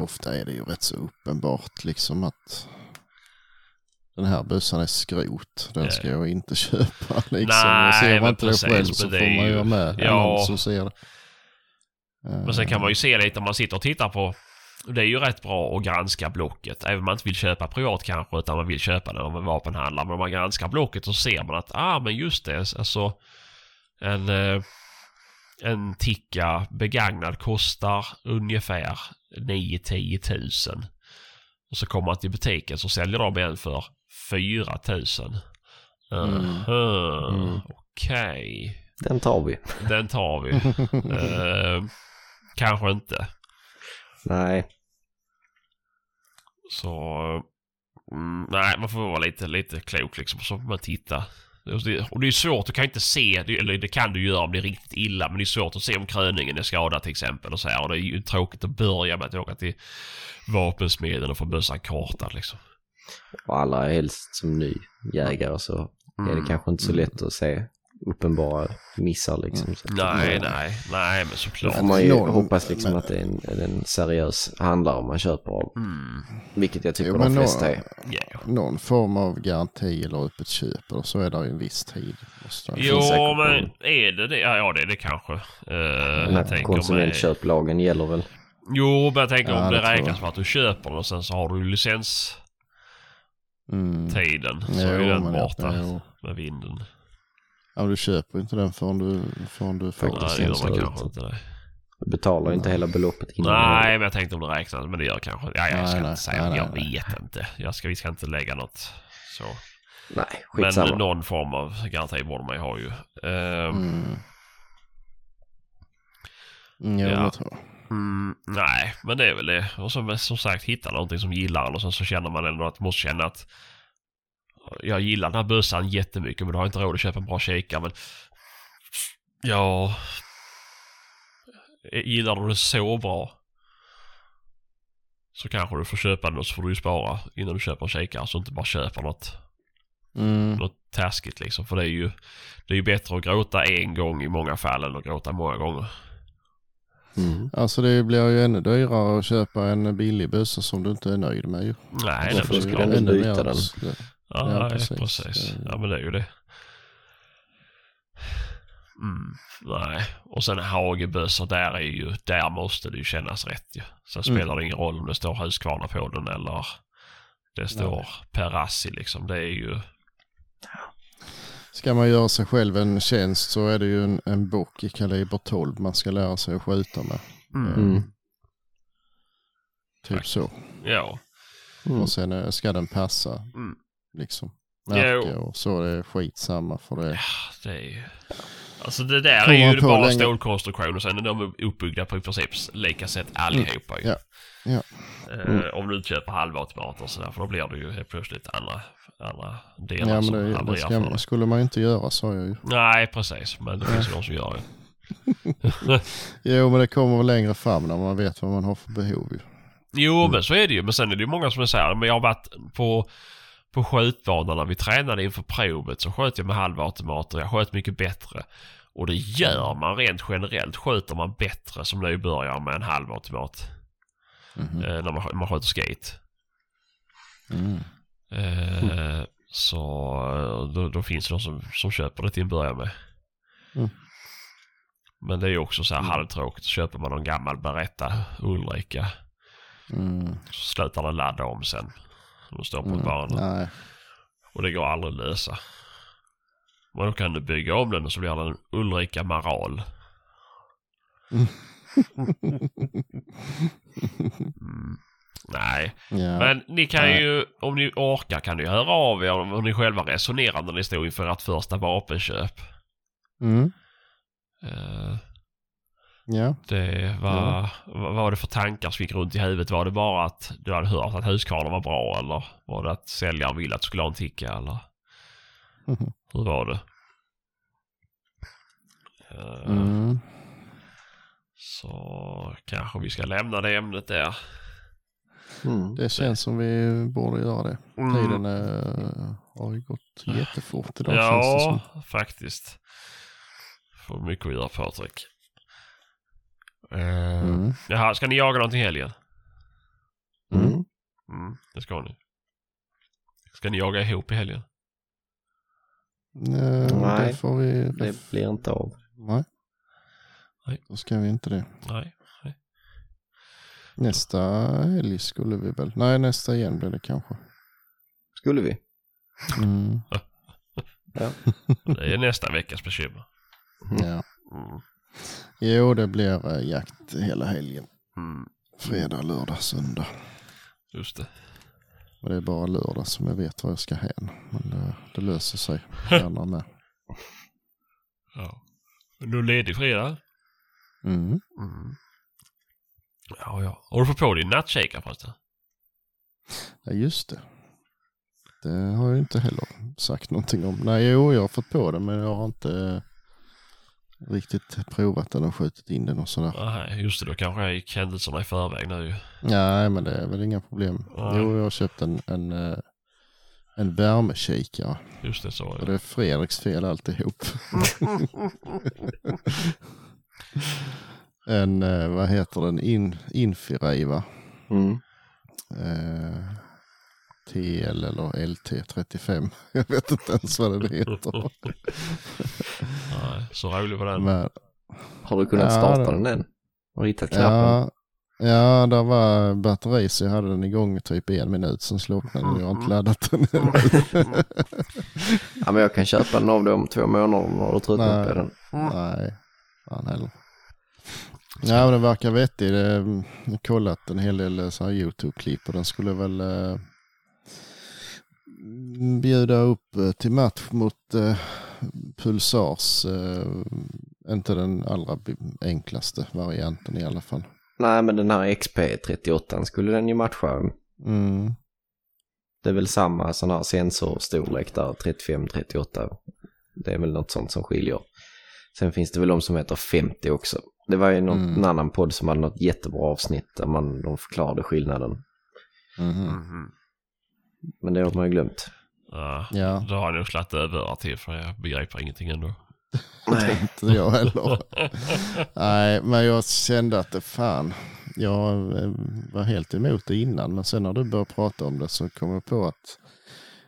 Ofta är det ju rätt så uppenbart liksom att den här bössan är skrot. Den ska jag inte köpa liksom. Nej, och ser man inte det själv så det får man ju- ju med ja. någon som ser det. men sen kan man ju se lite om man sitter och tittar på det är ju rätt bra att granska blocket. Även om man inte vill köpa privat kanske utan man vill köpa det av en vapenhandlare. Men om man granskar blocket så ser man att ah men just det. Alltså en, eh, en ticka begagnad kostar ungefär 9-10 tusen. Och så kommer man till butiken så säljer de en för 4 tusen. Mm. Mm. Okej. Den tar vi. Den tar vi. Eh, kanske inte. Nej, Så... Mm, nej, man får vara lite, lite klok liksom. Så får man titta. Och det, är svårt, du kan inte se, eller det kan du göra om det är riktigt illa, men det är svårt att se om kröningen är skadad till exempel. Och så här. Och det är ju tråkigt att börja med att åka till vapensmeden och få bössan kartad liksom. och allra helst som ny jägare så är det kanske inte så lätt att se uppenbara missar liksom. Så att- Nej, nej, nej, men Då såklart. får man ju Någon- hoppas liksom men- att det är en, en seriös handlare man köper av. Mm. Vilket jag tycker Jo, de flesta är. Ja. Någon form av garanti eller öppet köp eller så är det ju en viss tid. Jo, men är det det? Ja, ja det är det kanske. Uh, konsumentköplagen gäller väl? Jo, men jag tänker Ja, om det räknas som att du köper och sen så har du licenstiden Mm. så Jo, är den ja, borta med vinden. Ja, men du köper inte den förrän du, förrän du får Faktiskt, Nej, det gör man kanske inte det. Du betalar inte hela beloppet innan. Nej, men jag tänkte om det räknas. Men det gör kanske. Ja, jag ska Nej, nej, inte säga. nej, jag nej, vet inte. Jag ska, vi ska inte lägga något så. Nej, Men skitsamma. någon form av garanti borde man ju ha ju. Ehm, Mm. Jo, Ja. det tror jag. Mm, nej, men det är väl det. Och så, som sagt, hitta någonting som gillar en och sen så känner man ändå att måste känna att jag gillar den här bössan jättemycket men du har inte råd att köpa en bra kikare. Men ja, gillar du det så bra så kanske du får köpa den och så får du ju spara innan du köper en kikare så inte bara köper något, Mm. något taskigt liksom. För det är ju det är ju bättre att gråta en gång i många fall än att gråta många gånger. Mm. Alltså det blir ju ännu dyrare att köpa en billig bössa som du inte är nöjd med ju. Nej, Då det får är du Ännu mer- den. Ja, Ja, precis. precis. Det- Ja, men det är ju det. Mm, nej, och sen hagebössor, där är ju, där måste det ju kännas rätt ju. Sen Mm. spelar det ingen roll om det står Husqvarna på den eller det står Perassi liksom. Det är ju, Ska man göra sig själv en tjänst så är det ju en, en bock i kaliber 12 man ska lära sig att skjuta med. Mm. Typ så. ja. Mm. Och sen eh, ska den passa. Mm. Liksom. Märke och så är det skitsamma för det. Det är ju... Alltså det där Kommer är ju bara länge. och sen är de uppbyggda på i princip lika sätt allihopa ju. Ja. Ja. Eh, Om du inte köper halvautomater och sådär för då blir det ju helt plötsligt andra, andra delar Ja men som det, det havererar ska, för dig. skulle man inte göra sa jag ju. Nej, precis. Men det finns ju de som gör det. Jo men det kommer väl längre fram när man vet vad man har för behov ju. Jo, men så är det ju. Men sen är det ju många som är här, men jag har varit på, på skjutbanan när vi tränade inför provet så sköt jag med halvautomater. Jag sköt mycket bättre. Och det gör man rent generellt. Skjuter man bättre som nybörjare med en halvautomat. Mhm. Eh, när man, man sköter skate. Mm. Eh, Så eh, då, då finns det de som, som köper det till en början med. Mm. Men det är ju också så här halvtråkigt. Köper man någon gammal Beretta Ulrika Mm. så slutar den ladda om sen. De står på Mm. banan. Nej. Och det går aldrig att lösa. Men då kan du bygga om den och så blir den Ulrika Maral. Mm. Nej, Ja. men ni kan Nej. ju, om ni orkar kan ni höra av er om ni själva resonerar när ni stod inför ert första vapenköp. Mm. Eh, Ja. Det var, vad var det för tankar som gick runt i huvudet? Var det bara att du hade hört att Husqvarna var bra eller var det att säljaren ville att du skulle ha en ticka eller? Mhm. Hur var det? Eh, Mm. Så kanske vi ska lämna det ämnet där. Mm. Det känns som vi borde göra det. Mm. Tiden eh, har ju gått jättefort idag känns det som. Ja, faktiskt. Får mycket att göra Patrik. Uh, Mm. Jaha, ska ni jaga någonting i helgen? Mm. Mm, det ska ni. Ska ni jaga ihop i helgen? Eh, Nej, det får vi... Det blir inte av. Nej. Nej. Då ska vi inte det. Nej. Nästa helg skulle vi väl... Nej, nästa igen blir det kanske. Skulle vi? Mm. Det är nästa veckas bekymmer. Ja. Mm. Jo, det blir eh, jakt hela helgen. Mm, Fredag, lördag, söndag. just det. Men det är bara lördag som jag vet var jag ska hän. Men det, det löser sig. Det andra med. Ja. Men Du är ledig fredag? Mm. Mm. Ja, ja. Har du fått på din nattkikare förresten? Ja, just det. Det har jag inte heller sagt någonting om. Nej, jo, jag har fått på den men jag har inte eh, riktigt provat och skjutit in den och sådär. Nej, just det. Då kanske jag gick händelserna i förväg nu. Nej, men det är väl inga problem. Nej. Jo, jag har köpt en, en, eh, en värmekikare. Just det, så Och ja. det är Fredriks fel alltihop. en, eh, vad heter den, In, Infiraiva. Mm. Eh, TL eller LT35. Jag vet inte ens vad det heter. Nej, så rolig var den. Men, Har du kunnat Ja, starta det- den än? Har du hittat knappen? ja, ja, där var batteri så jag hade den igång typ en minut. Sen slocknade den. Jag har inte laddat den ännu. Ja, men jag kan köpa den av dig om två månader om du har tröttnat Nej. på den. Nej, fan heller. Ja, men den verkar vettig. Det, jag har kollat en hel del eh, så här YouTube-klipp och den skulle väl eh, bjuda upp eh, till match mot eh, Pulsars, eh, inte den allra enklaste varianten i alla fall. Nej, men den här XP38 skulle den ju matcha. Mm. Det är väl samma sån här sensorstorlek där, 35-38. Det är väl något sånt som skiljer. Sen finns det väl de som heter 50 också. Det var ju något, Mm. annan podd som hade något jättebra avsnitt där man, de förklarade skillnaden. Mhm. Mhm. Men det har man ju glömt. Ja, Ja, då har jag nog slagit över till för jag begriper ingenting ändå. Nej. inte jag heller. Nej, men jag kände att det fan, jag eh, var helt emot det innan, men sen när du började prata om det så kom jag på att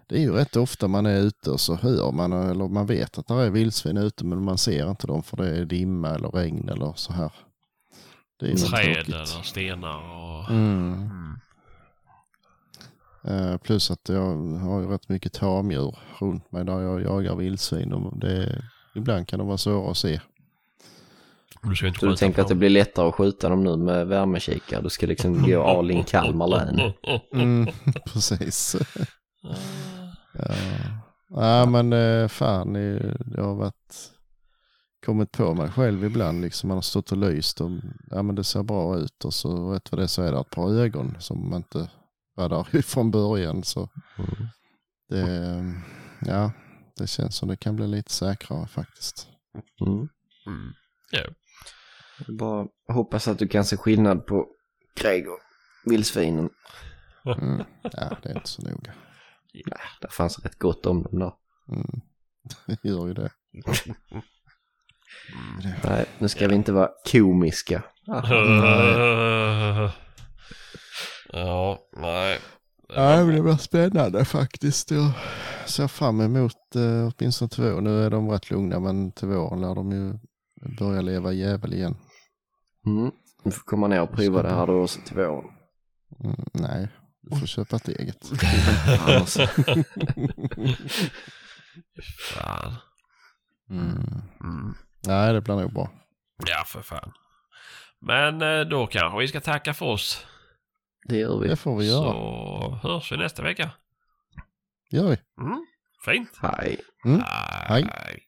det är ju rätt ofta man är ute och så hör man, eller man vet att det är vildsvin ute, men man ser inte dem för det är dimma eller regn eller så här. Det är ju Träd eller stenar och... Mm. Mm. Eh, plus att jag har ju rätt mycket tamdjur runt mig där jag jagar vildsvin. Och det, ibland kan de vara svåra att se. Du ska inte Så du tänker att det blir lättare att skjuta dem nu med värmekikare? Du ska liksom gå all in Kalmar län. dem. Mm, precis. Ja, ja men eh, fan, jag har varit, kommit på mig själv ibland. Liksom man har stått och lyst och ja, men det ser bra ut och så vet vad det är så är det ett par ögon som man inte var där från början. Så Mm. det, ja, det känns som det kan bli lite säkrare faktiskt. Mm. Mm. Ja. Jag Bara hoppas att du kan se skillnad på Greg och vildsvinen. Mm. Ja, det är inte så noga. Nej, det fanns rätt gott om dem där. Mm. Det gör ju det. Nej, nu ska vi inte vara komiska. Ja, nej. Ja, men det var spännande faktiskt. Jag ser fram emot eh, åtminstone två. Nu är de rätt lugna men till våren lär de ju börja leva jävel igen. Mm. Du får komma ner och prova det här då också till våren. Mm, nej, du får köpa ett eget. Annars, Fan. Mm. Mm. Nej, det blir nog bra. Ja, för fan. Men eh, då kanske vi ska tacka för oss. Det gör vi. Det får vi göra. Så hörs vi nästa vecka. gör vi. Mm. Fint. Hej. Mm. Hej. Hej.